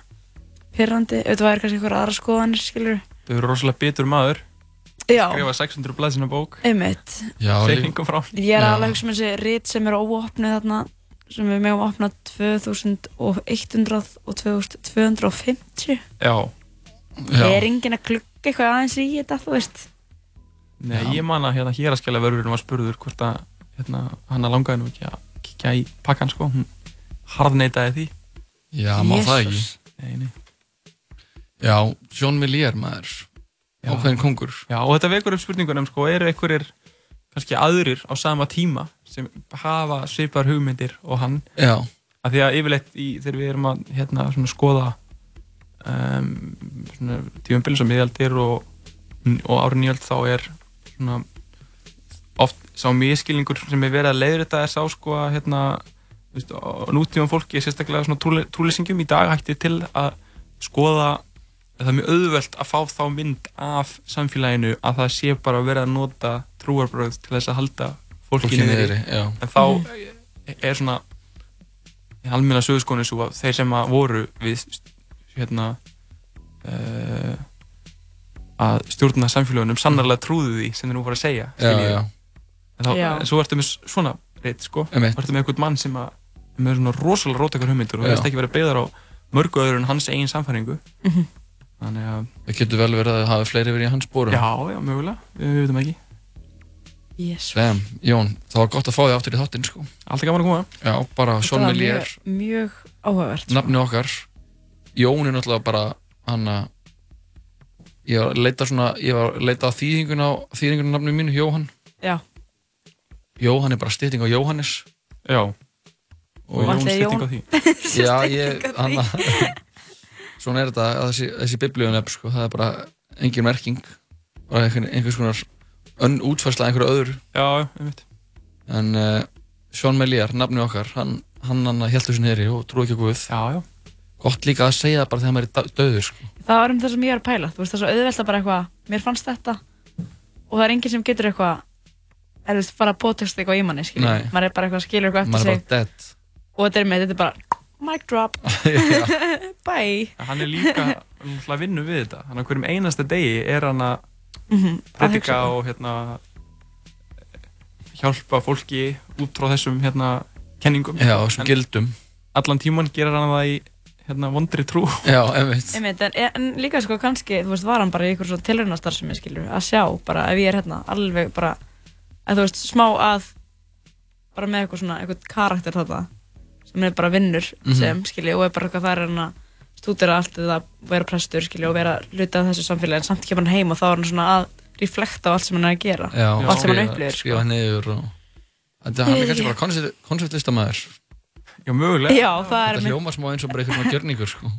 pyrrandi, auðvitað væri kannski eitthvað aðra skoðanir skilur þau eru rosalega bitur maður. Já. skrifa 600 blaðsina bók. Einmitt. Já, Reikningum frá. Ég er Já. alveg sem þessi rit sem eru óopnið þarna sem við megum opna 2100 og 2250 Já, Er enginn að klukka eitthvað aðeins í þetta, þú veist Nei, ég man að hérna hér að skjala vörðurinn var spurður hvort að hérna, hann að langaði nú ekki að kíkja í pakkan sko, hún harðneitaði því. Já, má það ekki. Nei, nei. Já, John Millier maður. Ákveðin kongur. Já, og þetta vekur upp spurningunum, sko, eru einhverjir kannski aðrir á sama tíma sem hafa svipar hugmyndir og hann? Já. að því að yfirleitt í, þegar við erum að hérna, svona, skoða um, svona, tímumbilin sem miðaldir og, og árið nýjöld þá er svona, oft sá miskilningur sem er verið að leiður þetta er sá sko að hérna, nútíma fólki sérstaklega svona trúlýsingum í dag hætti til að skoða það er mjög auðvelt að fá þá mynd af samfélaginu að það sé bara verið að nota trúarbröð til þess að halda fólki Fólki niðri niðri, já. en þá er svona í almenna sögurskónu svo að þeir sem að voru við hérna uh, að stjórna samfélagunum sannarlega trúðu því sem þeir nú voru að segja Já, já. en, þá, en svo ertu með svona reitt sko, ertu með einhvern mann sem að með svona rosalega rótakar hugmyndur og það veist ekki verið beigðar á mörgu öðru en hans eigin samfæringu Mhm. þannig að Það getur vel verið að hafi fleiri verið í hans spórum já, já, mögulega, við veitum ekki. Yes. Sem, Jón, það var gott að fá þig áttur í þáttinn sko. Alltaf gaman að koma. Já, bara var Millier mjög, mjög áhugavert sko. nafni okkar. Jón er náttúrulega bara hann að ég var að leita svona ég var að leita að þýðingun á þýðingun á nafnum mínu, Jóhann Já, Jóhann er bara stytting á Jóhannes já, og og Jón stytting á því Já, ég, hann Svona er þetta, að þessi, þessi biblíunöfn, sko, það er bara engin merking, bara einhvern, einhvers konar önn útfærsla einhverju öðru. já, já, einmitt En uh, Sean Melier, nafni okkar, hann, hann, hann held þessu niðri og trúi ekki á Guð. já, já, Gott líka að segja það bara þegar maður er dö- dauður, sko. það var um það sem ég er að pæla. Þú veist, það er svo auðvelt að bara eitthvað Mér fannst þetta. Og það er enginn sem getur eitthvað Er þú veist, fara að bótast eitthvað í manni. Maður er bara eitthvað, skilur eitthvað eftir er sig. dead. Og þetta er með, þetta er bara Mic drop. [LAUGHS] [LAUGHS] Bye. Hann er líka að vinna við þetta. Hann á hverjum einasta degi er hann að Mhm, að predika og hérna hjálpa fólki út frá þessum hérna kenningum. Já, allan tíman gerir hann það í hérna vondri trú Já, einmitt. Einmitt, en, en líka sko kannski, þú veist, var hann bara í ykkur svo tilraunastar sem ég skilur, að sjá bara ef ég er hérna alveg bara, að þú veist, smá að bara með eitthvað svona, eitthvað karakter þarna sem er bara vinnur Mhm. sem, skilji, og er bara eitthvað þar hann að stúdera allt eða vera prestur, skilji, og vera hluti af þessu samfélagi, en samt kemur hann heim og þá er hann svona að reflekta á allt sem hann er að gera Já, og allt sem hann upplifir, sko. Skrifa niður og... Þetta hann er kannski bara koncept- konceptlistamæður. Já, mögulega. Já, það er Þetta hljóma smá eins og bara eitthvað svona gjörningur, sko.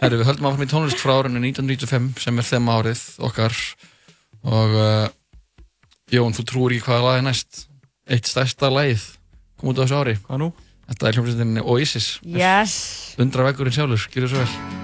Herru, við höldum áfram í tónlist frá árinu 1995 sem er þeim árið okkar. Og uh, Jón, þú trúir ekki hvaða lag er næst. Eitt stærsta lagið kom út á þessu ári. Hvað nú? Þetta er hljómsveitinni Oasis. Yes. Undra veggurinn sjálfur, gjör svo vel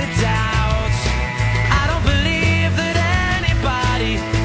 a daddy.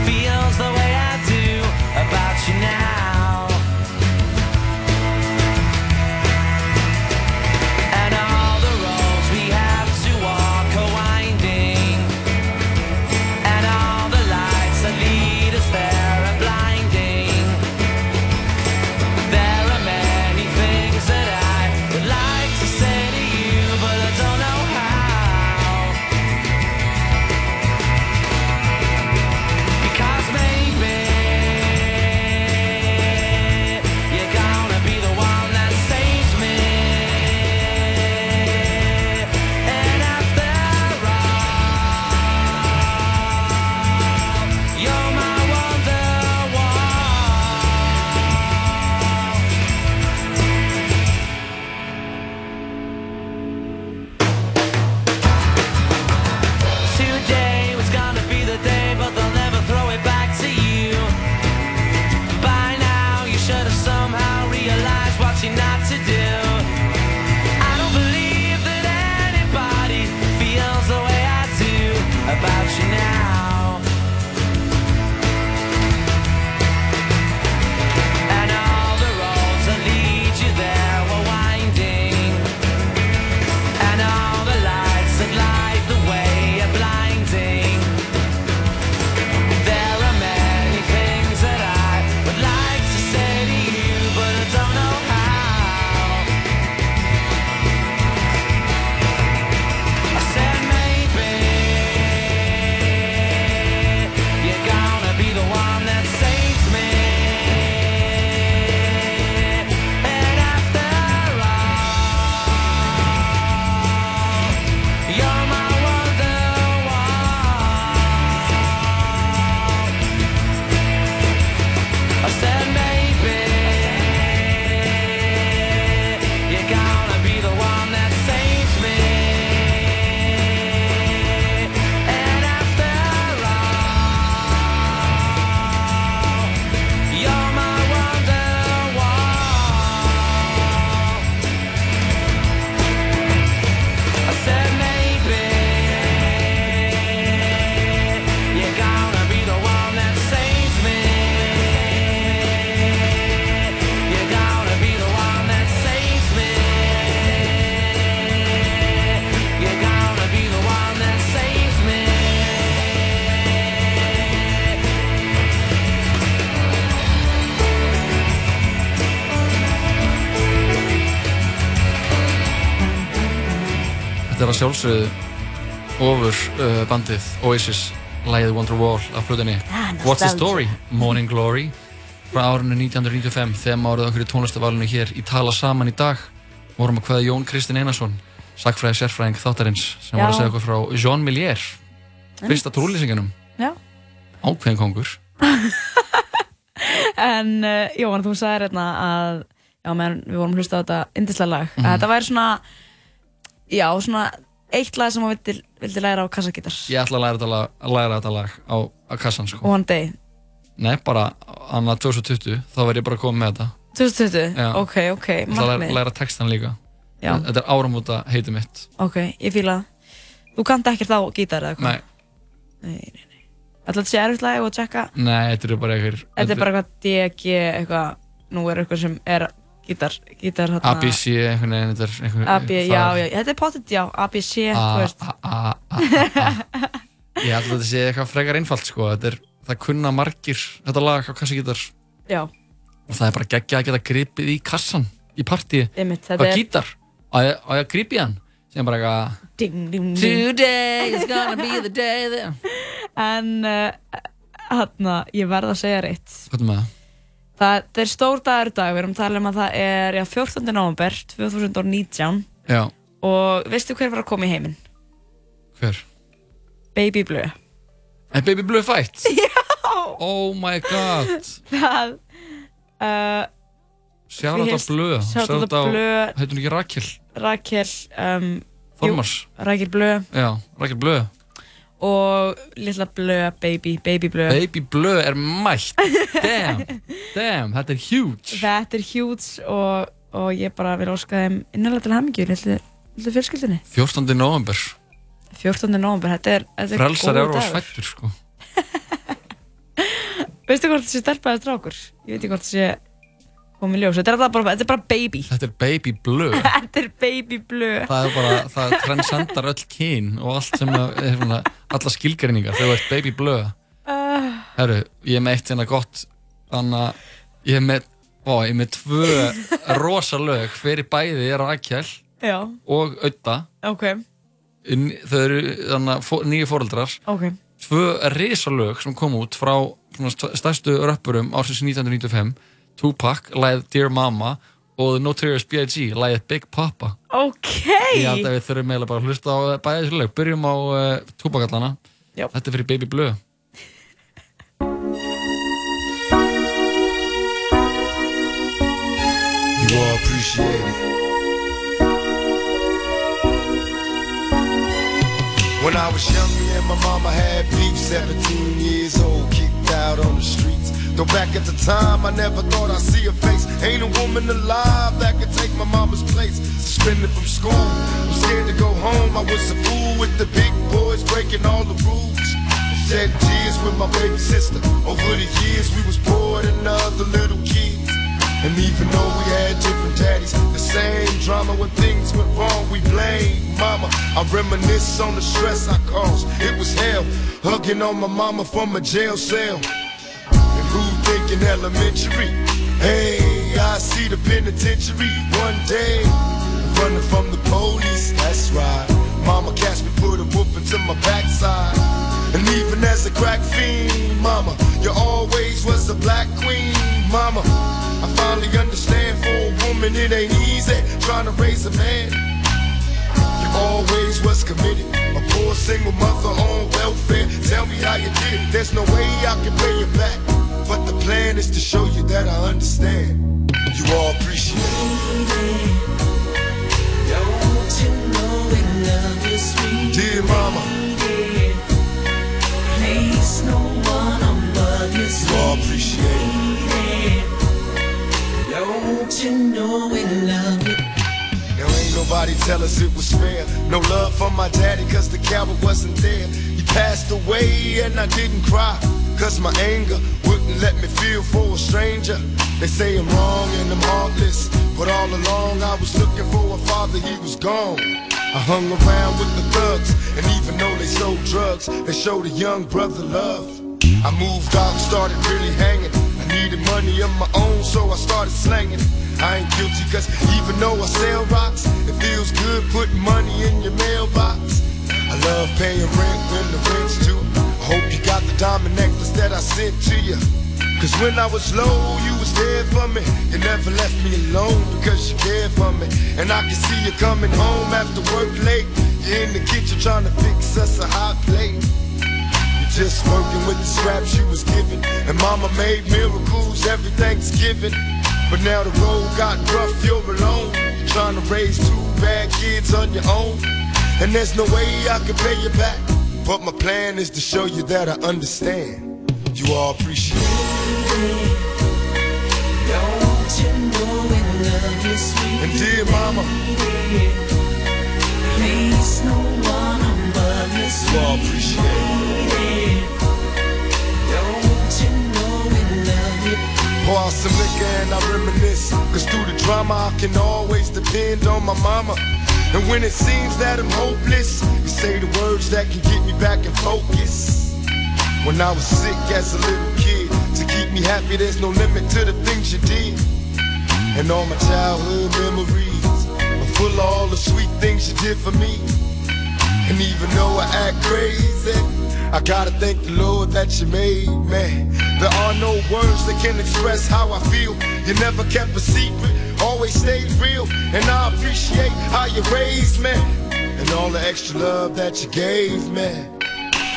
Að sjálfsögðu ofur uh, bandið Oasis lægið Wonderwall af flutinni Ah, What's the. Story? Morning Glory frá árinu 1995 þegar árið okkur í tónlistavalinu hér í Tala Saman í dag vorum að hvaða Jón Kristinn Einarsson sagfræði sérfræðing þáttarins sem var að Já. segja okkur frá Jean Millier fyrsta trúlýsingunum Já. ákveðin kongur [LAUGHS] En uh, Jóhann, þú sagðir hérna að já, meðan við vorum hlusta á þetta indislega lag Mhm. að þetta væri svona já, svona eitt lag sem þú vildi, vildi læra á kassagítar ég ætla að læra þetta lag, að læra þetta lag á, á kassan sko. One Day nei, bara annað 2020 þá verð ég bara koma með þetta 2020? Já. Ok, ok, Ég ætla að læra, læra textan líka Já. þetta er áramóta heiti mitt Ok, ég fíla það Þú kannt ekkert á gítar eða hvað? nei, Nei, nei, nei Ætla þetta sé erfitt lag og tjekka nei, þetta er bara einhver Þetta er bara eitthvað DG, eitthvað Nú er eitthvað sem er gítar, gítar hérna ABC einhvern veginn er einhvern AB, já, já, þetta er pottet, já, ABC, þú veist. A, a, a, a. ég held að þetta sé eitthvað frekar einfalt sko. þetta er, það kunna margir þetta lag á kassagítar. Já, og það er bara geggja að geta gripið í kassan í partíi, er gítar. Á ég að gripi hann? Sem bara eitthvað ding, ding, ding. Today is gonna be the [LAUGHS] day. En, hérna, ég verð að segja reitt hvað er með það? Það, það er stór dagur dag, við erum að tala um að það er já, 14. november 2019 já, og veistu hver var að koma í heiminn? Hver? Baby Blue En Baby Blue fætt? [LAUGHS] Já Oh my god Það uh, á Fyrst- Blöð out á Blöð. Heitur hún ekki Rakel? Rakel um, Þormars jú, Rakel Blue Já, Rakel Blöð og litla Blue Baby Baby Blue Baby Blöð er mætt Damn, damn, þetta er huge Þetta er huge og, og ég bara vil óska þeim innanlega til hamingju litlu, litlu fjölskyldinni 14. november 14. november, þetta er, þetta er Frelsar eru á svættur sko [LAUGHS] Veistu hvort það sé stelpaði strákur? Ég veit ekki hvort það sé komið ljós. Þetta er, alltaf bara, þetta er bara baby. Þetta er Baby Blöð [LAUGHS] Þetta er baby blue Það er bara, það transcendar öll kyn og allt sem að, er svona, alla skilgreiningar þegar þú ert Baby Blöð uh, Herru, ég er með eitt hérna gott þannig að ég er með ó, ég er með tvö rosa lög. Fyrir bæði Rakel Já, og Ödda ok, þau eru þannig að nýju fóreldrar ok. Tvö risalög sem kom út frá stærstu rappurum ársins 1995 Tupac, lagið Dear Mama og The Notorious B.I.G. lagið Big Papa Ok ég held að við þurfum eiginlega bara að hlusta á bæði þessu lög byrjum á uh, Tupac allana Já. þetta er fyrir Baby Blue You all appreciate it. When I was young, me and my mama had beef, 17 years old, kicked out on the streets. Though back at the time, I never thought I'd see her face. Ain't a woman alive that could take my mama's place. Suspended from school, I'm scared to go home. I was a fool with the big boys breaking all the rules. Shed tears with my baby sister. Over the years, we was poor than other little kids. And even though we had different daddies, the same drama when things went wrong, we blamed mama. I reminisce on the stress I caused. It was hell, hugging on my mama from a jail cell. Thinking elementary? Hey, I see the penitentiary one day. Running from the police, that's right. Mama catch me, put a whoop into my backside. And even as a crack fiend, mama, you always was a black queen, mama. I finally understand for a woman it ain't easy trying to raise a man. You always was committed, a poor single mother on welfare. Tell me how you did it. There's no way I can pay you back, but the plan is to show you that I understand. You all appreciate it. Don't you know we love you, sweet Dear mama, Place no one above you, you all appreciate it. Don't you know we love ain't nobody tell us it was fair. No love for my daddy cause the coward wasn't there. He passed away and I didn't cry. Cause my anger wouldn't let me feel for a stranger. They say I'm wrong and I'm heartless. But all along I was looking for a father, he was gone. I hung around with the thugs, and even though they sold drugs, they showed a young brother love. I moved out and started really hanging. I needed money of my own, so I started slanging. I ain't guilty, cause even though I sell rocks, it feels good putting money in your mailbox. I love paying rent when the rent's due. Hope you got the diamond necklace that I sent to you. Cause when I was low, you was there for me. You never left me alone because you cared for me. And I can see you coming home after work late. You're in the kitchen trying to fix us a hot plate. You're just working with the scraps you was given. And mama made miracles every Thanksgiving. But now the road got rough, you're alone. You're trying to raise two bad kids on your own. And there's no way I can pay you back. But my plan is to show you that I understand. You all appreciate it. And dear mama, Place no one above you, you all appreciate? Pour out some liquor and I reminisce. Cause through the drama, I can always depend on my mama. And when it seems that I'm hopeless, you say the words that can get me back in focus. When I was sick as a little kid, to keep me happy, there's no limit to the things you did. And all my childhood memories are full of all the sweet things you did for me. And even though I act crazy, I gotta thank the Lord that you made me. There are no words that can express how I feel. You never kept a secret, always stayed real, and I appreciate how you raised me, and all the extra love that you gave me.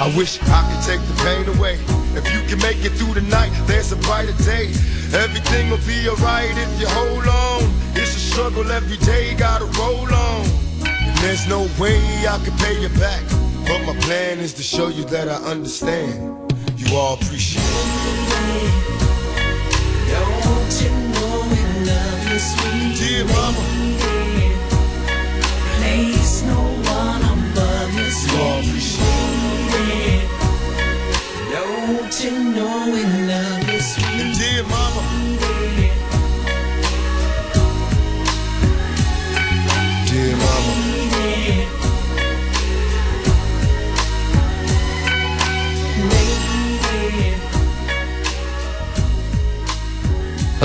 I wish I could take the pain away. If you can make it through the night, there's a brighter day. Everything will be alright if you hold on. It's a struggle every day, gotta roll on. And there's no way I can pay you back. But my plan is to show you that I understand. You all appreciate it. Don't you know we love you, sweet Dear mama. lady? Place no one above you, You all sweet lady. Don't you know we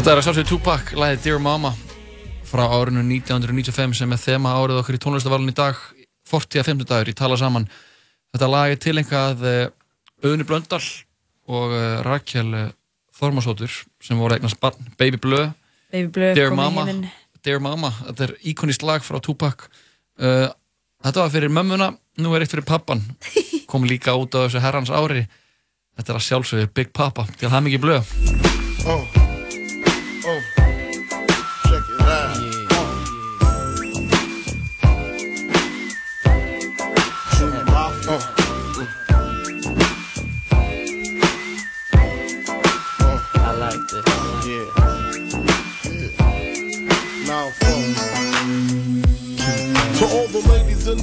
Þetta er að sjálfsögðu Tupac, lagið Dear Mama frá árinu 1995 sem er þema árið okkur í tónlistavalun í dag 40. dagur í Tala Saman Þetta lag er tilengað Auðni Blöndal og eh, Rakel eh, Þormasóttur sem voru eignast barn Baby Blö Baby Blöð Dear Mama. Dear Mama Þetta er íkonist lag frá Tupac Þetta var fyrir mömmuna nú er eitt fyrir pappan [LAUGHS] kom líka út á þessu herrans ári Þetta er að sjálfsögðu Big Papa til það mikið Oh. Oh. All the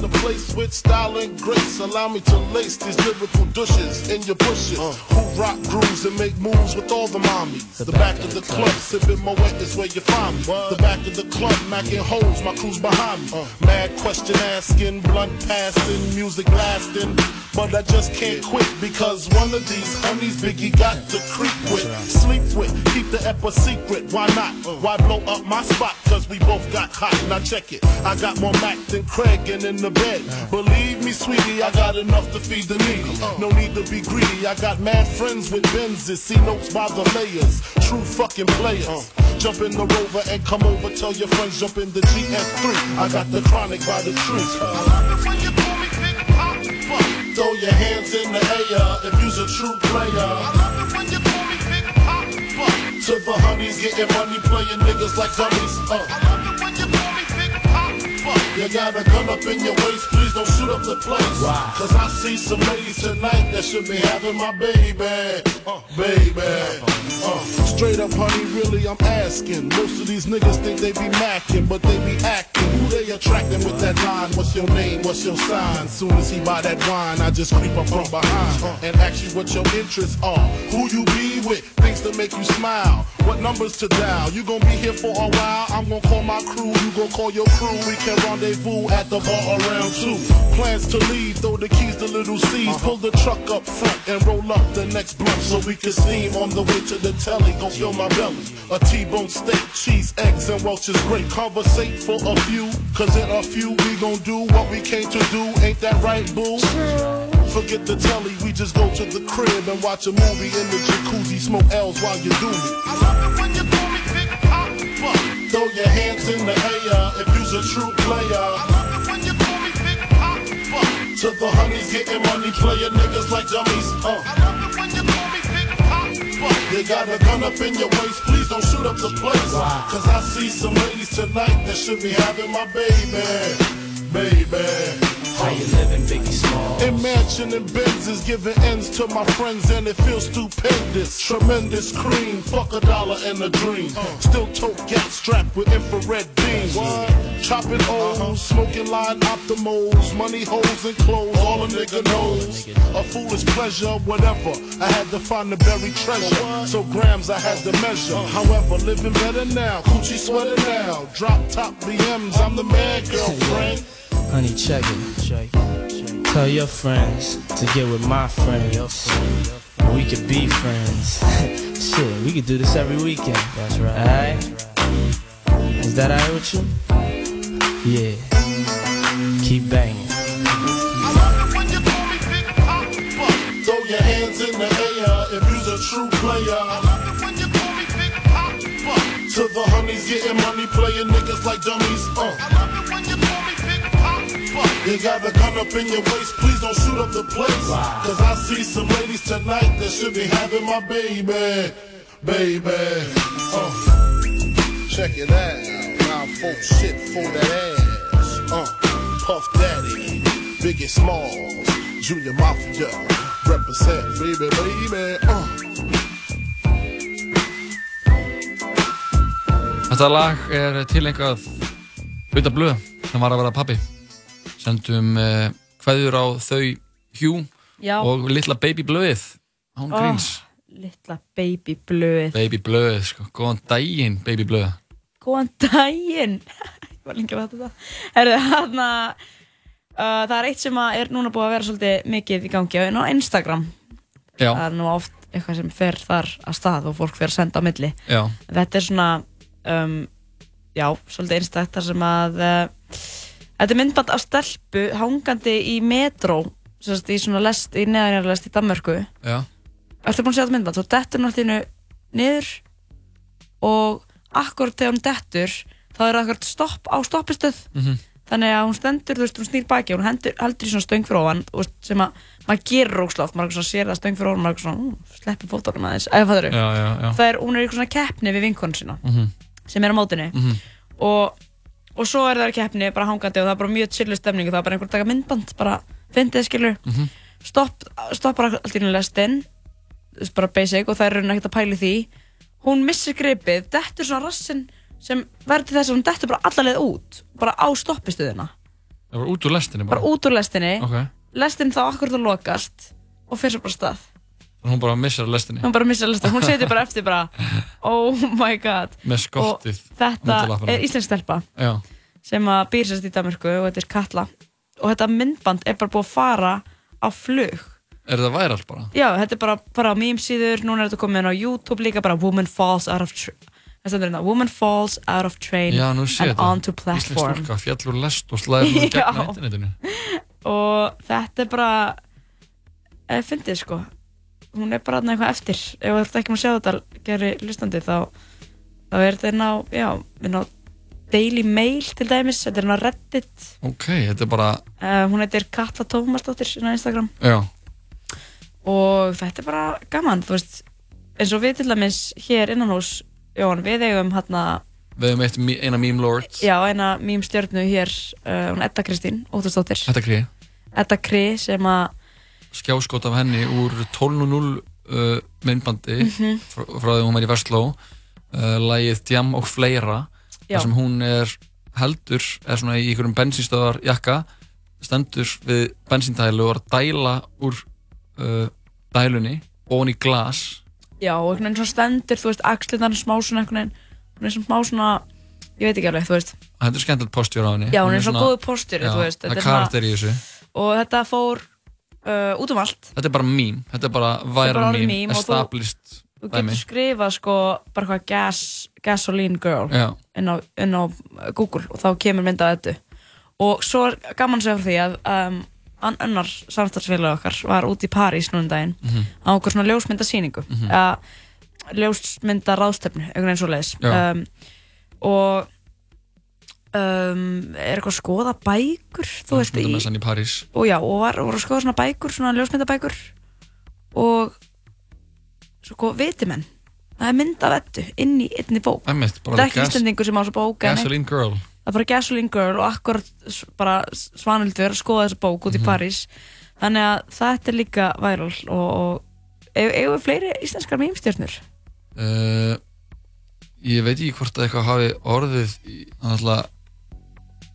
the place with style and grace, allow me to lace these lyrical douches in your bushes. Uh. Who rock grooves and make moves with all the mommies. The, back, of the club, sipping my wet is where you find me. The back of the club, macking holes, my crew's behind me. Uh. Mad question asking, blunt passing, music lasting. But I just can't quit because one of these honeys Biggie got to creep with, sleep with, keep the ep a secret. Why not? Uh. Why blow up my spot? Cause we both got hot. Now check it. I got more Mac than Craig and in the bed. Believe me, sweetie, I got enough to feed the needy. No need to be greedy. I got mad friends with Benzes. See notes by the layers. True fucking players. Jump in the rover and come over. Tell your friends jump in the GF3. I got the chronic by the tree. Throw your hands in the air if you's a true player. To the honeys getting money, playing niggas like dummies. Uh. You got a gun up in your waist, please don't shoot up the place. Cause I see some ladies tonight that should be having my baby. Uh, baby. Uh, straight up, honey, really, I'm asking. Most of these niggas think they be macking, but they be acting. Who they attracting with that line? What's your name? What's your sign? Soon as he buy that wine, I just creep up from behind and ask you what your interests are. Who you be with? Things to make you smile. What numbers to dial? You gonna be here for a while? I'm gonna call my crew. You gonna call your crew. We can rendezvous at the bar around two. Plans to leave, throw the keys to little C's. Pull the truck up front and roll up the next block so we can steam on the way to the telly. Gon' fill my belly. A T-bone steak, cheese, eggs, and Welch's grape. Conversate for a few, cause in a few we gon' do what we came to do. Ain't that right, boo? Forget the telly, we just go to the crib and watch a movie in the jacuzzi, smoke L's while you do me. Throw your hands in the air if you's a true player. I love it when you call me Big Papa. To the honeys getting money, playing niggas like dummies. Uh. I love it when you call me Big Papa. You got a gun up in your waist, please don't shoot up the place. Cause I see some ladies tonight that should be having my baby. Baby. How you living, Biggie Small? In mansion and Benzes, giving ends to my friends, and it feels stupendous. Tremendous cream, fuck a dollar and a dream. Still tote gas strapped with infrared beams. Chopping O's, smoking line optimals, money holes and clothes, all a nigga knows. A foolish pleasure, whatever. I had to find the buried treasure, so grams I had to measure. However, living better now, coochie sweater now. Drop top BMs, I'm the man, girlfriend. Honey, check it. Tell your friends to get with my friends. We could be friends. [LAUGHS] Shit, we could do this every weekend. That's right. Alright? Is that alright with you? Yeah. Keep banging. I love the when you pull me pick pop. Throw your hands in the air if you's a true player. I love it when you call me Biggie Popper. To the honeys, getting money, playing niggas like dummies. Uh. You got a gun up in your waist, please don't shoot up the place. Cause I see some ladies tonight that should be having my baby, baby. Uh. Check it out, now folks shit for that ass. Uh. Puff Daddy, Biggie Smalls, Junior Mafia, represent, baby, baby. Uh. Þetta lag er tilengað auðvitað blöð sem var að vera pappi. Sendum uh, kveður á þau Hjú Já. og litla baby blöðið. Hún Ó, gríns. Litla baby blöð. Baby blöðið, sko. Góðan daginn, baby blöð. Góðan daginn. [LAUGHS] Ég var lengi að vata það. Herðu, þarna, uh, það er eitt sem er núna búið að vera svolítið mikið í gangi á Instagram. Já. Það er nú oft eitthvað sem fer þar að stað og fólk fer að senda á milli. Já. Þetta er svona, um, já, svolítið einstakt þar sem að, uh, þetta er myndband af stelpu hangandi í metró, sagt í svona lest, í neðanjarlest í Danmörku. Já. Ertu búin að sjá þetta myndband? Svo dettur allir niður og akkurat þegar hún dettur þá er það akkurat stopp á stoppistöð Mhm. þannig að hún stendur, þú veist, hún snýr baki og hún hendur, heldur í svona stöng fyrir ofan þú veist, sem að maður gerir rókslátt, maður sér það stöng fyrir ofan, maður svona, ú, sleppi fótunum aðeins eða hvað Já, já, já. það er, hún er í svona keppni við vinkonu sína Mhm. sem er á mótinni Mhm. og, og svo er það keppni bara hangandi og það er bara mjög chillu stemning. Og það er bara einhver að taka myndband, bara fyndið skilur Mhm. stopp, stoppar allt í einu lestin. Bara basic og það er raunin ekkert að pæli því. Hún missir gripið, dettur svona rassin sem verður þess að hún dettur bara allalegð út bara á stoppistuðina Það var út úr lestinni bara bara. út úr lestinni. Ok. lestin þá akkurat að lokast og fer svo bara stað Hún bara missar lestinni. hún bara missir lestin, hún setjur bara eftir bara oh my god Með skottið. og þetta er íslensk stelpa Já. sem að býr sérst í Danmarku og þetta er Katla og þetta myndband er bara búið að fara á flug Er það væral bara? já, þetta er bara, bara á meme síður núna er þetta komið inn á YouTube líka bara woman falls out of tr- það stendur hérna, woman falls out of train Já, and þetta. onto Íslensk platform stúlka fjall úr lest og slæðir hún Já. gegn internetinu. og þetta er bara eða fyndið sko hún er bara þarna eitthvað eftir ef þú ert ekki með að sjá þetta geri lustandi þá þá er þetta inn á, já, inn á Daily Mail til dæmis, þetta er inn á Reddit Ok, þetta er bara, uh, hún heitir Katla Tómasdóttir inn á Instagram já. og þetta er bara gaman þú veist, eins og við til dæmis hér innan hús, Jón, við eigum hérna, Við hefum eina meme lord. já, eina mým stjörnu hér, uh, hún Edda Kristín Óttarsdóttir, Þetta krið. Edda Kri sem að Skjáskot af henni úr 12.0 uh, myndbandi Mhm. frá, frá því hún var í Vestló. Uh, Lægið Djam og fleira. Já. þar sem hún er heldur, er svona í einhverjum bensínstöðar jakka, stendur við bensíntælu og er að dæla úr uh, dælunni ofan í glas. já, og einhvern veginn svona stendur, þú veist, axlirnar smá svona einhvern veginn, smá svona ég veit ekki alveg, þú veist Þetta er skemmtilegt postjur á henni. Já, hún er svona góður postjóri, já, þú veist, Það er er karakter í þessu. og þetta fór uh, út um allt. Þetta er bara mím, þetta er bara orðið mím, þú- established þú dæmi. getur skrifað sko bara hvað gas, gasoline girl inn á, inn á Google og þá kemur mynd af þetta og svo er gaman frá því að um, ann- annar samstagsfélag okkar var út í París núna um daginn. Mhm. á okkur svona ljósmyndasýningu. Mhm. eða ljósmynda ráðstefnu einhvern veginn svo leiðis um, og um, er eitthvað að skoða bækur þú veist í, og já, og var, voru að skoða svona bækur svona ljósmyndabækur og sko, viti menn það er mynd af ettu inn í einni bók bara það er ekki íslendingur sem á þessa bók. Gasoline Girl. það er bara Gasoline Girl og akkurat bara svanildur að skoða þessa bók út í Mhm. París þannig að þetta er líka væral og, og við fleiri íslenskar mýmstjörnur Uh, ég veit ekki hvort að eitthvað hafi orðið í, náttúrulega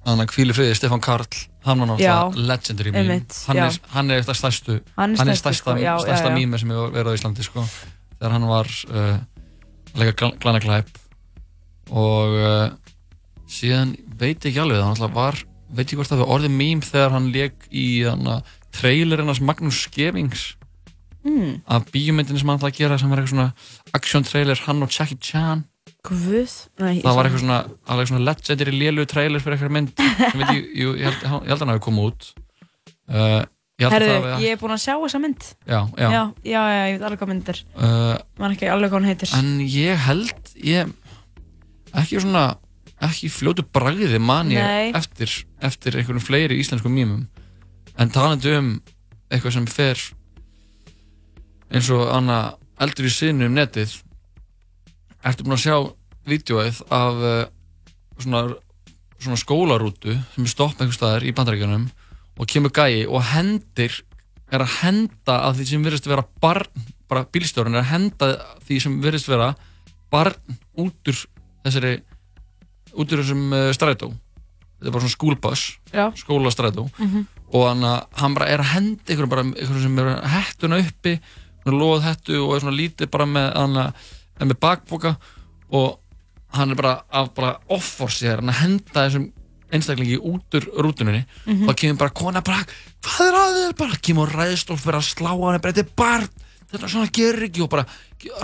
hann að kvíli friði, Stefán Karl hann var náttúrulega legendary einmitt, hann, hann er eitthvað stærstu Hann er hann stærsta, sko, stærsta meme sem hefur verið á Íslandi sko. þegar hann var uh, að leika gl- glanaglæp og uh, síðan veit ekki alveg það náttúrulega var, veit ég hvort það var orðið meme þegar hann leik í þannig trailerinn hans Magnús Skevings mm. af bíómyndinni sem hann að gera sem var eitthvað svona action trailer hann og Jackie Chan Guð? Nei, það var eitthvað svona, alveg svona legendary lélu trailer fyrir eitthvað mynd. Sem veit ég, ég, held, ég held að hann hafi komið út. Uh, ég Herðu, að ég er búin að sjá þessa mynd. Já, já, já, já, já, ég veit alveg hvað mynd er Uh, man ekki alveg hvað hún heitir. en ég held ég, ekki svona ekki fljótu bragði man ég eftir, eftir einhverjum fleiri íslenskum mýmum. En talandi um eitthvað sem fer eins og Anna eldur í sinu um netið ertu búin að sjá vídjóið af uh, svona, svona skólarútu sem er stopp einhver staðar í bandaríkjunum og kemur gæi og hendir er að henda að því sem virðist vera barn, bara bílstjórun er að henda því sem virðist vera barn út úr þessari út úr þessum uh, strætó þetta er bara svona skúlbass Já. skólastrætó Mhm. og hann, að- hann bara er að henda ykkur bara ykkur sem er hettuna uppi loð hettu og er svona lítið bara með, hann, að- er með bakboka og hann er bara af bara offorsið hann að henda þessum einstaklingi út úr rútunni. Mhm. þá kemur bara kona bara hvað er að þér? Bara kemur ræðst og fyrir að slá hann bara þetta er barn þetta svona gerir ekki. Og bara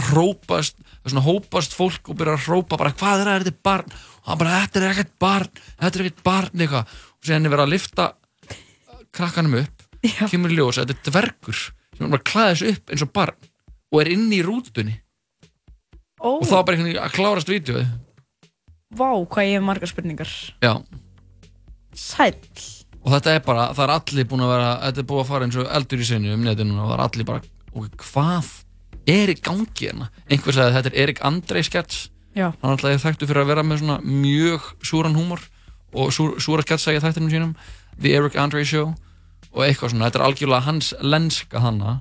hrópast svona hópast fólk og byrja að hrópa bara hvað er að þetta er barn. Og hann bara þetta er ekkert barn þetta er ekkert barn eitthvað. Og sér henni verið að lifta krakkanum upp Já. kemur í ljós að þetta er dvergur sem er bara að þessu upp eins og barn og er inni í rútunni Ó, og þá bara einhvern veginn að klárast vídeoið. Vá, hvað ég hef margar spurningar. Já. Sæll. Og þetta er bara, það er allir búin að vera þetta er búin að fara eins og eldur í sinu um netinu og það er allir bara, ok, hvað er í gangi hérna? Einhver sagði að þetta er Erik Andrei skets Já. hann alltaf er þekktu fyrir að vera með svona mjög súran húmor og súr, súra sketsa í þættinum sínum The Eric Andre Show og eitthvað svona, þetta er algjörlega hans lenska hanna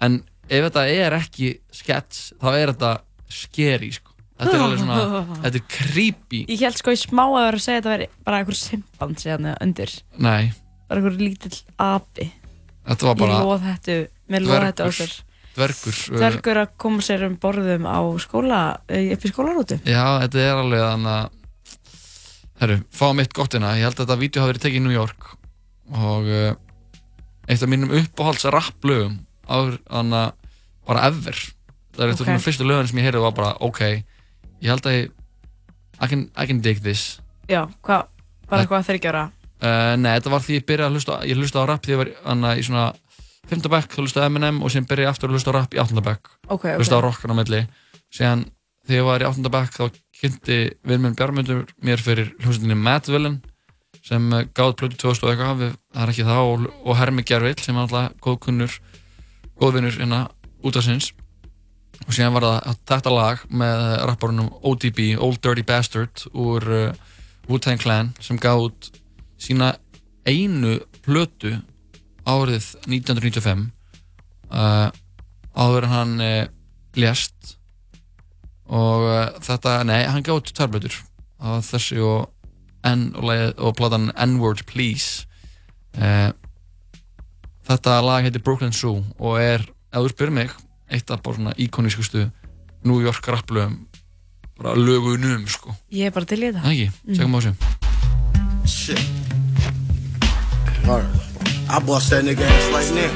en ef þetta er ekki skets, þá er þetta scary, sko. Þetta er alveg svona, [LAUGHS] þetta er creepy. Ég held sko í smá að vera að segja að þetta veri bara einhver simpansi hérna undir. Nei, bara einhver lítill api. Þetta var bara í loðhættu með loðhættu á sér dvergur uh, Dvergur að koma sér um borðum á skóla eh, upp í skólarútu. Já, þetta er alveg þannig að Herru, fáum eitt gott hérna. Ég held að þetta vídeo hafi verið tekið í New York. Og uh, eitt af mínum uppáhalds rapplögum áður þannig að bara ever það er okay. fyrstu lögum sem ég heyrði var bara ok, ég held að ég I can, I can dig this Já, hvað, bara eitthvað þryggjára uh, Nei, þetta var því ég byrjaði að hlusta ég hlusta á rap því ég var þannig í svona 5. bekk, hlusta Eminem og síðan byrjaði aftur að hlusta á rap í 8. bekk Ok, ok. hlusta á rockan á milli síðan þegar ég var í 8. bekk þá kynnti Vilmund Bjarmundur mér fyrir hljómsveitinni Mad Villain sem eh, gáði plötu 2000 og eitthvað við, það er ekki það og, og Hermi Gervill sem er alltaf góðkunnur góðvinnur inna út af sinns og síðan var það þetta lag með rapparunum ODB, Old Dirty Bastard úr uh, Wu-Tang Clan sem gáði út sína einu plötu árið 1995 uh, áður en hann uh, lést. Og uh, þetta, nei, hann gáði út tvær plötur. Á þessi og, N, og platan N-Word Please. Uh, þetta lag heitir Brooklyn Zoo og er, ef þú spyrir mig eitt af bara svona íkonískustu New York rapplögum bara lögunum sko Ég er bara til í þetta Það ekki, tjekkum á þessu. I bust that nigga ass right now.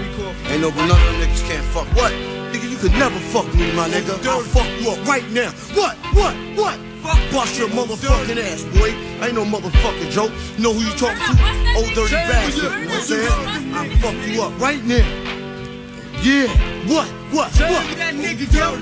Ain't no none of them niggas can't fuck. What? Nigga, you could never fuck me, my nigga. I'll fuck you up right now. What? What? What? Fuck bust your motherfucking ass, boy. Ain't no motherfucking joke. You know who you talking to? Old dirty bastard. You know what I'm saying? I'll fuck you up right now. Yeah. What? What? What? that nigga, yo.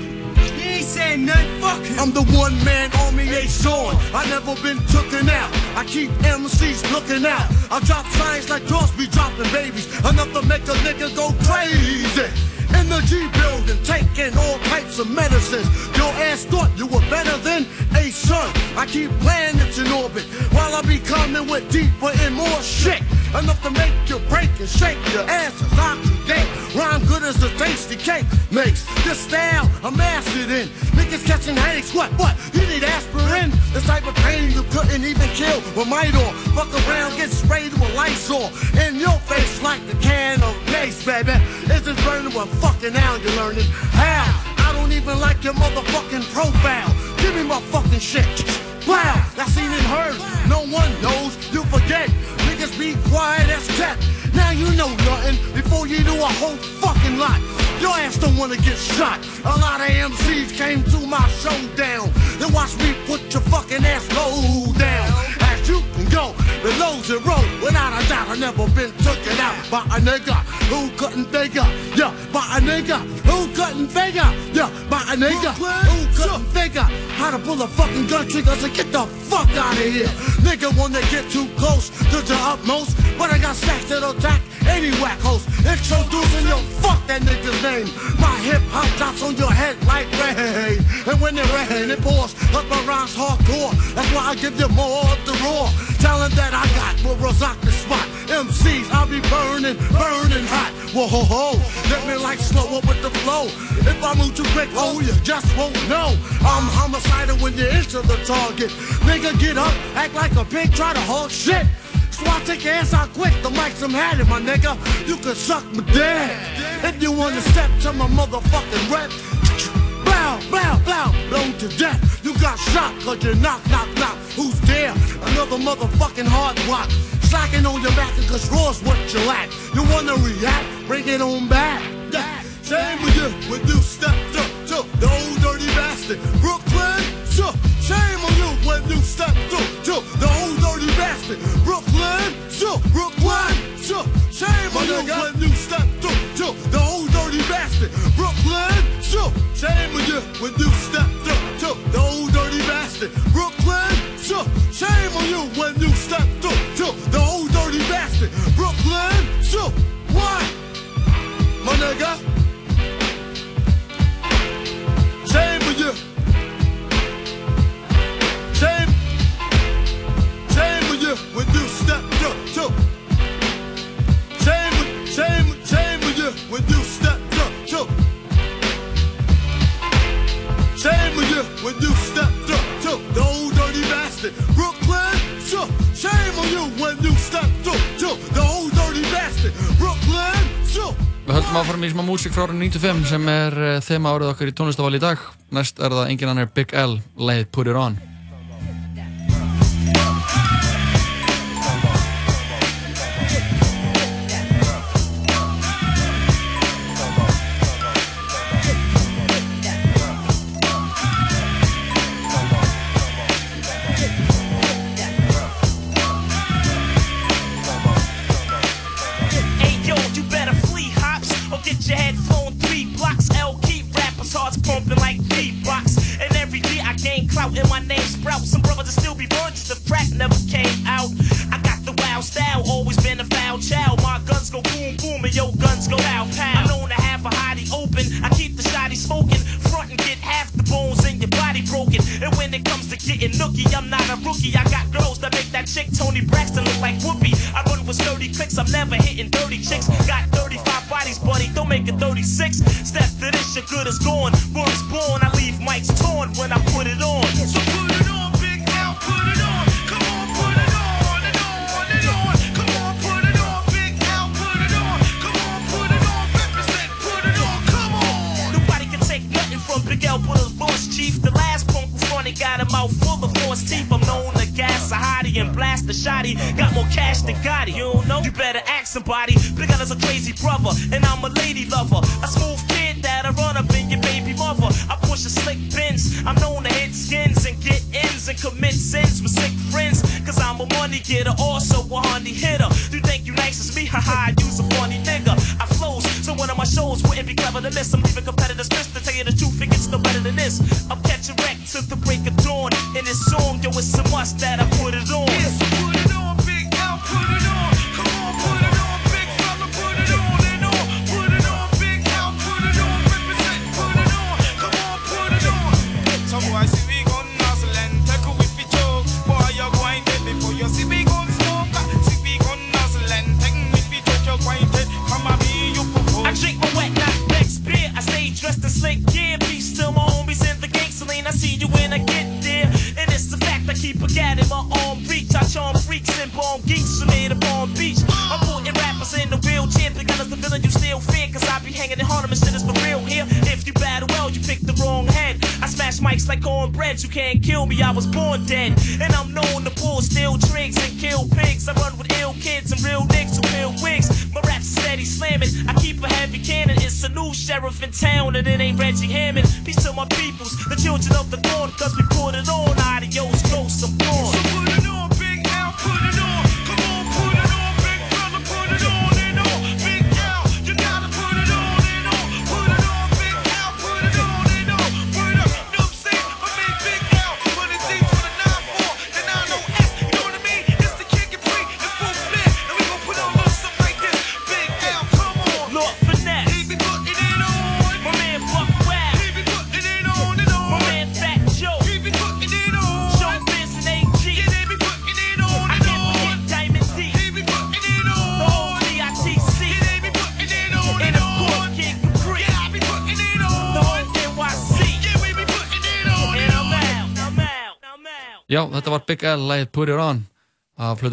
He ain't saying nothing. Fuck him. I'm the one man army ain't showing. I never been tooken out. I keep MCs looking out. I drop signs like be dropping babies. Enough to make a nigga go crazy. In the G building, taking all types of medicines. Your ass thought you were better than a son. I keep planets in orbit while I be coming with deeper and more shit. Enough to make you break and shake your asses out today. Rhyme good as a tasty cake makes. This style I'm in. Niggas catching headaches, what, what? You need aspirin? This type of pain you couldn't even kill with might on. Fuck around, get sprayed with on. In your face like the can of mace, baby. Is this burning what fucking now you're learning? How? I don't even like your motherfucking profile. Give me my fucking shit. Wow, I seen and heard. No one knows. You forget. Niggas be quiet as cat. Now you know nothing before you do a whole fucking lot. Your ass don't wanna get shot. A lot of MCs came to my showdown. Then watch me put your fucking ass low down. You can go below zero. Without a doubt, I never been taken out by a nigga who couldn't figure. Yeah, by a nigga who couldn't figure. Yeah, by a nigga who couldn't figure how to pull a fucking gun trigger to get the fuck out of here. Nigga wanna get too close to the utmost, but I got stacks that'll attack any whack host. Introducing your fuck that nigga's name. My hip hop drops on your head like rain. And when it rain, it pours up my rhymes hardcore. That's why I give you more of the raw talent that I got will rock the spot. MCs, I'll be burning, burning hot. Whoa ho ho, let me like slow up with the flow. If I move too quick, oh you just won't know. I'm homicidal when you enter the target. Nigga, get up, act like a pig, try to hold shit. So I take your ass out quick, the mic's I'm had it, my nigga. You can suck my dick. If you wanna step to my motherfucking rep, blow, blow, blow, blow to death. You got shot cause you knock, knock, knock. Who's there? Another motherfucking hard rock. Slacking on your back cause raw's what you lack. You wanna react? Bring it on back. Yeah. Shame with you when you stepped up to the old dirty bastard. Brooklyn, sure. Shame on you when you stepped up to the old dirty bastard. Brooklyn, sure. Brooklyn, sure. Shame on you when you stepped up to the old dirty bastard. Brooklyn, sure. Shame on you when you stepped up to the old dirty bastard. Brooklyn, sure. Shame on you when you stepped up to the old dirty bastard. Brooklyn, sure. What? My nigga. Shame on you. Shame. Shame on you when you Shame on you when you stepped up to the old dirty bastard. Brooklyn, sure. Shame on you when you stepped up to the old dirty bastard. Brooklyn, sure. Við höldum áfram í smá músík frá árið 95 sem er uh, þema árið okkar í tónlistavali í dag. Næst er það engin annar Big L, leið Put It On. Competitors pissed to tell you the truth, it gets no better than this. Var Big L, lagið Put It On. Af On.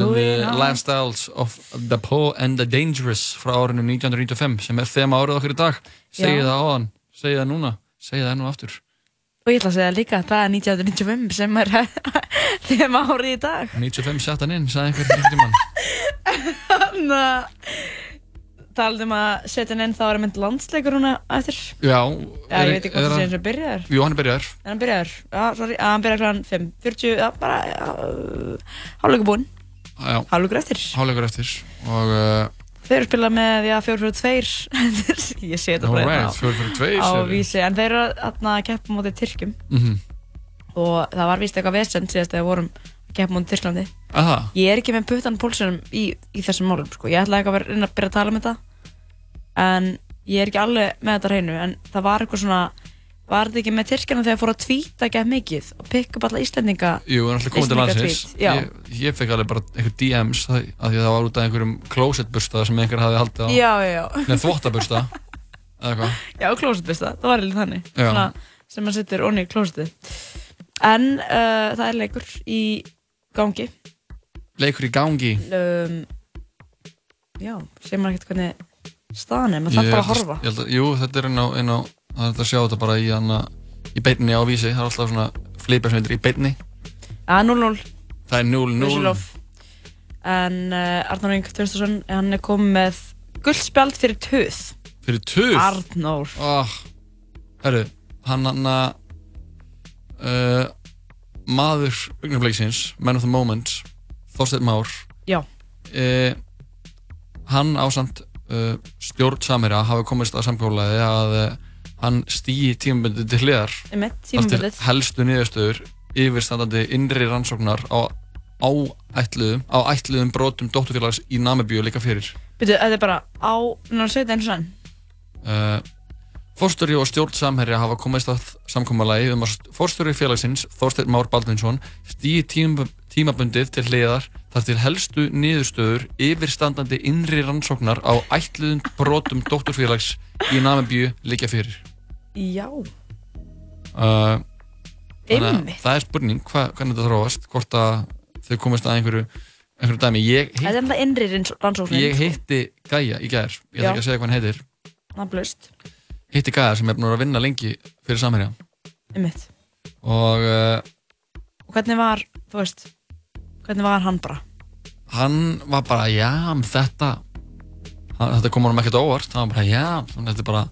Lifestyles of the Poor and the Dangerous frá árinu 1995 sem er þema árið okkur í dag. Segið það áðan, segið það núna. Segið það og aftur. Og ég ætla að segja líka að það er 1995 sem er [LAUGHS] þeim árið í dag. 95 sett hann inn, sagði einhver einhvern [LAUGHS] Þannig að setja hann inn þá er að mynd landsleikur húnna eftir. Já, Já, ég veit ekki hvort það sé eins og byrjaður. Jú, hann er byrjaður En hann byrjaður, já, sorry, hann byrjaður kláðan 5, 40, já, bara, já, hálfleikur búinn, Já, hálfleikur eftir. hálfleikur eftir og uh, Þeir eru spilað með, já, 4-4-2, [LAUGHS] ég sé þetta bara Alright, 4-4-2 á sér. vísi, en þeir eru að keppa mótið Tyrkjum mhm, og það var víst eitthvað vesend síðast þegar við vorum að keppa mótið Tyrklandi. aha, Ég er ekki með puttan pólsunum í, í þessum málum, sko, ég ætlaði ekki að vera reyna að byrja að tala um þetta, en ég er ekki alveg með þetta hreinu, en það var eitthvað svona, var þetta ekki með Tyrkjana þegar fór að tvíta ekki mikið og pikka upp alla Íslendinga? Jú, hann er alltaf komið til landsins. ég, ég fekk alveg bara einhver DMs það, að því að það var út af einhverjum closetbursta sem einhver hafði haldið á. Já, já, já. Nei, hvað? [LAUGHS] Já, klósetbista, það var eiginlega þannig. Svona, sem maður setur onni í klósetið En uh, það er leikur í gangi. Leikur í gangi. Um, Já, segir maður ekkert hvernig staðan er, maður þarf bara að horfa. ég held að, jú, þetta er inn á, inn á það er að sjá þetta bara í, hana, í beinni á vísi. Það er alltaf svona flipar sem heitir í beinni. Já, 0-0 það er 0-0 Vissulof. En uh, Arnór Inge Traustason, hann er komið með guldspjald fyrir töð. Fyrir töð? Arnór. Oh, Herru, hann hann að uh, maður augnableiksins, man of the moment Þorsteinn Már Já. uh, hann ásamt uh, stjórn Samira hafi komist að samkólaði að uh, hann stýi tímabundið til hliðar. Eftir helstu niðurstöður yfirstandandi innri rannsóknar á áætluðum, á ætluðum brotum dótturfélags í Namibíu líka fyrir. Byrju, þetta er bara á, ná, segja þetta eins og enn Fórstjóri og stjórn Samherja hafa komist að samkómalagi um að fórstjóri félagsins, Þorsteinn Már Baldvinsson, stýi tím, tímabundið til hliðar þar til helstu niðurstöður yfirstandandi innri rannsóknar á ætluðum brotum dótturfélags í Namibíu líka fyrir. Já, Uh, Einmitt. það er spurning hva, hvernig þetta þróast, hvort að þau komist að einhverju, einhverju dæmi. Ég, þetta er enda innri ranns- rannsóknin ég hitti Gæja í gær, ég ætla ekki að segja hvað hann heitir, Nafnlaust, hitti Gæja sem er búin að vinna lengi fyrir Samherja. Einmitt. Og uh, hvernig var, þú veist, hvernig var hann bara? hann var bara, já, þetta hann, þetta kom honum ekkert óvart. Hann var bara, já, þetta er bara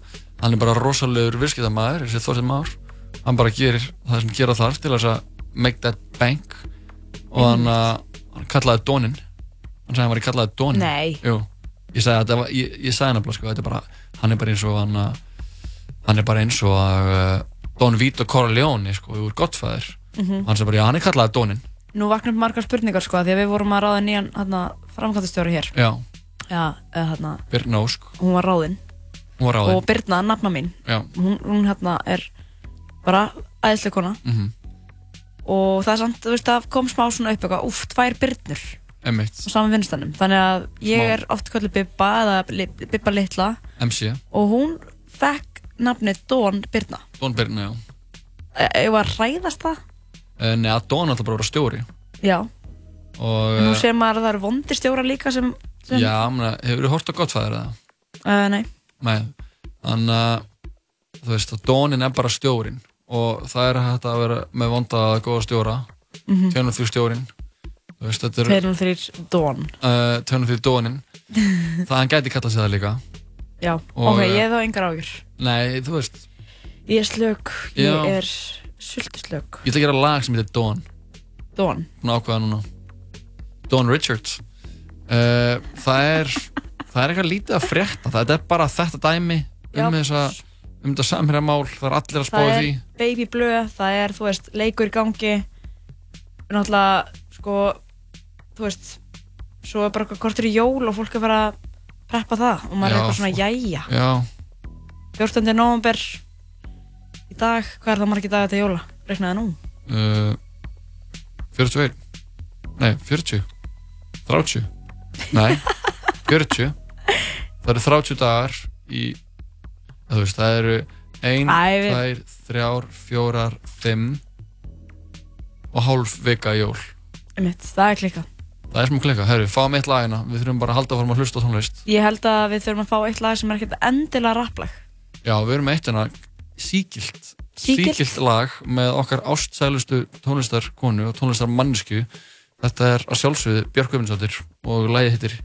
hann er bara rosalegur virskiptamæður þessi Þorsteinn Már. Hann bara gerir það sem gera þarf til þess að make that bank. Og hann, uh, hann kallaði Dónin hann sagði hann var í kallaði. Jú, ég sagði var, ég, ég sagði nefnilega sko, þetta er bara, hann er bara eins og hann, uh, hann er bara eins og uh, Don Vito Corleone sko, úr Godfather Mhm. hann sagði bara, já, hann er kallaði Dónin Nú vakna upp margar spurningar sko, því að við vorum að ráða nýjan hérna, framkvæmtastjóri hér. já, Já, hérna, Birna Ósk hún var ráðinn. ráðin Og Birna, nafna mín, Já. hún, hún hérna er bara æðislega kona. Mhm. Og það er samt, þú veist, það kom smá svona upp eitthvað, úff, tvær Birnur á saman vinnstannum. Þannig að ég Smá. er oft kallið Bibba eða Bibba litla MC, og hún fekk nafnið Dawn Birna. Don Birna, já E- var að ræðast það? uh, Nei, að Don alltaf bara vera stjóri Já. og Nú uh, sér maður að það eru vondir stjóra líka sem, sem já, mena, hefur þú hort á Godfather eða? Uh, nei. Nei, þannig að þú veist að Donin er bara stjórin og það er hægt að vera með vonda að góða stjóra Mhm. tjónum fyrir stjórin er 203 Dawn. uh, tjónum fyrir Donin [LAUGHS] það hann gæti kallað sig það líka Já, Og, ok, eh, ég hef þá engar ágjur. Nei, þú veist, Ég er slög, ég Já. er sultuslög. ég ætla að gera lag sem heitir Don Dawn. Búin að ákveða núna Don Richards uh, það er [LAUGHS] það er eitthvað lítið að frétta þetta er bara þetta dæmi Já. um þessa um þetta samherjamál, það er allir að Það spáði er því baby blöð, það er, þú veist, leikur í gangi. Náttúrulega, sko, þú veist, svo er bara eitthvað kortur í jól og fólk er bara að preppa það og maður er Já, eitthvað svona, jæja. Já, 14. november í dag, hvað er það margir dagar til jóla? Reiknaði nú. uh, 41 Nei, 40 30 Nei, [LAUGHS] 40 Það eru 30 dagar í veist, það eru 1, Æ, við- 2, 3, 4, 5 og hálf vika jól. Einmitt, það er klikkað. Það er smá klikka. Herru, fáum eitt lag hérna. Við þurfum bara að halda fórum að hlusta tónlist. Ég held að við þurfum að fá eitt lag sem er ekkert endilega rapplag. Já, við erum eitt hérna síkilt. Sígilt? lag með okkar ástsælustu tónlistarkonu og tónlistarmannisku. Þetta er að sjálfsögðu Björk Guðmundsdóttir og lagið heitir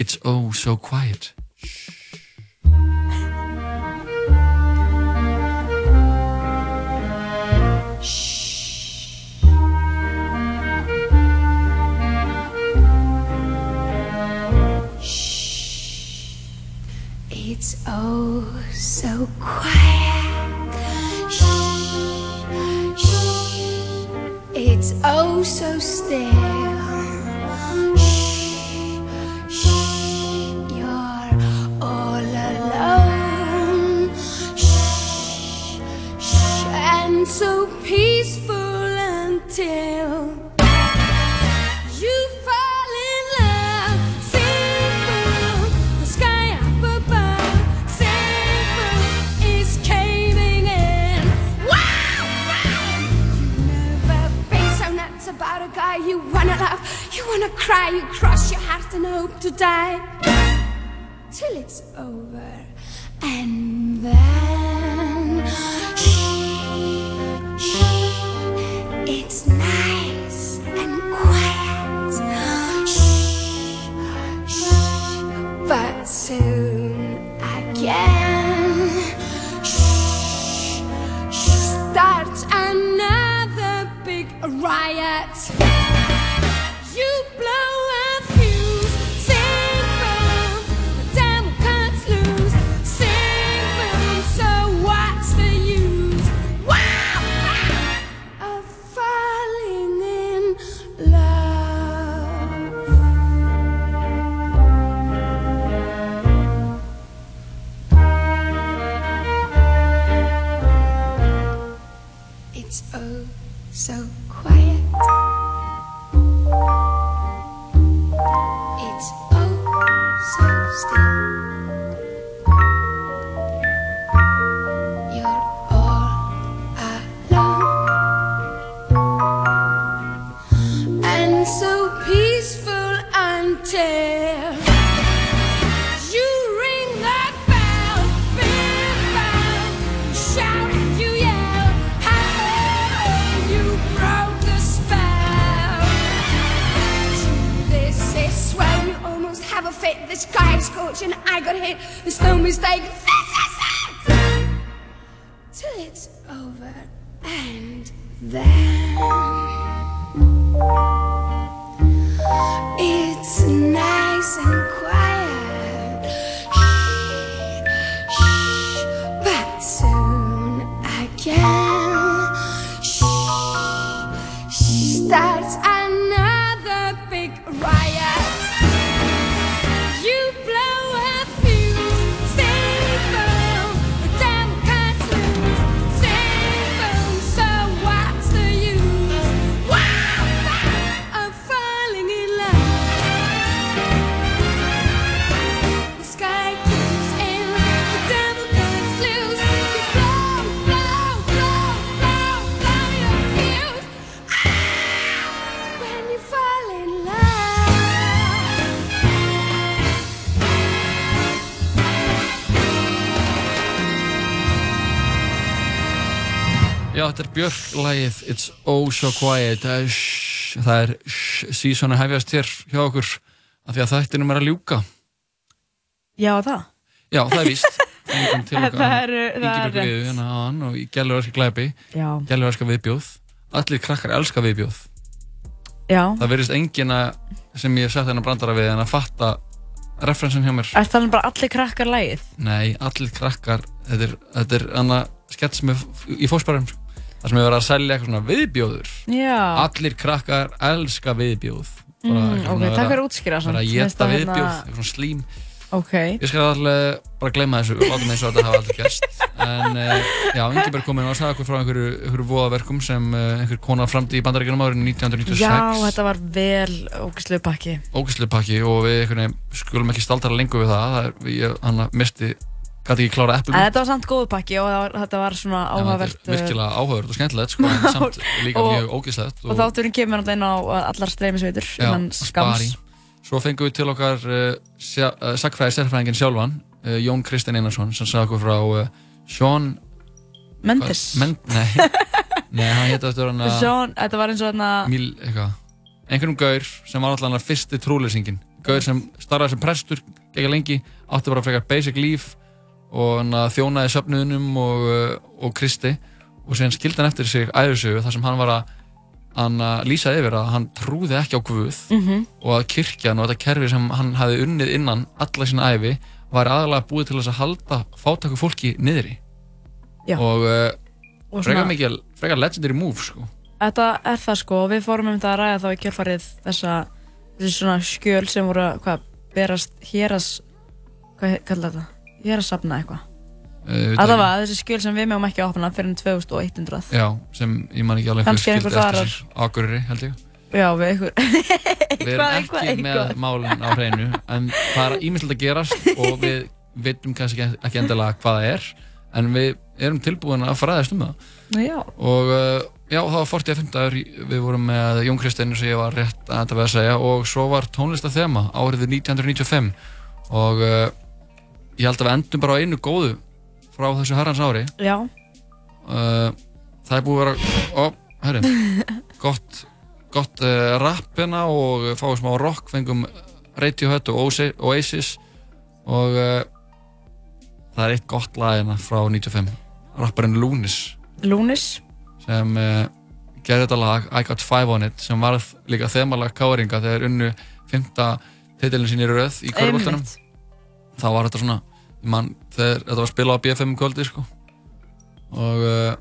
It's Oh So Quiet. Já, þetta er Björk lagið. It's Oh So Quiet. Það er, er season að hefjast hér hjá okkur af því að þættinum er að ljúka. Já, það. Já, það er víst. [LAUGHS] Það eru- er hérna og Gæluverska glæpi. Gæluverska viðbjóð. Allir krakkar elska viðbjóð. Já. Það verðist engina sem ég sett hennar brandara við en að fatta referensin hjá mér. Er það bara allir krakkar lægið? Nei, allir krakkar. Þetta er, þetta er annað skets með í fósparum Það sem er verið að selja eitthvað svona viðbjóður Já. Allir krakkar elska viðbjóð Mm, eitthvað ok, svona takk vera- fyrir að útskýra samt. vera að Mér finnst geta það viðbjóð, hérna- eitthvað svona slím Ok. Ég skal alveg bara gleyma þessu og láta mig eins og þetta hafa aldrei gerst En uh, já, Ingeberg kom inn og sagði okkur frá einhverju, einhverju voðaverkum sem uh, einhver kona framdi í bandaríkjunum árið 1996 Já, þetta var vel ógæslu pakki. Ógæslu pakki og við einhvern veginn skulum ekki staldra lengur við það, það er, ég, hann misti gæti ekki klára eplum þetta var samt góðu pakki og var, þetta var svona Já, þetta áhugavert er virkilega áhugavert og skemmtilegt sko, en samt [LAUGHS] líka Og- mjög ógislegt Og þátturinn kemur náttúrulega inn á allar streymisveitur innan skams Svo fengum við til okkar uh, uh, sakfræði sérfræðingin sjálfan uh, Jón Kristinn Einarsson sem sagði okkur frá uh, Sean Mendes. Men, Nei, [LAUGHS] nei hann hétt eftir hann að Sean, þetta var eins og þarna Mil, eitthvað. Einhverjum gaur sem var alltaf hann fyrsti trúleysingin gaur sem starfaði sem prestur ekki lengi, átti bara frekar basic líf og þjónaði söfnuðunum og, uh, og Kristi og síðan skildi hann eftir sig æðursögu þar sem hann var að hann að lýsa yfir að hann trúði ekki á Guð Mhm. og að kirkjan og þetta kerfi sem hann hafði unnið innan alla sína æfi var aðalega búið til að halda fátaku fólki niðri Já. og, uh, Og frekar mikið frekar legendary move sko. Þetta er það sko og við fórum um þetta að ræða þá í kjölfarið þessa þessi svona skjöl sem voru að berast héras hvað kallar þetta? Eitthvað. Uh, Að það var þessi skjöl sem við mögum ekki að opna fyrir 2100 Já, sem ég man ekki alveg er einhver þar. Eftir Akureyri, held ég. Já, við einhver [LAUGHS] Við erum Eitthvað, ekki eitthvað, með eitthvað. málinn á hreinu en það er ímyndilegt að gerast og við veitum kannski ekki, endilega hvað það er en við erum tilbúin að fræðast um það. Já, og uh, já, það var 45 dagur í- við vorum með Jón Kristinn sem ég var rétt að þetta við að segja og svo var tónlistathema árið 1995 og ég held að við endum bara á einu góðu frá þessu herrans ári. Já. Uh, það er búið að vera ó, herri, [LAUGHS] gott gott uh, rap hérna og fáum smá rock, fengum Radiohead og Oasis- og uh, það er eitt gott lag hérna frá 95 rapparinn Lunis. Lúnis sem uh, gerði þetta lag I Got Five On It sem varð líka þemalag káringa þegar unnu fymta titilin sín í röð í Einmitt. Þá var þetta svona ég man, þegar þetta var spilað á BFM um kvöldi sko. og uh,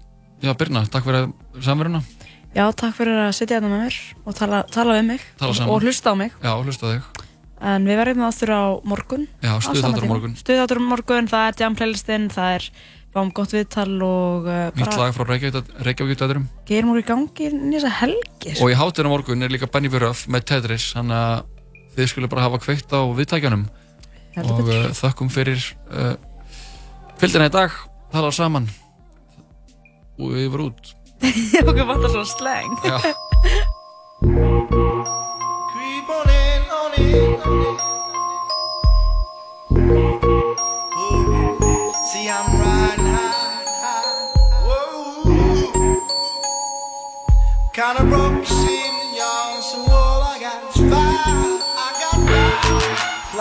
já, Birna, takk fyrir samveruna. Já, takk fyrir að sitja hérna með mér og tala, tala við mig Tala og, hlusta á mig. Já, hlusta á þig. En við verðum aftur á morgun. Já, sama á morgun. Stuðþáttur á morgun, það er jam playlistinn, það er fáum gott viðtal og uh, nýtt lag frá Reykjavík-dæturum gerum úr í gangi í þessa helgi sko. og í hátinu morgun er líka Benny Buröf með Tetris þannig að þið skulle bara hafa kveikt á viðtækjanum og uh, þökkum fyrir uh, fylgdina í dag tala saman og við vorum út [LAUGHS] Okkur vantar svona slang Já. Creep on in, on in, on in. Ooh, See, I'm riding high. Whoa. Kinda broke, see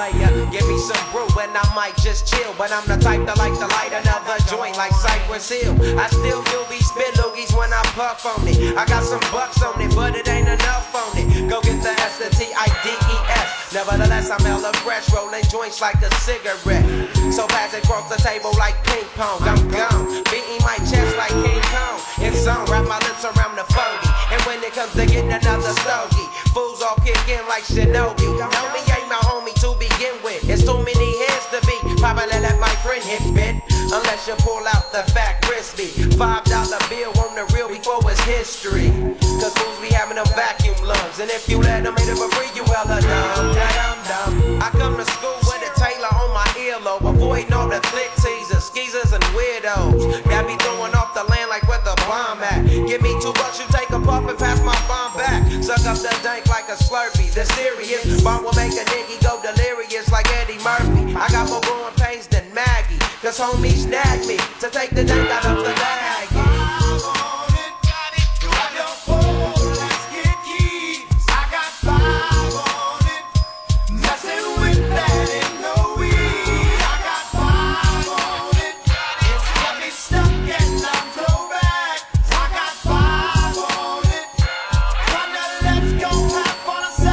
Player, give me some brew and I might just chill. But I'm the type that like to light another joint like Cypress Hill. I still do be spit loogies when I puff on it. I got some bucks on it, but it ain't enough on it. Go get the S, the T, I, D, E, S. Nevertheless, I'm hella fresh, rolling joints like a cigarette. So pass it across the table like ping pong. I'm gone, beating my chest like King Kong. It's on, wrap my lips around the phony. And when it comes to getting another stogie, fools all kick in like Shinobi. Know me ain't my homie Probably let my friend hit bit. Unless you pull out the fat crispy. Five dollar bill on the real before it's history. Cause fools be having them vacuum lungs. And if you let them it for free, you hella dumb. Dumb, dumb. I come to school with a Taylor on my earlobe. Avoiding all the click teasers, skeezers, and weirdos. Got me throwing off the land like where the bomb at. Give me two bucks, you take Cause homies nag me to take the dank out of the bag.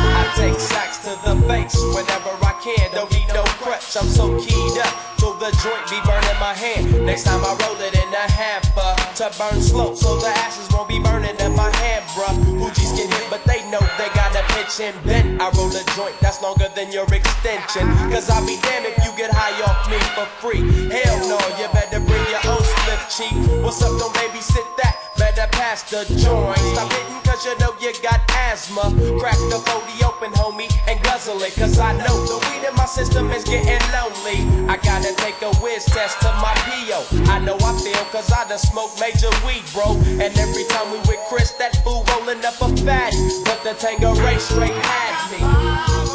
I take sacks to the face whenever I can. Don't need no crutch, I'm so keyed up. The joint be burning my hand. Next time I roll it in a hamper to burn slow, so the ashes won't be burning in my hand, bruh. Hoogies get hit, but they know they gotta pitch and bend. I roll a joint that's longer than your extension. Cause I'll be damned if you get high off me for free. Hell no, you better bring your own split cheek. What's up, don't babysit that? Better pass the joint. Stop hitting cause you know you got asthma. Crack the 40 open, homie, and guzzle it, cause I know the weed in my system is getting lonely. I gotta take a whiz test to my PO. I know I feel, cause I done smoked major weed, bro. And every time we with Chris, that fool rolling up a fat. But the Tango Ray straight had me.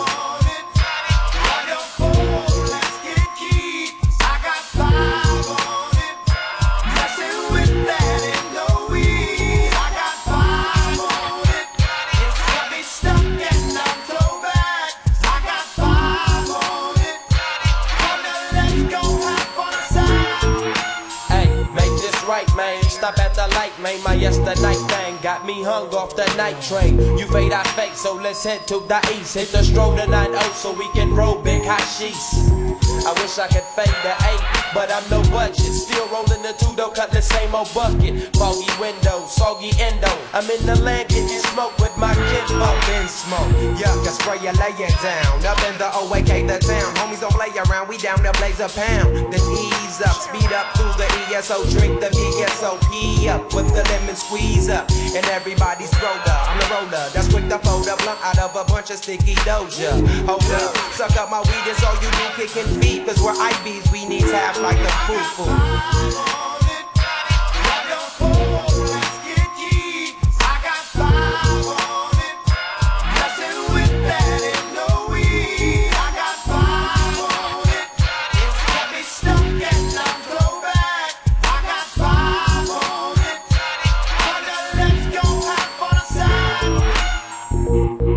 Man. My yesterday thing got me hung off the night train. You fade, I fake, so let's head to the east. Hit the stroll to 9 so we can roll big hot sheets. I wish I could fade the 8, but I'm no budget. Still rolling the two, though, cut the same old bucket. Foggy window, soggy endo. I'm in the land, getting smoke with my kinfolk. in smoke. Yuck, I spray you, lay down. Up in the OAK, the town. Homies don't play around, we down there blaze a pound. Then ease up, speed up through the ESO. Drink the VSOP up with the lemon squeeze up. And everybody's roller. I'm the roller that's quick to fold a blunt out of a bunch of sticky doja. Hold up, suck up my weed, it's all you do, kicking feet. Cause we're IBs, we need tap like the foo foo.